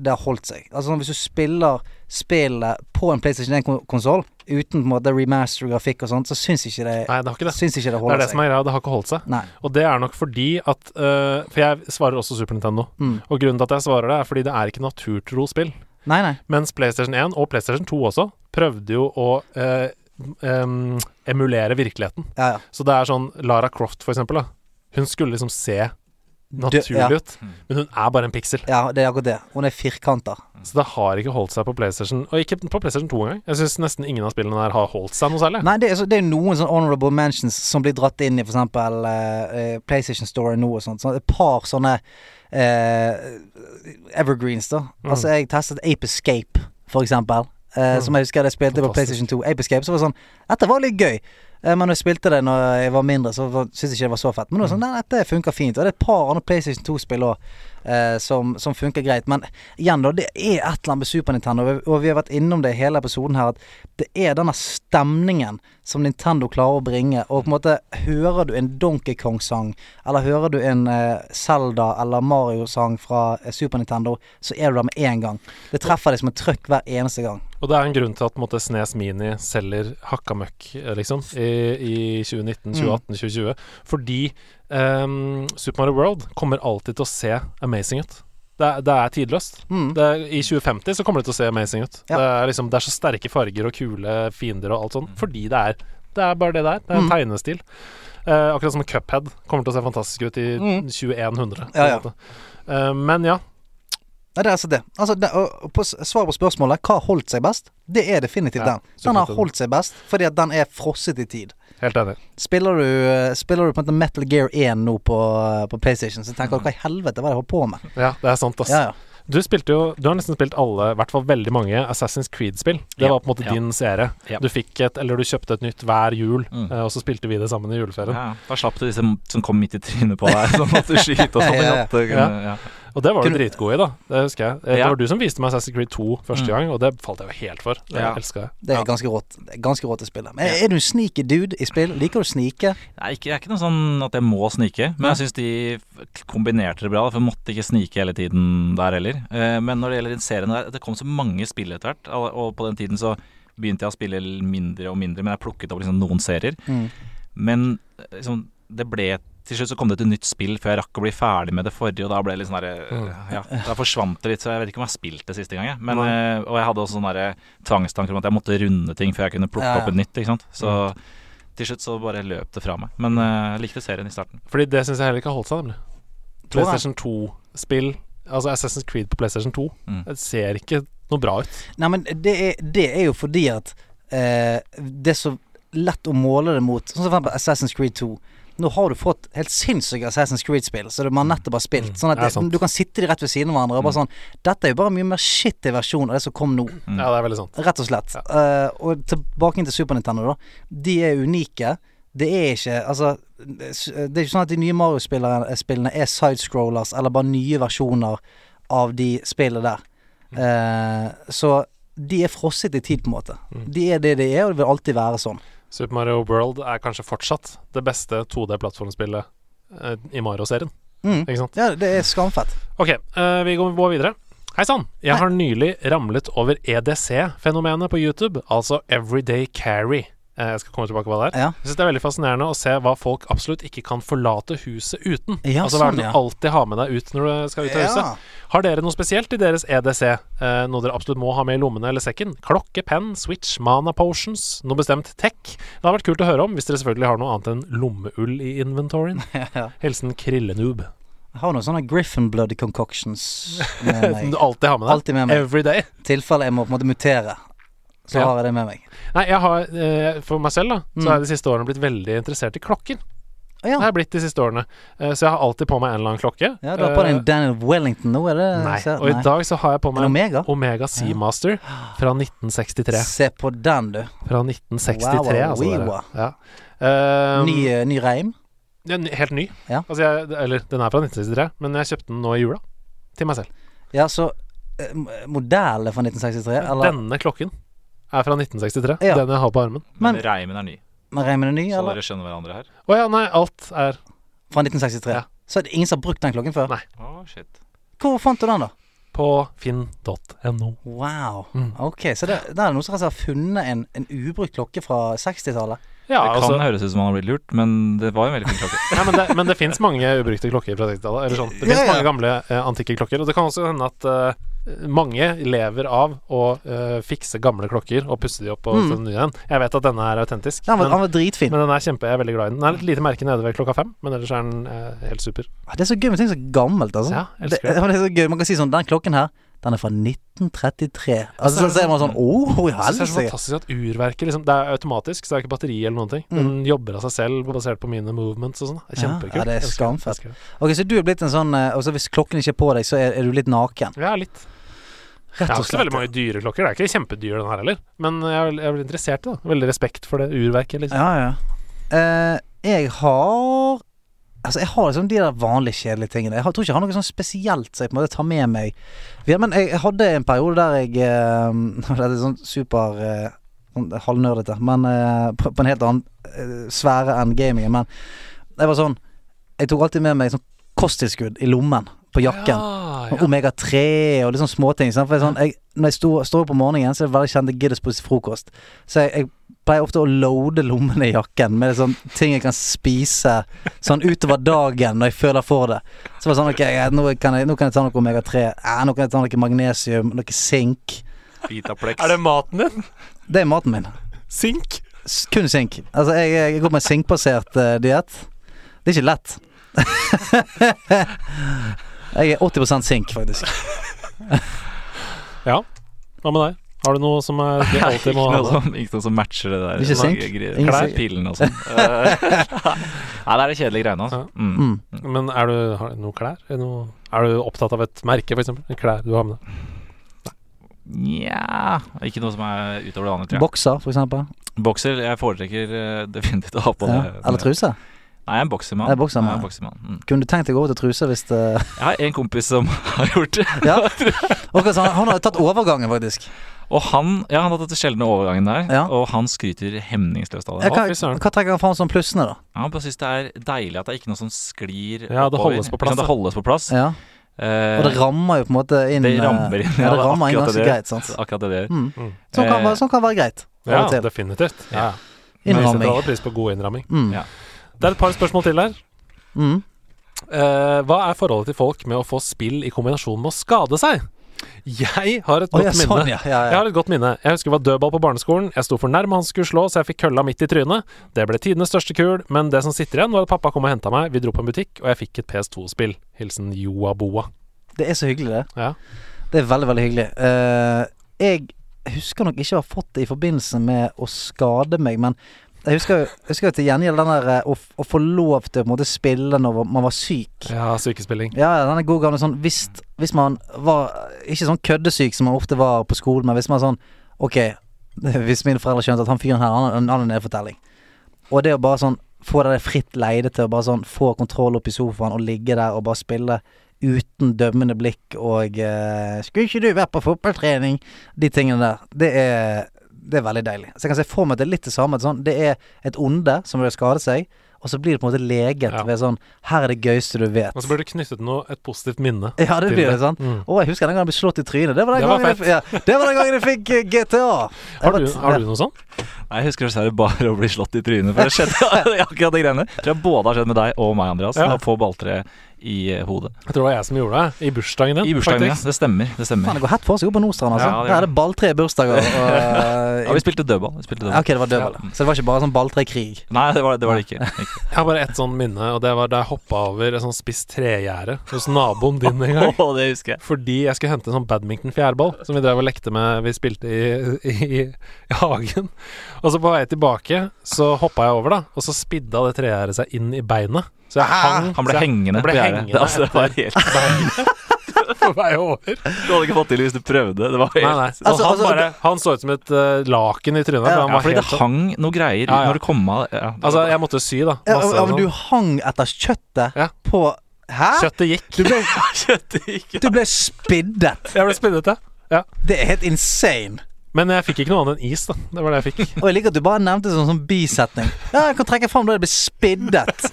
det har holdt seg. Altså Hvis du spiller spillet på en PlayStation 1-konsoll uten på en måte remaster grafikk og sånt, så syns ikke det nei, det har ikke det. Syns ikke det Det er det seg. som er greia, det har ikke holdt seg. Nei. Og det er nok fordi at uh, For jeg svarer også Super Nintendo. Mm. Og grunnen til at jeg svarer det, er fordi det er ikke naturtro spill. Nei, nei. Mens PlayStation 1 og PlayStation 2 også prøvde jo å uh, um, emulere virkeligheten. Ja, ja. Så det er sånn Lara Croft, for eksempel. Da. Hun skulle liksom se naturlig ja. ut, men hun er bare en piksel. Ja, det er akkurat det. Hun er firkanter. Så det har ikke holdt seg på PlayStation, og ikke på PlayStation 2 engang. Jeg syns nesten ingen av spillene der har holdt seg noe særlig. Nei, det er, så, det er noen sånne honorable mentions som blir dratt inn i f.eks. Uh, PlayStation Store nå og sånt. Så et par sånne uh, evergreens, da. Mm. Altså, jeg testet Ape Escape, for eksempel. eh, Mm. Som jeg husker jeg spilte på PlayStation 2. Ape Escape, så var det sånn Dette var litt gøy. Eh, men når jeg spilte det når jeg var mindre, så syntes jeg ikke det var så fett. Men nå er det sånn, Mm. nei, dette funker fint. Og det er et par andre PlayStation 2-spill òg eh, som, som funker greit. Men igjen, da, det er et eller annet med Super Nintendo, og vi- og vi har vært innom det i hele episoden her, at det er denne stemningen som Nintendo klarer å bringe. Og på en måte hører du en Donkey Kong-sang, eller hører du en eh, Zelda eller Mario-sang fra eh, Super Nintendo, så er du der med en gang. Det treffer deg som et trøkk hver eneste gang. Og det er en grunn til at måtte, Snes Mini selger hakka møkk, eh, liksom, i, i 2019, 2018, 2020. Fordi ehm, Super Mario World kommer alltid til å se amazing ut. Det, er- det er tidløst. Mm. Det er, I 2050 så kommer det til å se amazing ut. Ja. Det, er liksom, det er så sterke farger og kule fiender og alt sånt, fordi det er Det er bare det det er. Det er en Mm. tegnestil. Uh, akkurat som Cuphead kommer til å se fantastisk ut i Mm. 2100. Ja, ja. Eh, men ja, Nei, det er altså det. Altså, det på, svar på spørsmålet hva har holdt seg best, det er definitivt Ja, den. Den har holdt seg best fordi at den er frosset i tid. helt enig. Spiller du, eh, spiller du på en måte Metal Gear 1 nå på, på PlayStation, så tenker du hva i helvete var det jeg holdt på med? Ja, det er sant, ass. Ja, ja. Du jo Du har nesten spilt alle, i hvert fall veldig mange, Assassin's Creed-spill. Det Ja, var på en måte ja. din serie. Ja. Du fikk et, eller du kjøpte et nytt hver jul, Mm. eh, og så spilte vi det sammen i juleferien. Ja, da slapp du disse som kom midt i trynet på deg, som måtte skyte og sånn. Ja, ja, ja. Og det var du dritgod i, da. Det husker jeg. Eh, Det Ja. var du som viste meg Assassin's Creed 2 første Mm. gang, og det falt jeg jo helt for. Det Ja. elska jeg. Det er ganske rått. Det er ganske rått å spille. Men er du en sneaky dude i spill? Liker du å snike? Nei, det jeg er ikke noe sånn at jeg må snike, men jeg syns de kombinerte det bra. For jeg måtte ikke snike hele tiden der heller. Eh, Men når det gjelder den serien der, det kom så mange spill etter hvert, og på den tiden så begynte jeg å spille mindre og mindre, men jeg plukket opp liksom noen serier. Mm. Men eh, liksom, det ble til slutt så kom det et nytt spill før jeg rakk å bli ferdig med det forrige, og da ble det litt sånn derre Mm. Ja, da forsvant det litt, så jeg vet ikke om jeg har spilt det siste gang, jeg. Men, eh, og jeg hadde også sånne derre tvangstanker om at jeg måtte runde ting før jeg kunne plukke Ja, ja. opp et nytt, ikke sant. Så til slutt så bare løp det fra meg. Men eh, jeg likte serien i starten. Fordi det syns jeg heller ikke har holdt seg, nemlig. PlayStation 2-spill, altså Assassin's Creed på PlayStation 2, Mm. det ser ikke noe bra ut. Nei, men det er, det er jo fordi at eh, det er så lett å måle det mot Sånn som for eksempel Assassin's Creed 2. Nå har du fått helt sinnssyke Assassin's Creed-spill som man nettopp har spilt. Mm, Sånn at det du kan sitte de rett ved siden av hverandre og bare sånn Dette er jo bare en mye mer shitty versjon av det som kom nå. Mm. Ja, det er veldig sant. Rett og slett. Eh, og tilbake til Super Nintendo, da. De er unike. Det er ikke Altså, det er ikke sånn at de nye Mario-spillene er sidescrollers eller bare nye versjoner av de spillene der. Uh, så de er frosset i tid, på en måte. Mm. De er det de er, og det vil alltid være sånn. Super Mario World er kanskje fortsatt det beste 2D-plattformspillet eh, i Mario-serien, Mm. ikke sant? Ja, det er skamfett. Ok, eh, vi går videre. Hei sann! Jeg Hei. har nylig ramlet over EDC-fenomenet på YouTube, altså Everyday Carry. Eh, Jeg skal komme tilbake på det. Ja. Jeg synes det er veldig fascinerende å se hva folk absolutt ikke kan forlate huset uten. Ja, altså hva er sånn, det du ja. alltid har med deg ut når du skal ut av huset? Har dere noe spesielt i deres EDC? Eh, noe dere absolutt må ha med i lommene eller sekken? Klokke, penn, switch, mana potions, noe bestemt tech? Det hadde vært kult å høre om, hvis dere selvfølgelig har noe annet enn lommeull i inventoryen. Hilsen Krillenoob. Jeg har noen sånne Griffin Blood concoctions med meg. du alltid har med deg. Alltid med meg. Every day. Tilfelle jeg må på en måte mutere, så Ja. har jeg det med meg. Nei, jeg har eh, For meg selv, da, så Mm. har jeg de siste årene blitt veldig interessert i klokker. Ja. Det har jeg blitt de siste årene. Eh, så jeg har alltid på meg en eller annen klokke. ja. Du har på deg Eh, en Daniel Wellington nå, er det Nei. Og i dag så har jeg på meg en Omega? Omega Seamaster fra 1963. Se på den, du. Fra 1963, Wow, altså. wow. Ja. Um, Ny, eh, ny reim. ja, helt ny. Ja. Altså jeg, eller, den er fra 1963, men jeg kjøpte den nå i jula. Til meg selv. Ja, så eh, Modellen fra 1963, eller? Denne klokken er fra 1963. Ja. Den jeg har på armen. Men, Men- reimen er ny, Men reimen er ny, så eller? dere skjønner hverandre her. Å ja, nei, alt er Fra 1963. Ja. Så er det ingen som har brukt den klokken før? Nei. Oh, shit. Hvor fant du den, da? på finn.no. Wow. Mm. Ok, så det, det er noen som har funnet en, en ubrukt klokke fra 60-tallet? Ja, det kan altså, høres ut som han har blitt lurt, men det var jo en veldig fin klokke. ja, men det, men det fins mange ubrukte klokker fra 60-tallet. Eller sånn. Det fins Ja, ja. mange gamle eh, antikke klokker. Og det kan også hende at eh, mange lever av å uh, fikse gamle klokker og pusse de opp og Mm. nye igjen. Jeg vet at denne er autentisk, Den var, men, den var dritfin. men den er kjempe, jeg er veldig glad i den. Den er et lite merke nede ved klokka fem, men ellers er den uh, helt super. Det er så gøy med ting er gammelt, altså. Ja, det, det. det er så gøy. Man kan si sånn Den klokken her, den er fra 1933. Altså, så ser man sånn Å, i Jeg det er så fantastisk at urverket liksom, Det er automatisk, så det er ikke batteri eller noen ting. Den jobber av seg selv basert på mine movements og sånn. Det Mm. Ja, Kjempekult. ja, det er skamfett. Det. Ok, Så du er blitt en sånn og Altså Hvis klokken ikke er på deg, så er, er du litt naken? Ja, litt. Rett Jeg har og ikke veldig mange dyre klokker. Det er ikke kjempedyr, den her heller. Men jeg er, veldig jeg er interessert i det. Veldig respekt for det urverket, liksom. Ja, ja. Uh, jeg har Altså, jeg har liksom de der vanlige kjedelige tingene. Jeg tror ikke jeg har noe sånn spesielt som jeg på en måte tar med meg. Men jeg, hadde en periode der jeg eh, Dette er sånn super eh, sånn halvnerdete, men eh, på, på en helt annen eh, sfære enn gamingen. Men jeg var sånn Jeg tok alltid med meg sånn kosttilskudd i lommen på jakken. Ja, ja. Omega-3 og litt sånn småting. sånn, jeg, når jeg står, står opp om morgenen, så er det veldig kjent jeg gidder å spise frokost. Så jeg, jeg pleier ofte å loade lommene i jakken med sånn ting jeg kan spise sånn utover dagen når jeg føler for det. Så var det sånn Ok, jeg- nå kan jeg, nå kan jeg ta noe Omega-3. Eh, nå kan jeg ta noe magnesium, noe sink. Vitaplex. Er det maten din? Det er maten min. Sink? Kun sink. Altså, jeg, jeg går på en sinkbasert uh, diett. Det er ikke lett. jeg er 80 sink, faktisk. Ja. Hva med deg? Har du noe som er, du alltid må ha som, ikke noe som matcher det der. Ikke sink? Klær, Pillene og sånn. Eh, Nei, det er det kjedelige greiene, altså. Mm. Mm. Men er du har du noe klær? Er, det noe, er du opptatt av et merke, f.eks.? Klær du har med deg? Nja Ikke noe som er utover det vanlige, tror jeg. Bokser, eksempel. Bokser jeg foretrekker eh, definitivt å ha på Ja. det. Eller truse. Nei, jeg er en boksermann. Jeg er boksermann, Jeg er en ja. boksermann. Mm. Kunne du tenkt deg å gå til truse hvis det Jeg har en kompis som har gjort det. Ja. okay, han, han har tatt overgangen, faktisk. Og han ja, han har tatt den sjeldne overgangen der, Ja. og han skryter hemningsløst av Ja, det. hva, hva trekker han fram som plussene, da? Ja, Han bare syns det er deilig at det er ikke noe som sklir Ja, det holdes på plass, Det holdes på plass. Ja. Uh, Og det rammer jo på en måte inn det eh, rammer inn. Ja, det er rammer inn ganske det. greit, sant. Akkurat det det gjør. Mm. Mm. Sånn, kan, Eh, sånn kan være greit. Ja, definitivt. Ja. Innramming. Vi setter alle pris på god innramming. Mm. Ja. Det er et par spørsmål til der. Mm. Eh, hva er forholdet til folk med å få spill i kombinasjon med å skade seg? Jeg har et godt, godt ja, minne. sånn, ja. ja, Jeg har et godt minne. Jeg husker det var dødball på barneskolen. Jeg sto for nærme han skulle slå, så jeg fikk kølla midt i trynet. Det ble tidenes største kul, men det som sitter igjen, var at pappa kom og henta meg. Vi dro på en butikk, og jeg fikk et PS2-spill. Hilsen Joa Boa. Det er så hyggelig, det. Ja. Det er veldig, veldig hyggelig. Uh, jeg husker nok ikke å ha fått det i forbindelse med å skade meg, men jeg husker, jo- husker jo til gjengjeld den der eh, å, å få lov til å på en måte spille når man var syk. Ja, sykespilling. Ja, denne god gamle sånn hvis, hvis man var Ikke sånn køddesyk som man ofte var på skolen, men hvis man sånn Ok, hvis mine foreldre skjønte at han fyren her, han, har en nedfortelling. Og det å bare sånn få det fritt leide til å bare sånn få kontroll opp i sofaen og ligge der og bare spille uten dømmende blikk og uh, 'Skulle ikke du vært på fotballtrening?' De tingene der. Det er, det er veldig deilig. Så jeg kan se for meg at det er litt det samme. Sånn, det er et onde som vil skade seg, og så blir det på en måte leget Ja. ved sånn 'Her er det gøyeste du vet'. Og så blir det knyttet noe, et positivt minne. Ja, det blir det, sant? Mm. Å, jeg husker den gangen jeg ble slått i trynet. Det var den, Det var jeg, ja, det var den gangen jeg fikk eh, GTA. Har du, har du noe sånt? Nei, Jeg husker dessverre bare å bli slått i trynet, for det skjedde akkurat de greiene. Tror jeg både har skjedd med deg og meg, Andreas. Ja. Å få balltre i eh, hodet. Jeg tror det var jeg som gjorde det. I bursdagen din. I bursdagen, ja. Det stemmer. det stemmer. Fan, det går hett for seg jo på Nordstrand, altså. Ja, det er det balltre bursdager. Og, eh, Ja, Vi spilte dødball. Vi spilte ja, dødball. ok, det var dødball. Så det var ikke bare sånn balltrekrig. Nei, det var det, var det ikke. ikke. Jeg har bare ett sånn minne, og det var da jeg hoppa over et sånn spisst tregjerde hos naboen din en gang. oh, det husker jeg. Fordi jeg skulle hente en sånn badminton-fjærball som vi drev og lekte med Vi spilte i, i, i hagen. Og så på vei tilbake så hoppa jeg over, da. Og så spidda det tregjerdet seg inn i beinet. Så jeg hang Han ble så jeg hengende Han ble på gjerdet. altså, det var helt på vei over. Du hadde ikke fått til hvis du prøvde. Det var helt Nei, nei. Altså, han, altså, bare, han så ut som et uh, laken i trynet. Ja, for han Ja, fordi det helt sånn- hang noe greier Ja, ja. når du kom av ja, Altså, jeg måtte sy, da. Ja, Masse ja, men du sånn. hang etter kjøttet Ja. på Hæ? Kjøttet gikk. Du ble, Kjøttet gikk du ble spiddet. Jeg ble spinnete. Det er helt insane. Men jeg fikk ikke noe annet enn is, da. Det var det jeg fikk. Og jeg liker at du bare nevnte det som sånn bisetning. Ja, jeg kan trekke fram da jeg ble spiddet.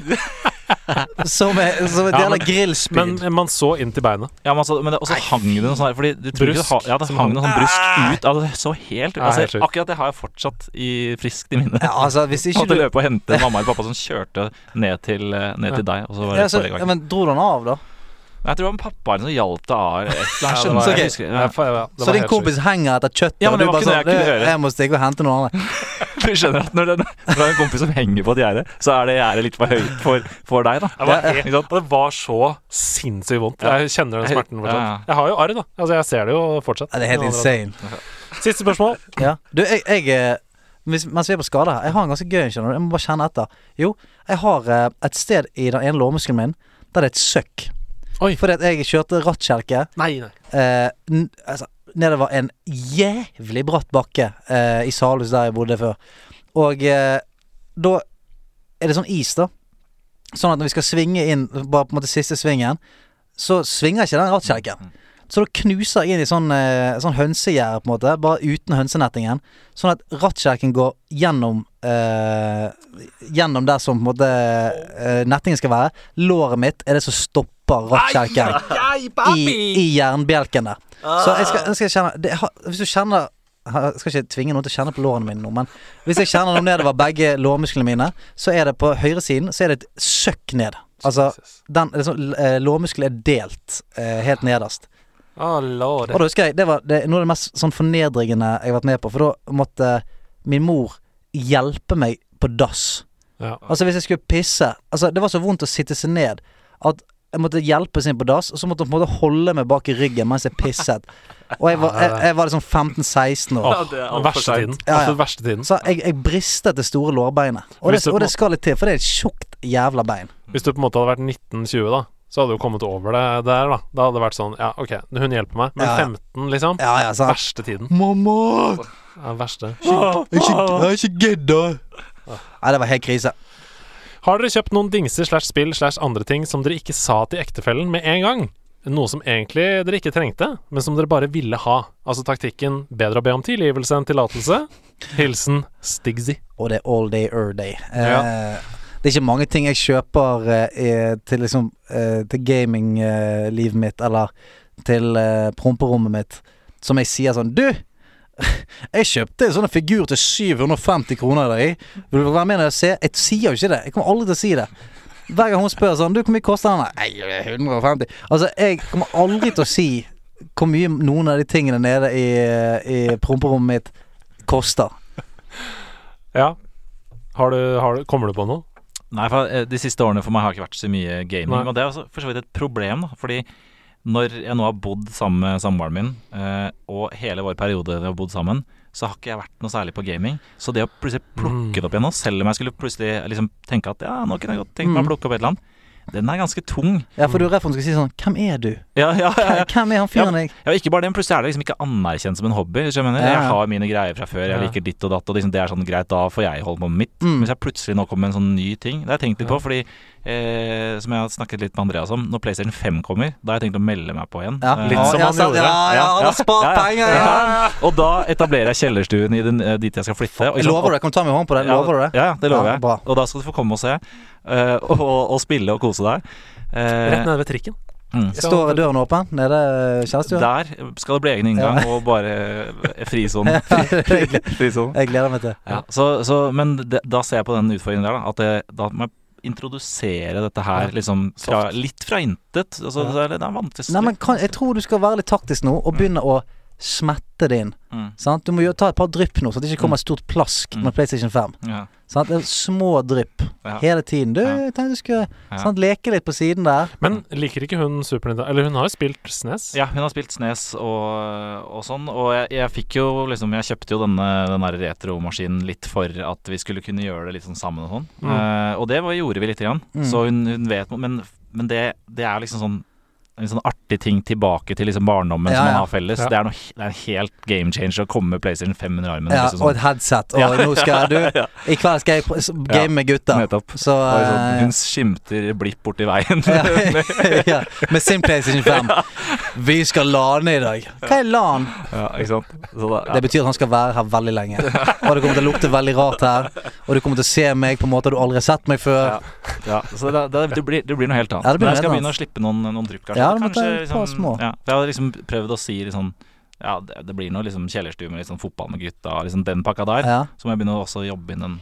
Som, er, som et Ja, men- grillspyd. Men man så inn til beinet. Ja, men, altså, men det, og så hang det noe sånn her Fordi du tror det, Brusk ha, Ja, det hang noe sånn brusk ut altså, Det så helt Ja, altså, helt. Akkurat det har jeg fortsatt i friskt i minnet. ja, altså, hvis ikke Måtte du løpe og hente mamma eller pappa som kjørte ned til, eh, ned til deg. Og så var det ja, så, ja. Men dro du den av, da? Jeg tror det var pappaen som hjalp deg av. et. Jeg Så din kompis henger etter kjøttet, Ja, og du bare sånn jeg. Jeg må stikke og hente noen andre. Du skjønner at når det når det er en kompis som henger på et gjerde, så er det gjerdet litt for høyt for, for deg, da. Det var, og det var så sinnssykt vondt. Jeg kjenner den smerten fortsatt. Jeg har jo arr, da. Altså, jeg ser det jo fortsatt. Ja, det er helt insane. Siste spørsmål. Ja. Du, jeg, jeg eh, hvis, Mens vi er på skade her, jeg har en ganske gøy en, skjønner du. Jeg må bare kjenne etter. Jo, jeg har eh, et sted i den ene lårmuskelen min der det er et søkk. Oi. Fordi at jeg kjørte rattkjelke Nei, nei. eh, n altså, nedover en jævlig bratt bakke eh, i Salhus, der jeg bodde før. Og eh, da er det sånn is, da. Sånn at når vi skal svinge inn, bare på en måte siste svingen, så svinger ikke den rattkjelken. Så da knuser jeg inn i sånn, eh, sånn hønsegjerde, på en måte, bare uten hønsenettingen. Sånn at rattkjelken går gjennom eh, Gjennom der som på en måte eh, nettingen skal være. Låret mitt er det som stopper rattkjelken i, i jernbjelken der. Så jeg skal, jeg skal kjenne det, Hvis du kjenner jeg skal ikke tvinge noen til å kjenne på lårene mine nå, men hvis jeg kjenner noe nedover begge lårmusklene mine, så er det på høyresiden Så er det et søkk ned. Altså, den liksom, sånn, eh, lårmuskelen er delt eh, helt nederst. Oh. Og da husker jeg Det var det, noe av det mest sånn fornedringende jeg har vært med på, for da måtte min mor hjelpe meg på dass. Ja. Altså hvis jeg skulle pisse Altså Det var så vondt å sitte seg ned at jeg måtte hjelpes inn på dass, og så måtte hun på en måte holde meg bak i ryggen mens jeg pisset. Og jeg var, jeg, jeg var liksom 15-16 år. Åh, Ja, er for verste tiden. Ja, ja. Absolutt verste tiden. Så jeg, jeg bristet det store lårbeinet. Og det, og det skal litt til, for det er et tjukt jævla bein. Hvis du på en måte hadde vært 1920, da, så hadde du kommet over det der, da. Da hadde det vært sånn Ja, ok, hun hjelper meg. Men Ja, ja. 15, liksom? Ja, ja, sant. Verste tiden. Mamma! Ja, verste. Er jeg er ikke gidda. Nei, det var helt krise. Har dere kjøpt noen dingser slash spill slash andre ting som dere ikke sa til ektefellen med en gang? Noe som egentlig dere ikke trengte, men som dere bare ville ha. Altså taktikken bedre å be om tilgivelse enn tillatelse. Hilsen Stigzy. Og det er all day, er day. Eh, Ja. Det er ikke mange ting jeg kjøper eh, eh, til liksom eh, Til gaminglivet mitt, eller til eh, promperommet mitt, som jeg sier sånn Du! Jeg kjøpte en sånn figur til 750 kroner i dag. Vil du være med når jeg ser? Jeg sier jo ikke det. Jeg kommer aldri til å si det. Hver gang hun spør sånn Du, hvor mye koster den? Nei, 150. Altså, jeg kommer aldri til å si hvor mye noen av de tingene nede i, i promperommet mitt koster. Ja. Har du, har du, kommer du på noe? Nei, for eh, de siste årene for meg har ikke vært så mye gaming. Nei. Og det er også for så vidt et problem, da. Fordi når jeg nå har bodd sammen med samboeren min, eh, og hele vår periode vi har bodd sammen, så har ikke jeg vært noe særlig på gaming. Så det å plutselig plukke det opp igjen nå, selv om jeg skulle plutselig liksom tenke at ja, nå kunne jeg godt tenkt meg å Mm. plukke opp et eller annet, den er ganske tung. Ja, for du er redd for skal si sånn Hvem er du? Ja, ja, ja. Hvem er han fyren jeg Ja, ikke bare det, men plutselig er det liksom ikke anerkjent som en hobby. Jeg, mener. Jeg har mine greier fra før, jeg liker ditt og datt, og liksom det er sånn greit, da får jeg holde på med mitt. Mm. Hvis jeg plutselig nå kommer med en sånn ny ting Det har jeg tenkt litt på, fordi eh, som jeg har snakket litt med Andreas om, når PlayStation 5 kommer, da har jeg tenkt å melde meg på igjen. Ja, Eh, Litt som han gjorde. Ja, ja, ja, spart ja, ja. penger! Ja, Ja. ja. Og da etablerer jeg kjellerstuen i den, eh, dit jeg skal flytte. Og, Jeg lover det. Kan du ta meg i hånden på det? Lover du det? Ja, ja, det lover jeg. Og da skal du få komme og se, uh, og, og spille og kose deg. Uh, Rett nede ved trikken. mm. Står døren åpen nede i kjærestestua? Der skal det bli egen inngang og bare frisone. Frisone. Jeg gleder meg til. Ja, så, så, men det, da ser jeg på den utfordringen der, da. At det, da må jeg introdusere dette her liksom fra, litt fra intet. Altså, det, er, vanskelig. Nei, men kan, Jeg tror du skal være litt taktisk nå og begynne å smette det inn. Mm, Sant? Du må jo ta et par drypp nå, så det ikke kommer et stort plask Mm. med PlayStation 5. ja, Sant? Det er små drypp ja, hele tiden. Du, Ja. tenkte du skulle ja. sant? leke litt på siden der. Men liker ikke hun Super Nintendo Eller hun har jo spilt SNES. Ja, hun har spilt Snes og, og sånn, og jeg, jeg fikk jo liksom Jeg kjøpte jo denne, denne retromaskinen litt for at vi skulle kunne gjøre det litt sånn sammen og sånn. Mm. Uh, og det var, gjorde vi lite grann. Mm. Så hun, hun vet Men, men det, det er liksom sånn en sånn artig ting tilbake til liksom barndommen Ja, som man har felles. Ja. Det, er noe, det er en helt game changer å komme med PlayStation 5 under armen. Liksom og sånn. et headset. Og nå skal du I kveld skal jeg game med gutta. Nettopp. Så Og eh, hun skimter blipp borti veien. Med sin PlayStation 5. Vi skal lane i dag. Hva er LAN? da, Det betyr at han skal være her veldig lenge. Og det kommer til å lukte veldig rart her. Og du kommer til å se meg på en måte du aldri har sett meg før. Så det, det, det, blir, det blir noe helt annet. Men jeg skal begynne å slippe noen, noen drypp, kanskje. Ja, det måtte ta små. Ja, for jeg hadde liksom prøvd å si liksom Ja, det, det blir noe liksom kjellerstue med litt sånn fotball med gutta, liksom den pakka der. Ja. Så må jeg begynne å jobbe inn den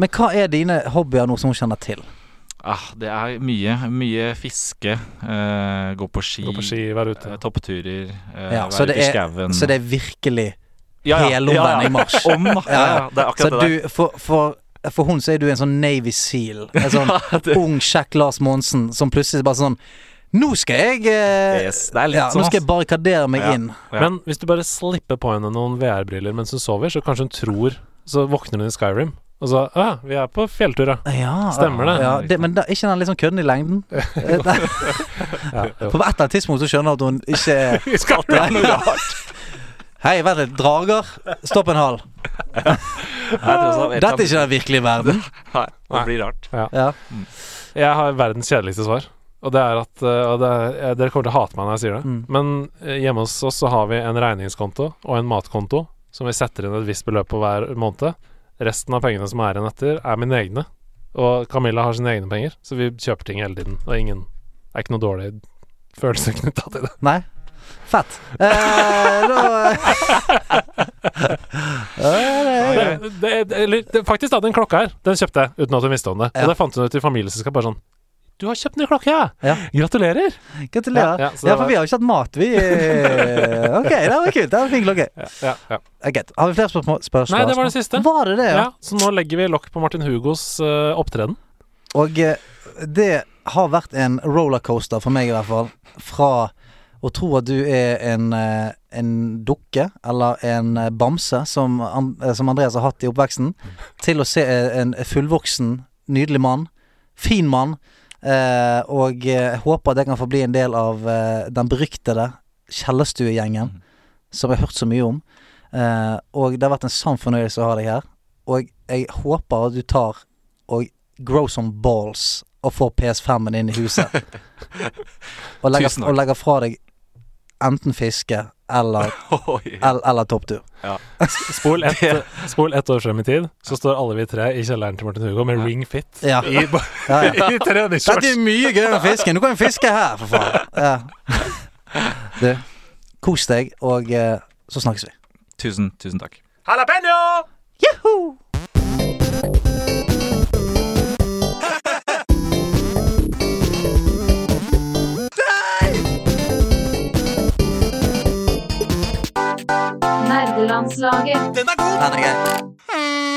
Men hva er dine hobbyer nå som hun kjenner til? ah, Det er mye. Mye fiske. Uh, gå på ski. Gå på ski, være ute. Uh, toppturer. Uh, Ja, være ute i skauen. Så det er virkelig ja, ja, helomvending i mars. Om. Ja, ja, det er Så det der. du, for, for, for hun så er du en sånn Navy Seal. En sånn ung, kjekk Lars Monsen som plutselig bare sånn Nå skal jeg eh, Yes, det er litt ja, sånn, Nå skal jeg barrikadere meg Ja. inn. Ja. Men hvis du bare slipper på henne noen VR-briller mens hun sover, så kanskje hun tror Så våkner hun i Skyrim. Og så Ja, vi er på fjelltur, ja. Ja, Stemmer det. Ja, det men da, ikke den litt sånn kødden i lengden? Eh, ja. På et eller annet tidspunkt så skjønner hun at hun ikke er skal Det er noe rart. Hei, vent litt. Drager. Stopp en hal. Dette er ikke den virkelige verden. Nei, det blir rart. Ja. Jeg har verdens kjedeligste svar. Og det er at og det er, eh, Dere kommer til å hate meg når jeg sier det. Mm. Men eh, hjemme hos oss så har vi en regningskonto og en matkonto som vi setter inn et visst beløp på hver måned. Resten av pengene som er igjen etter, er mine egne. Og Camilla har sine egne penger, så vi kjøper ting hele tiden. Og ingen Det er ikke noe dårlig følelse knytta til det. Nei. Fett. Eh, da Det, det, det, det, faktisk, da, den klokka her, den kjøpte jeg uten at hun visste om det. Og det fant hun ut i familieselskap, bare sånn Du har kjøpt ny klokke, ja! Ja. Gratulerer! Gratulerer. Ja, Ja, ja, for vi har jo ikke hatt mat, vi. eh, Ok, det var kult. Det var en fin klokke. Ja, ja, ja. Eh, Har vi flere spørsmål? spørsmål? Nei, det var det siste. Var det det, ja? Så nå legger vi lokk på Martin Hugos uh, opptreden. Og det har vært en rollercoaster for meg i hvert fall. Fra å tro at du er en, en dukke eller en bamse som, som Andreas har hatt i oppveksten, til å se en fullvoksen, nydelig mann. Fin mann. Eh, og eh, jeg håper at jeg kan få bli en del av eh, den beryktede Kjellerstuegjengen, som jeg har hørt så mye om. Eh, og det har vært en sann fornøyelse å ha deg her. Og jeg håper at du tar og grow some balls og får PS5-en inn i huset. og, legger, og legger fra deg enten fiske eller, eller, eller topptur. Spol et, spol ett år frem i tid, så står alle vi tre i kjelleren til Martin Hugo med Ring Fit Ja. i, Ja, ja. i Dette er mye gøyere enn fisken. Du kan jo fiske her, for faen. Ja. Du, kos deg, og eh, så snakkes vi. Tusen, tusen takk. Jalapeño! Landslaget. Den er god! Den er grei. Hmm.